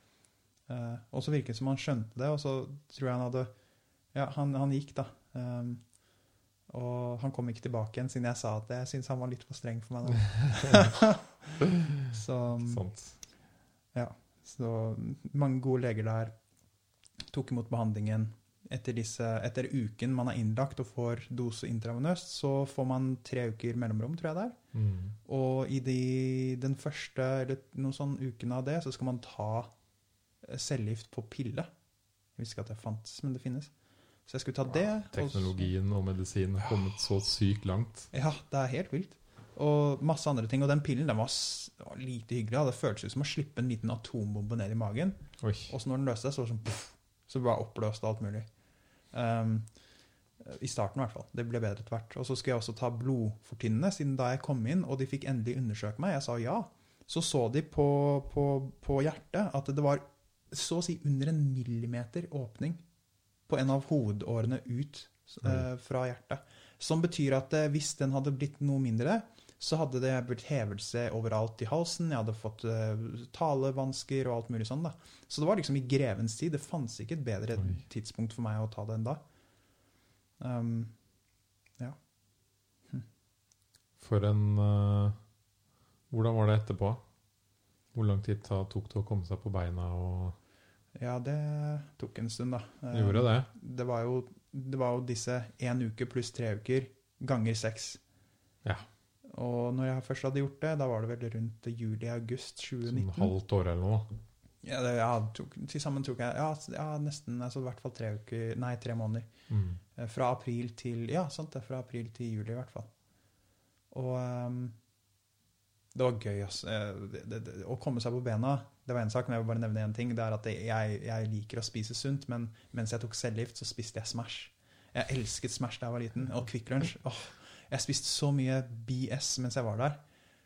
Uh, og så virket det som han skjønte det, og så tror jeg han hadde Ja, han, han gikk, da. Um, og han kom ikke tilbake igjen, siden jeg sa at jeg syntes han var litt for streng for meg nå. så Sant. Ja, så mange gode leger der tok imot behandlingen. Etter, disse, etter uken man er innlagt og får dose intravenøst, så får man tre uker mellomrom, tror jeg det er. Mm. Og i de, den første eller noen sånn uken av det, så skal man ta eh, cellegift på pille. Jeg visste ikke at det fantes, men det finnes. Så jeg skulle ta det. teknologien og medisinen har kommet så sykt langt. Ja, det er helt vilt og masse andre ting. Og den pillen den var, var lite hyggelig. Det føltes ut som å slippe en liten atombombe ned i magen. Oi. Og så når den løste seg, så var det sånn puff, så ble jeg oppløst alt mulig. Um, I starten, i hvert fall. Det ble bedre etter hvert. Og så skulle jeg også ta blodfortynnende, siden da jeg kom inn og de fikk endelig undersøke meg, jeg sa ja, så så de på, på, på hjertet at det var så å si under en millimeter åpning på en av hovedårene ut eh, fra hjertet. Som betyr at eh, hvis den hadde blitt noe mindre, så hadde det blitt hevelse overalt i halsen. Jeg hadde fått eh, talevansker og alt mulig sånn. da. Så det var liksom i grevens tid. Det fantes ikke et bedre Oi. tidspunkt for meg å ta det enn da. Um, ja. Hm. For en uh, Hvordan var det etterpå? Hvor lang tid tok det å komme seg på beina? og... Ja, det tok en stund, da. Gjorde det? Det var jo, det var jo disse én uke pluss tre uker ganger seks. Ja. Og når jeg først hadde gjort det, da var det vel rundt juli-august 2019. Sånn halvt år eller noe? Ja, det, ja tok, til sammen tok jeg ja, ja, nesten altså i hvert fall tre uker, nei, tre måneder. Mm. Eh, fra april til ja, sant det, fra april til juli i hvert fall. Og um, det var gøy. Altså. Det, det, det, å komme seg på bena det var en sak, men jeg vil bare nevne én ting. det er at jeg, jeg, liker å spise sunt, men mens jeg tok cellegift, så spiste jeg Smash. Jeg elsket Smash da jeg var liten, og Kvikk Lunsj. Oh, jeg spiste så mye BS mens jeg var der.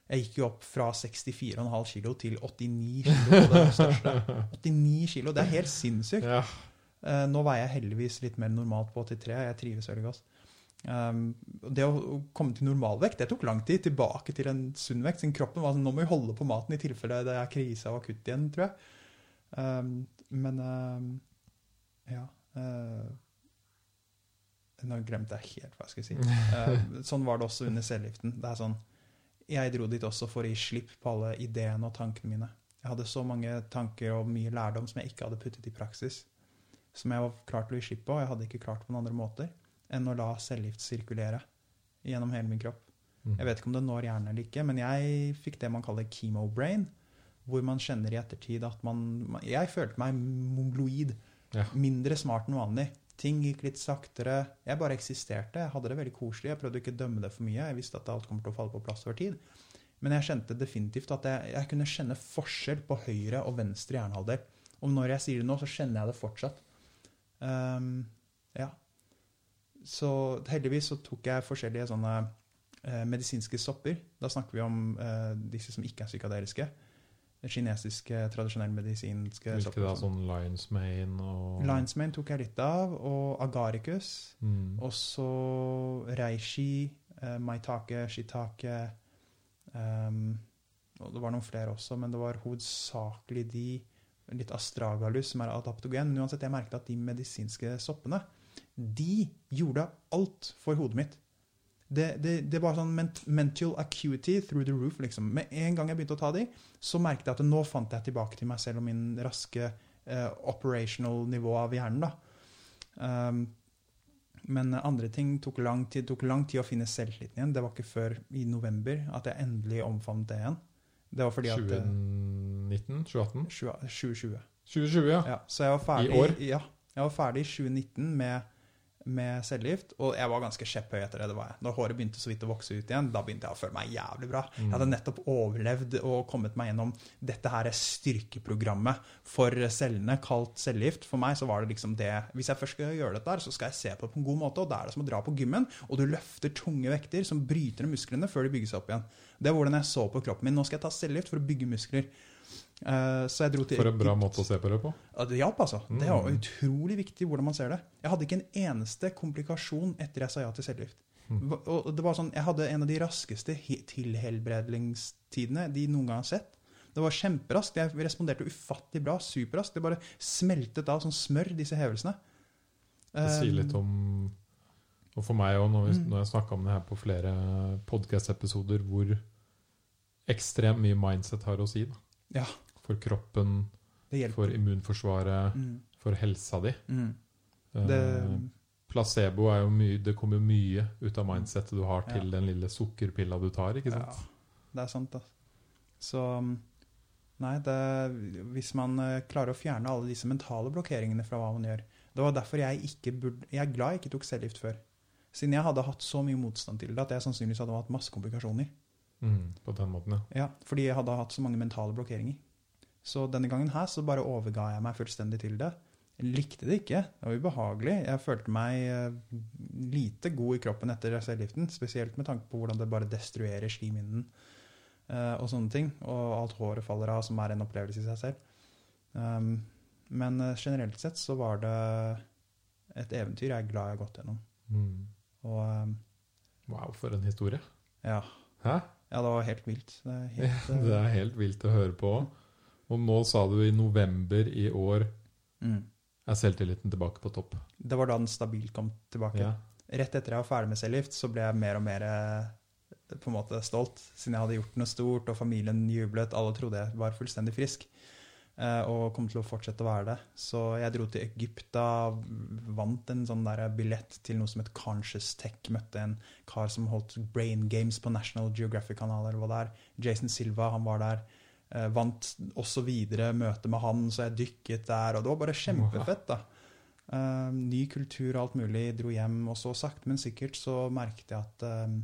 Jeg gikk jo opp fra 64,5 kilo til 89 kilo. Det største. 89 kilo, Det er helt sinnssykt. Ja. Uh, nå veier jeg heldigvis litt mer normalt på 83. Jeg trives veldig godt. Um, det å komme til normalvekt det tok lang tid. Tilbake til en sunn vekt. Sin kroppen var sånn, Nå må vi holde på maten i tilfelle det er krise og akutt igjen, tror jeg. Um, men um, ja. Uh, nå glemte jeg helt hva jeg skulle si. Sånn var det også under cellegiften. Det er sånn, jeg dro dit også for å gi slipp på alle ideene og tankene mine. Jeg hadde så mange tanker og mye lærdom som jeg ikke hadde puttet i praksis. Som jeg var klar til å gi slipp på, og jeg hadde ikke klart på noen andre måter. Enn å la cellegift sirkulere gjennom hele min kropp. Mm. Jeg vet ikke om det når hjernen eller ikke, men jeg fikk det man kaller chemo-brain, hvor man kjenner i ettertid at man Jeg følte meg mongloid. Ja. Mindre smart enn vanlig. Ting gikk litt saktere. Jeg bare eksisterte. Jeg hadde det veldig koselig. Jeg prøvde ikke å dømme det for mye. Jeg visste at alt kommer til å falle på plass over tid. Men jeg kjente definitivt at jeg, jeg kunne kjenne forskjell på høyre og venstre hjernehalvdel. Og når jeg sier det nå, så kjenner jeg det fortsatt. Ja. Så heldigvis så tok jeg forskjellige sånne eh, medisinske stopper. Da snakker vi om eh, disse som ikke er psykadeliske. Kinesiske, tradisjonelle medisinske Hvilke stopper. da? og sånn. Sånn Lions Mane og Lion's Mane tok jeg litt av, og agaricus. Mm. Og så reishi, eh, maitake, shitake um, og Det var noen flere også, men det var hovedsakelig de. Litt astragalus, som er adaptogen. Men uansett, jeg merket at de medisinske soppene de gjorde alt for hodet mitt. Det, det, det var sånn ment mental acuity through the roof. liksom. Med en gang jeg begynte å ta de, så merket jeg at nå fant jeg tilbake til meg selv og min raske uh, operational nivå av hjernen. da. Um, men andre ting tok lang tid. Tok lang tid å finne selvtilliten igjen. Det var ikke før i november at jeg endelig omfavnet det igjen. Det var fordi at eh, 2019? 2018? 2020. 2020, ja. Ja, så jeg var ferdig, I år? Ja, jeg var ferdig i 2019 med, med cellegift, og jeg var ganske kjepphøy etter det. det var jeg. Når håret begynte så vidt å vokse ut igjen, da begynte jeg å føle meg jævlig bra. Jeg hadde nettopp overlevd og kommet meg gjennom dette her styrkeprogrammet for cellene, kalt cellegift. For meg så var det liksom det Hvis jeg først skal gjøre dette, så skal jeg se på det på en god måte. Og da er det som å dra på gymmen, og du løfter tunge vekter som bryter ned musklene før de bygges opp igjen. Det er hvordan jeg så på kroppen min. Nå skal jeg ta cellegift for å bygge muskler. Eh, så jeg dro til For en bra måte å se på det på. Det hjalp, altså. Det var Mm. utrolig viktig hvordan man ser det. Jeg hadde ikke en eneste komplikasjon etter jeg sa ja til cellegift. Mm. Og det var sånn, Jeg hadde en av de raskeste he- de noen gang har sett. Det var kjemperaskt. Jeg responderte ufattelig bra. Superraskt. Det bare smeltet av som smør, disse hevelsene. Det sier litt om Og for meg òg, når, vi- Mm. når jeg snakka om det her på flere podcast-episoder, hvor ekstremt mye mindset har å si. Da. Ja, For kroppen, for immunforsvaret, Mm, for helsa di. mm. Eh, Det, placebo er jo mye Det kommer jo mye ut av mindsettet du har til Ja. den lille sukkerpilla du tar. ikke sant? Ja, det er sant, da. Så um, Nei, det, hvis man eh, klarer å fjerne alle disse mentale blokkeringene fra hva man gjør Det var derfor jeg ikke burde Jeg er glad jeg ikke tok cellegift før. Siden jeg hadde hatt så mye motstand til det at jeg sannsynligvis hadde hatt masse komplikasjoner. Mm, på den måten, ja. Ja, Fordi jeg hadde hatt så mange mentale blokkeringer. Så denne gangen her så bare overga jeg meg fullstendig til det. Jeg likte det ikke. Det var ubehagelig. Jeg følte meg eh, lite god i kroppen etter cellegiften. Spesielt med tanke på hvordan det bare destruerer slimhinnen eh, og sånne ting. Og alt håret faller av, som er en opplevelse i seg selv. Um, men eh, generelt sett så var det et eventyr jeg er glad jeg har gått gjennom. Mm. Og um, Wow, for en historie. ja. Hæ? ja, det var helt vilt. Det er helt, Det er helt vilt å høre på. Og nå sa du i november i år mm. er selvtilliten tilbake på topp. Det var da den stabilt kom tilbake. Ja. Rett etter jeg var ferdig med cellegift, så ble jeg mer og mer eh, på en måte stolt, siden jeg hadde gjort noe stort, og familien jublet. Alle trodde jeg var fullstendig frisk eh, og kom til å fortsette å være det. Så jeg dro til Egypt da, vant en sånn der billett til noe som het Conscious Tech. Møtte en kar som holdt Brain Games på National Geographic-kanal, eller hva det er. Jason Silva, han var der. Eh, vant også videre møte med han, så jeg dykket der, og det var bare kjempefett, da. Eh, ny kultur og alt mulig. Dro hjem, og så sakte, men sikkert så merket jeg at eh,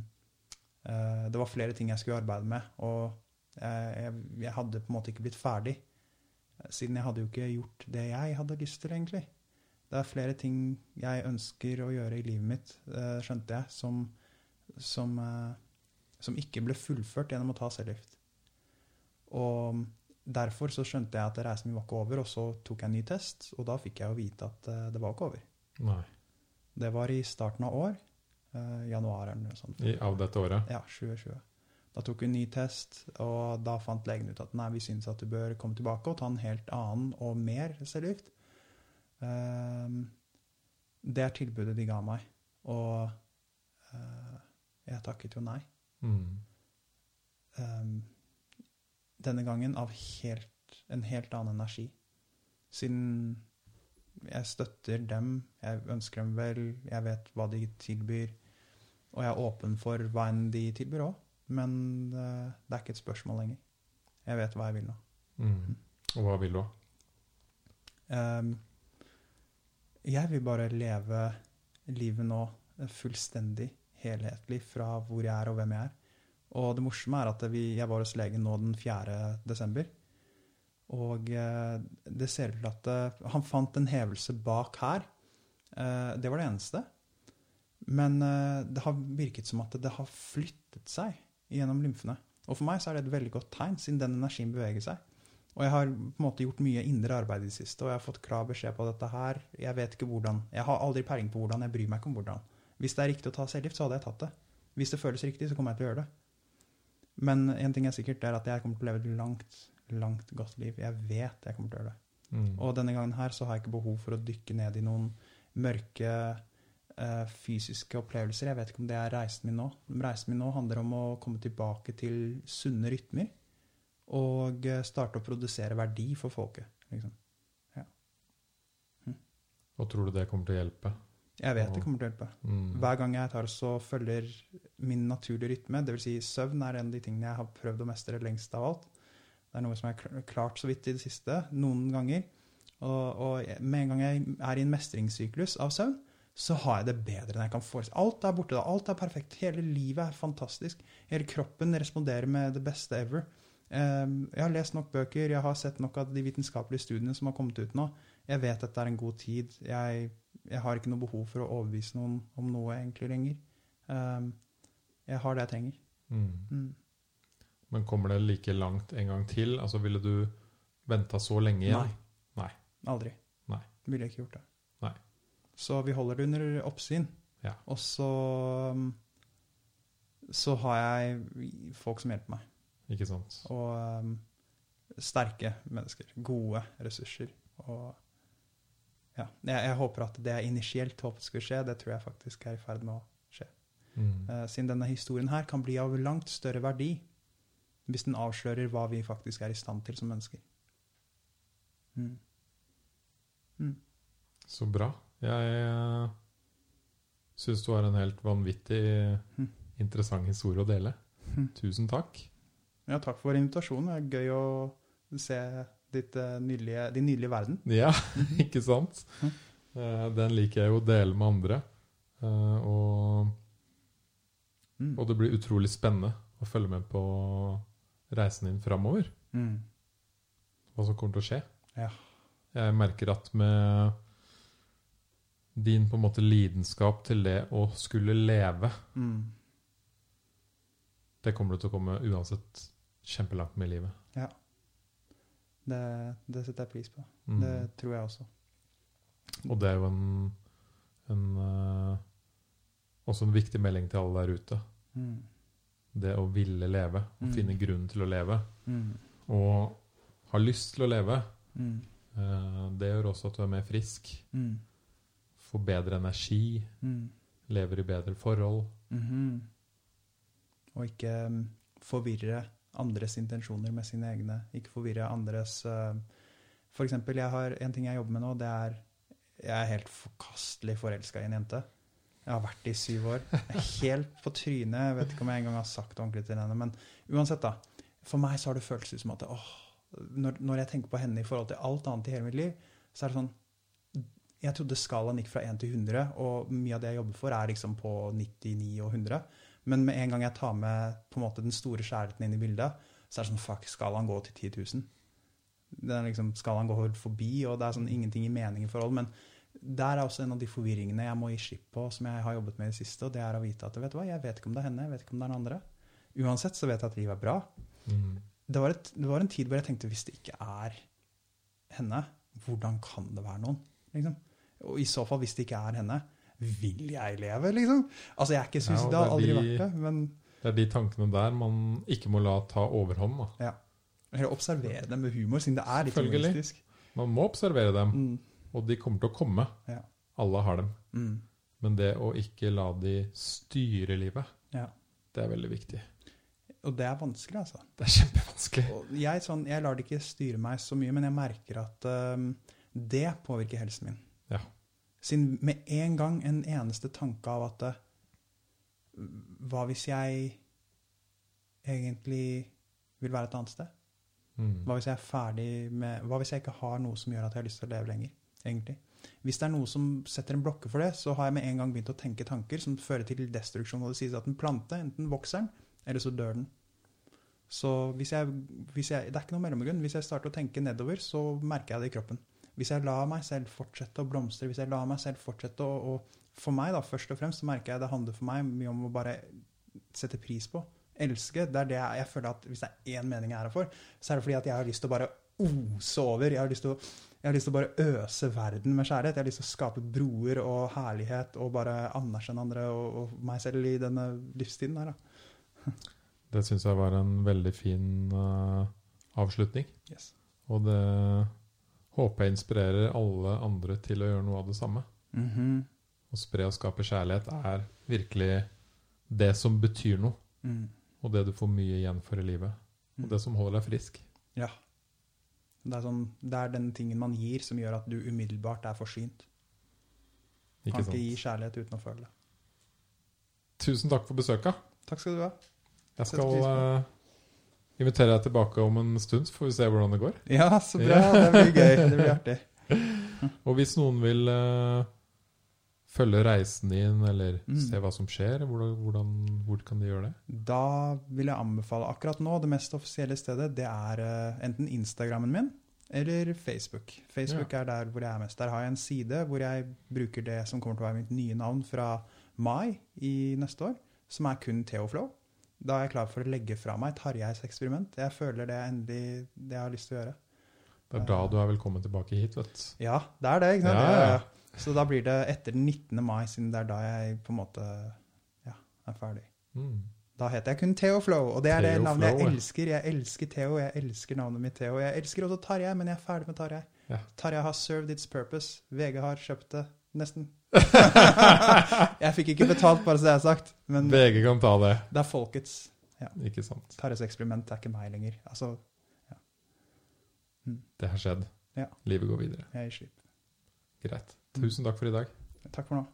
det var flere ting jeg skulle arbeide med. Og jeg, jeg, hadde på en måte ikke blitt ferdig, siden jeg hadde jo ikke gjort det jeg hadde lyst til, egentlig. Det er flere ting jeg ønsker å gjøre i livet mitt, skjønte jeg, som, som, som ikke ble fullført gjennom å ta cellegift. Og derfor så skjønte jeg at reisen min var ikke over, og så tok jeg en ny test, og da fikk jeg jo vite at eh, det var ikke over. Nei. Det var i starten av år, Uh, januar eller noe sånt. I, av dette året. Ja, 2020. Da tok vi en ny test, og da fant legen ut at nei, vi syns at du bør komme tilbake og ta en helt annen og mer cellegift. Ehm, det er tilbudet de ga meg, og uh, jeg takket jo nei. Mm. Ehm, denne gangen av helt, en helt annen energi. Siden jeg støtter dem. Jeg ønsker dem vel. Jeg vet hva de tilbyr. Og jeg er åpen for hva enn de tilbyr òg. Men eh, det er ikke et spørsmål lenger. Jeg vet hva jeg vil nå. Mm. Og hva vil du? Um, jeg vil bare leve livet nå fullstendig, helhetlig, fra hvor jeg er og hvem jeg er. Og det morsomme er at vi, jeg var hos legen nå den 4. desember. Og eh, det ser ut til at eh, han fant en hevelse bak her. Eh, det var det eneste. Men det har virket som at det har flyttet seg gjennom lymfene. Og for meg så er det et veldig godt tegn, siden den energien beveger seg. Og jeg har på en måte gjort mye indre arbeid i det siste, og jeg har fått klar beskjed på dette her. Jeg vet ikke hvordan. Jeg har aldri peiling på hvordan, jeg bryr meg ikke om hvordan. Hvis det er riktig å ta cellegift, så hadde jeg tatt det. Hvis det føles riktig, så kommer jeg til å gjøre det. Men en ting er sikkert, det er at jeg kommer til å leve et langt, langt godt liv. Jeg vet jeg kommer til å gjøre det. Mm. Og denne gangen her så har jeg ikke behov for å dykke ned i noen mørke eh, fysiske opplevelser. Jeg vet ikke om det er reisen min nå. Reisen min nå handler om å komme tilbake til sunne rytmer. Og eh, starte å produsere verdi for folket. Liksom. Og tror du det kommer til å hjelpe? Jeg vet det kommer til å hjelpe. Mm. Hver gang jeg tar så følger min naturlige rytme, dvs. Si søvn er en av de tingene jeg har prøvd å mestre lengst av alt. Det er noe som jeg har klart så vidt i det siste, noen ganger. Og, og med en gang jeg er i en mestringssyklus av søvn, så har jeg det bedre enn jeg kan forestille Alt er borte da. Alt er perfekt. Hele livet er fantastisk. Hele kroppen responderer med det beste ever. Um, jeg har lest nok bøker, jeg har sett nok av de vitenskapelige studiene som har kommet ut nå. Jeg vet at det er en god tid. Jeg, jeg har ikke noe behov for å overbevise noen om noe egentlig lenger. Um, jeg har det jeg trenger. Mm. Mm. Men kommer det like langt en gang til? Altså Ville du venta så lenge igjen? Nei. Aldri. Nei. Ville ikke gjort det. Nei. Så vi holder det under oppsyn. Ja. Og så um, så har jeg folk som hjelper meg. Ikke sant? Og um, sterke mennesker. Gode ressurser. Og ja, jeg, jeg håper at det jeg initielt håpet skulle skje, det tror jeg faktisk er i ferd med å skje. Mm. Uh, siden denne historien her kan bli av langt større verdi hvis den avslører hva vi faktisk er i stand til som mennesker. Mm. Mm. Så bra. Jeg uh, syns du har en helt vanvittig Mm. interessant historie å dele. Mm. Tusen takk. Ja, takk for invitasjonen. Det er gøy å se ditt, eh, nydelige, din nydelige verden. Ja, ikke sant? Eh, den liker jeg jo å dele med andre. Eh, og, Mm. og det blir utrolig spennende å følge med på reisen din framover. Mm. Hva som kommer til å skje. Ja. Jeg merker at med din på en måte lidenskap til det å skulle leve, Mm. det kommer du til å komme uansett kjempelangt med i livet. Det, det setter jeg pris på. Mm. Det tror jeg også. Og det er jo en, en uh, også en viktig melding til alle der ute. Mm. Det å ville leve, å Mm. finne grunn til å leve. Mm. Og ha lyst til å leve, Mm. eh, det gjør også at du er mer frisk. Mm. Får bedre energi, Mm. lever i bedre forhold. -hmm. Og ikke forvirre andres intensjoner med sine egne. Ikke forvirre andres uh, For eksempel, jeg har en ting jeg jobber med nå, det er Jeg er helt forkastelig forelska i en jente. Jeg har vært det i syv år. Helt på trynet. Jeg vet ikke om jeg engang har sagt det ordentlig til henne. Men uansett, da. For meg så har det føltes som at åh, når, når jeg tenker på henne i forhold til alt annet i hele mitt liv, så er det sånn Jeg trodde skalaen gikk fra 1 til 100, og mye av det jeg jobber for, er liksom på 99 og 100. Men med en gang jeg tar med på en måte den store kjærligheten inn i bildet, så er det sånn fuck, skal han gå til 10 000. Det er liksom, skalaen går forbi, og det er sånn ingenting i mening i forhold. Men der er også en av de forvirringene jeg må gi slipp på, som jeg har jobbet med i det siste, og det er å vite at vet du hva, jeg vet ikke om det er henne, jeg vet ikke om det er den andre. Uansett så vet jeg at livet er bra. Mm. Det var, et, det var en tid hvor jeg tenkte hvis det ikke er henne, hvordan kan det være noen? Liksom? Og i så fall, hvis det ikke er henne, vil jeg leve, liksom? Altså, jeg er ikke Ja, og suicidal, har aldri det vært det, men Det er de tankene der man ikke må la ta overhånd. Da. Ja. Eller observere dem med humor, siden det er litt humoristisk. Man må observere dem, Mm, og de kommer til å komme. Ja. Alle har dem. mm, Men det å ikke la de styre livet, ja. det er veldig viktig. Og det er vanskelig, altså. Det er kjempevanskelig. Jeg, sånn, jeg lar det ikke styre meg så mye, men jeg merker at um, det påvirker helsen min. Siden med en gang en eneste tanke av at eh, Hva hvis jeg egentlig vil være et annet sted? Mm. Hva hvis jeg er ferdig med Hva hvis jeg ikke har noe som gjør at jeg har lyst til å leve lenger? egentlig? Hvis det er noe som setter en blokke for det, så har jeg med en gang begynt å tenke tanker som fører til destruksjon. Og det sies at en plante enten vokser den, eller så dør den. Så hvis jeg, hvis jeg, Det er ikke noe mellomgrunn. Hvis jeg starter å tenke nedover, så merker jeg det i kroppen. Hvis jeg lar meg selv fortsette å blomstre, hvis jeg lar meg selv fortsette å, å For meg, da, først og fremst, så merker jeg det handler for meg mye om å bare sette pris på. Elske. Det er det jeg, jeg føler at Hvis det er én mening jeg er her for, så er det fordi at jeg har lyst til å bare ose over. Jeg har lyst til å, jeg har lyst til å bare øse verden med kjærlighet. Jeg har lyst til å skape broer og herlighet og bare anerkjenne andre og, og meg selv i denne livstiden her. da. Det syns jeg var en veldig fin uh, avslutning. Yes. Og det håper jeg inspirerer alle andre til å gjøre noe av det samme. Mhm. Å spre og skape kjærlighet er virkelig det som betyr noe. Mm. Og det du får mye igjen for i livet. Mm. Og det som holder deg frisk. Ja. Det er, sånn, det er den tingen man gir, som gjør at du umiddelbart er forsynt. Ikke Kan ikke gi kjærlighet uten å føle det. Tusen takk for besøket. Takk skal du ha. Jeg skal pris på eh, invitere deg tilbake om en stund, så får vi se hvordan det går. Ja, så bra. Det blir gøy. Det blir artig. Og hvis noen vil uh, følge reisen din, eller Mm. se hva som skjer, hvordan, hvordan, hvor kan de gjøre det? Da vil jeg anbefale akkurat nå det mest offisielle stedet. Det er uh, enten Instagrammen min eller Facebook. Facebook er der hvor jeg er mest. Der har jeg en side hvor jeg bruker det som kommer til å være mitt nye navn fra mai i neste år, som er kun Theoflow. Da er jeg klar for å legge fra meg Tarjeis eksperiment. Jeg føler det er endelig det jeg har lyst til å gjøre. Det er da du er velkommen tilbake hit, vet du. Ja, det er det. ikke sant? Ja, Ja, ja. Så da blir det etter den 19. mai, siden det er da jeg på en måte ja, er ferdig. Mm. Da heter jeg kun Theo Flow, og det er det Theo navnet jeg Flow, ja. elsker. Jeg elsker Theo, jeg elsker navnet mitt Theo. Jeg elsker også Tarjei, men jeg er ferdig med Tarjei. Tarjei har served its purpose. VG har kjøpt det, nesten. jeg fikk ikke betalt, bare så det er sagt, men VG kan ta det. det er folkets. Ikke sant? Tarjes eksperiment er ikke meg lenger. Altså, Det har skjedd. Ja. Livet går videre. jeg gir slipp. Greit. Tusen takk for i dag. Takk for nå.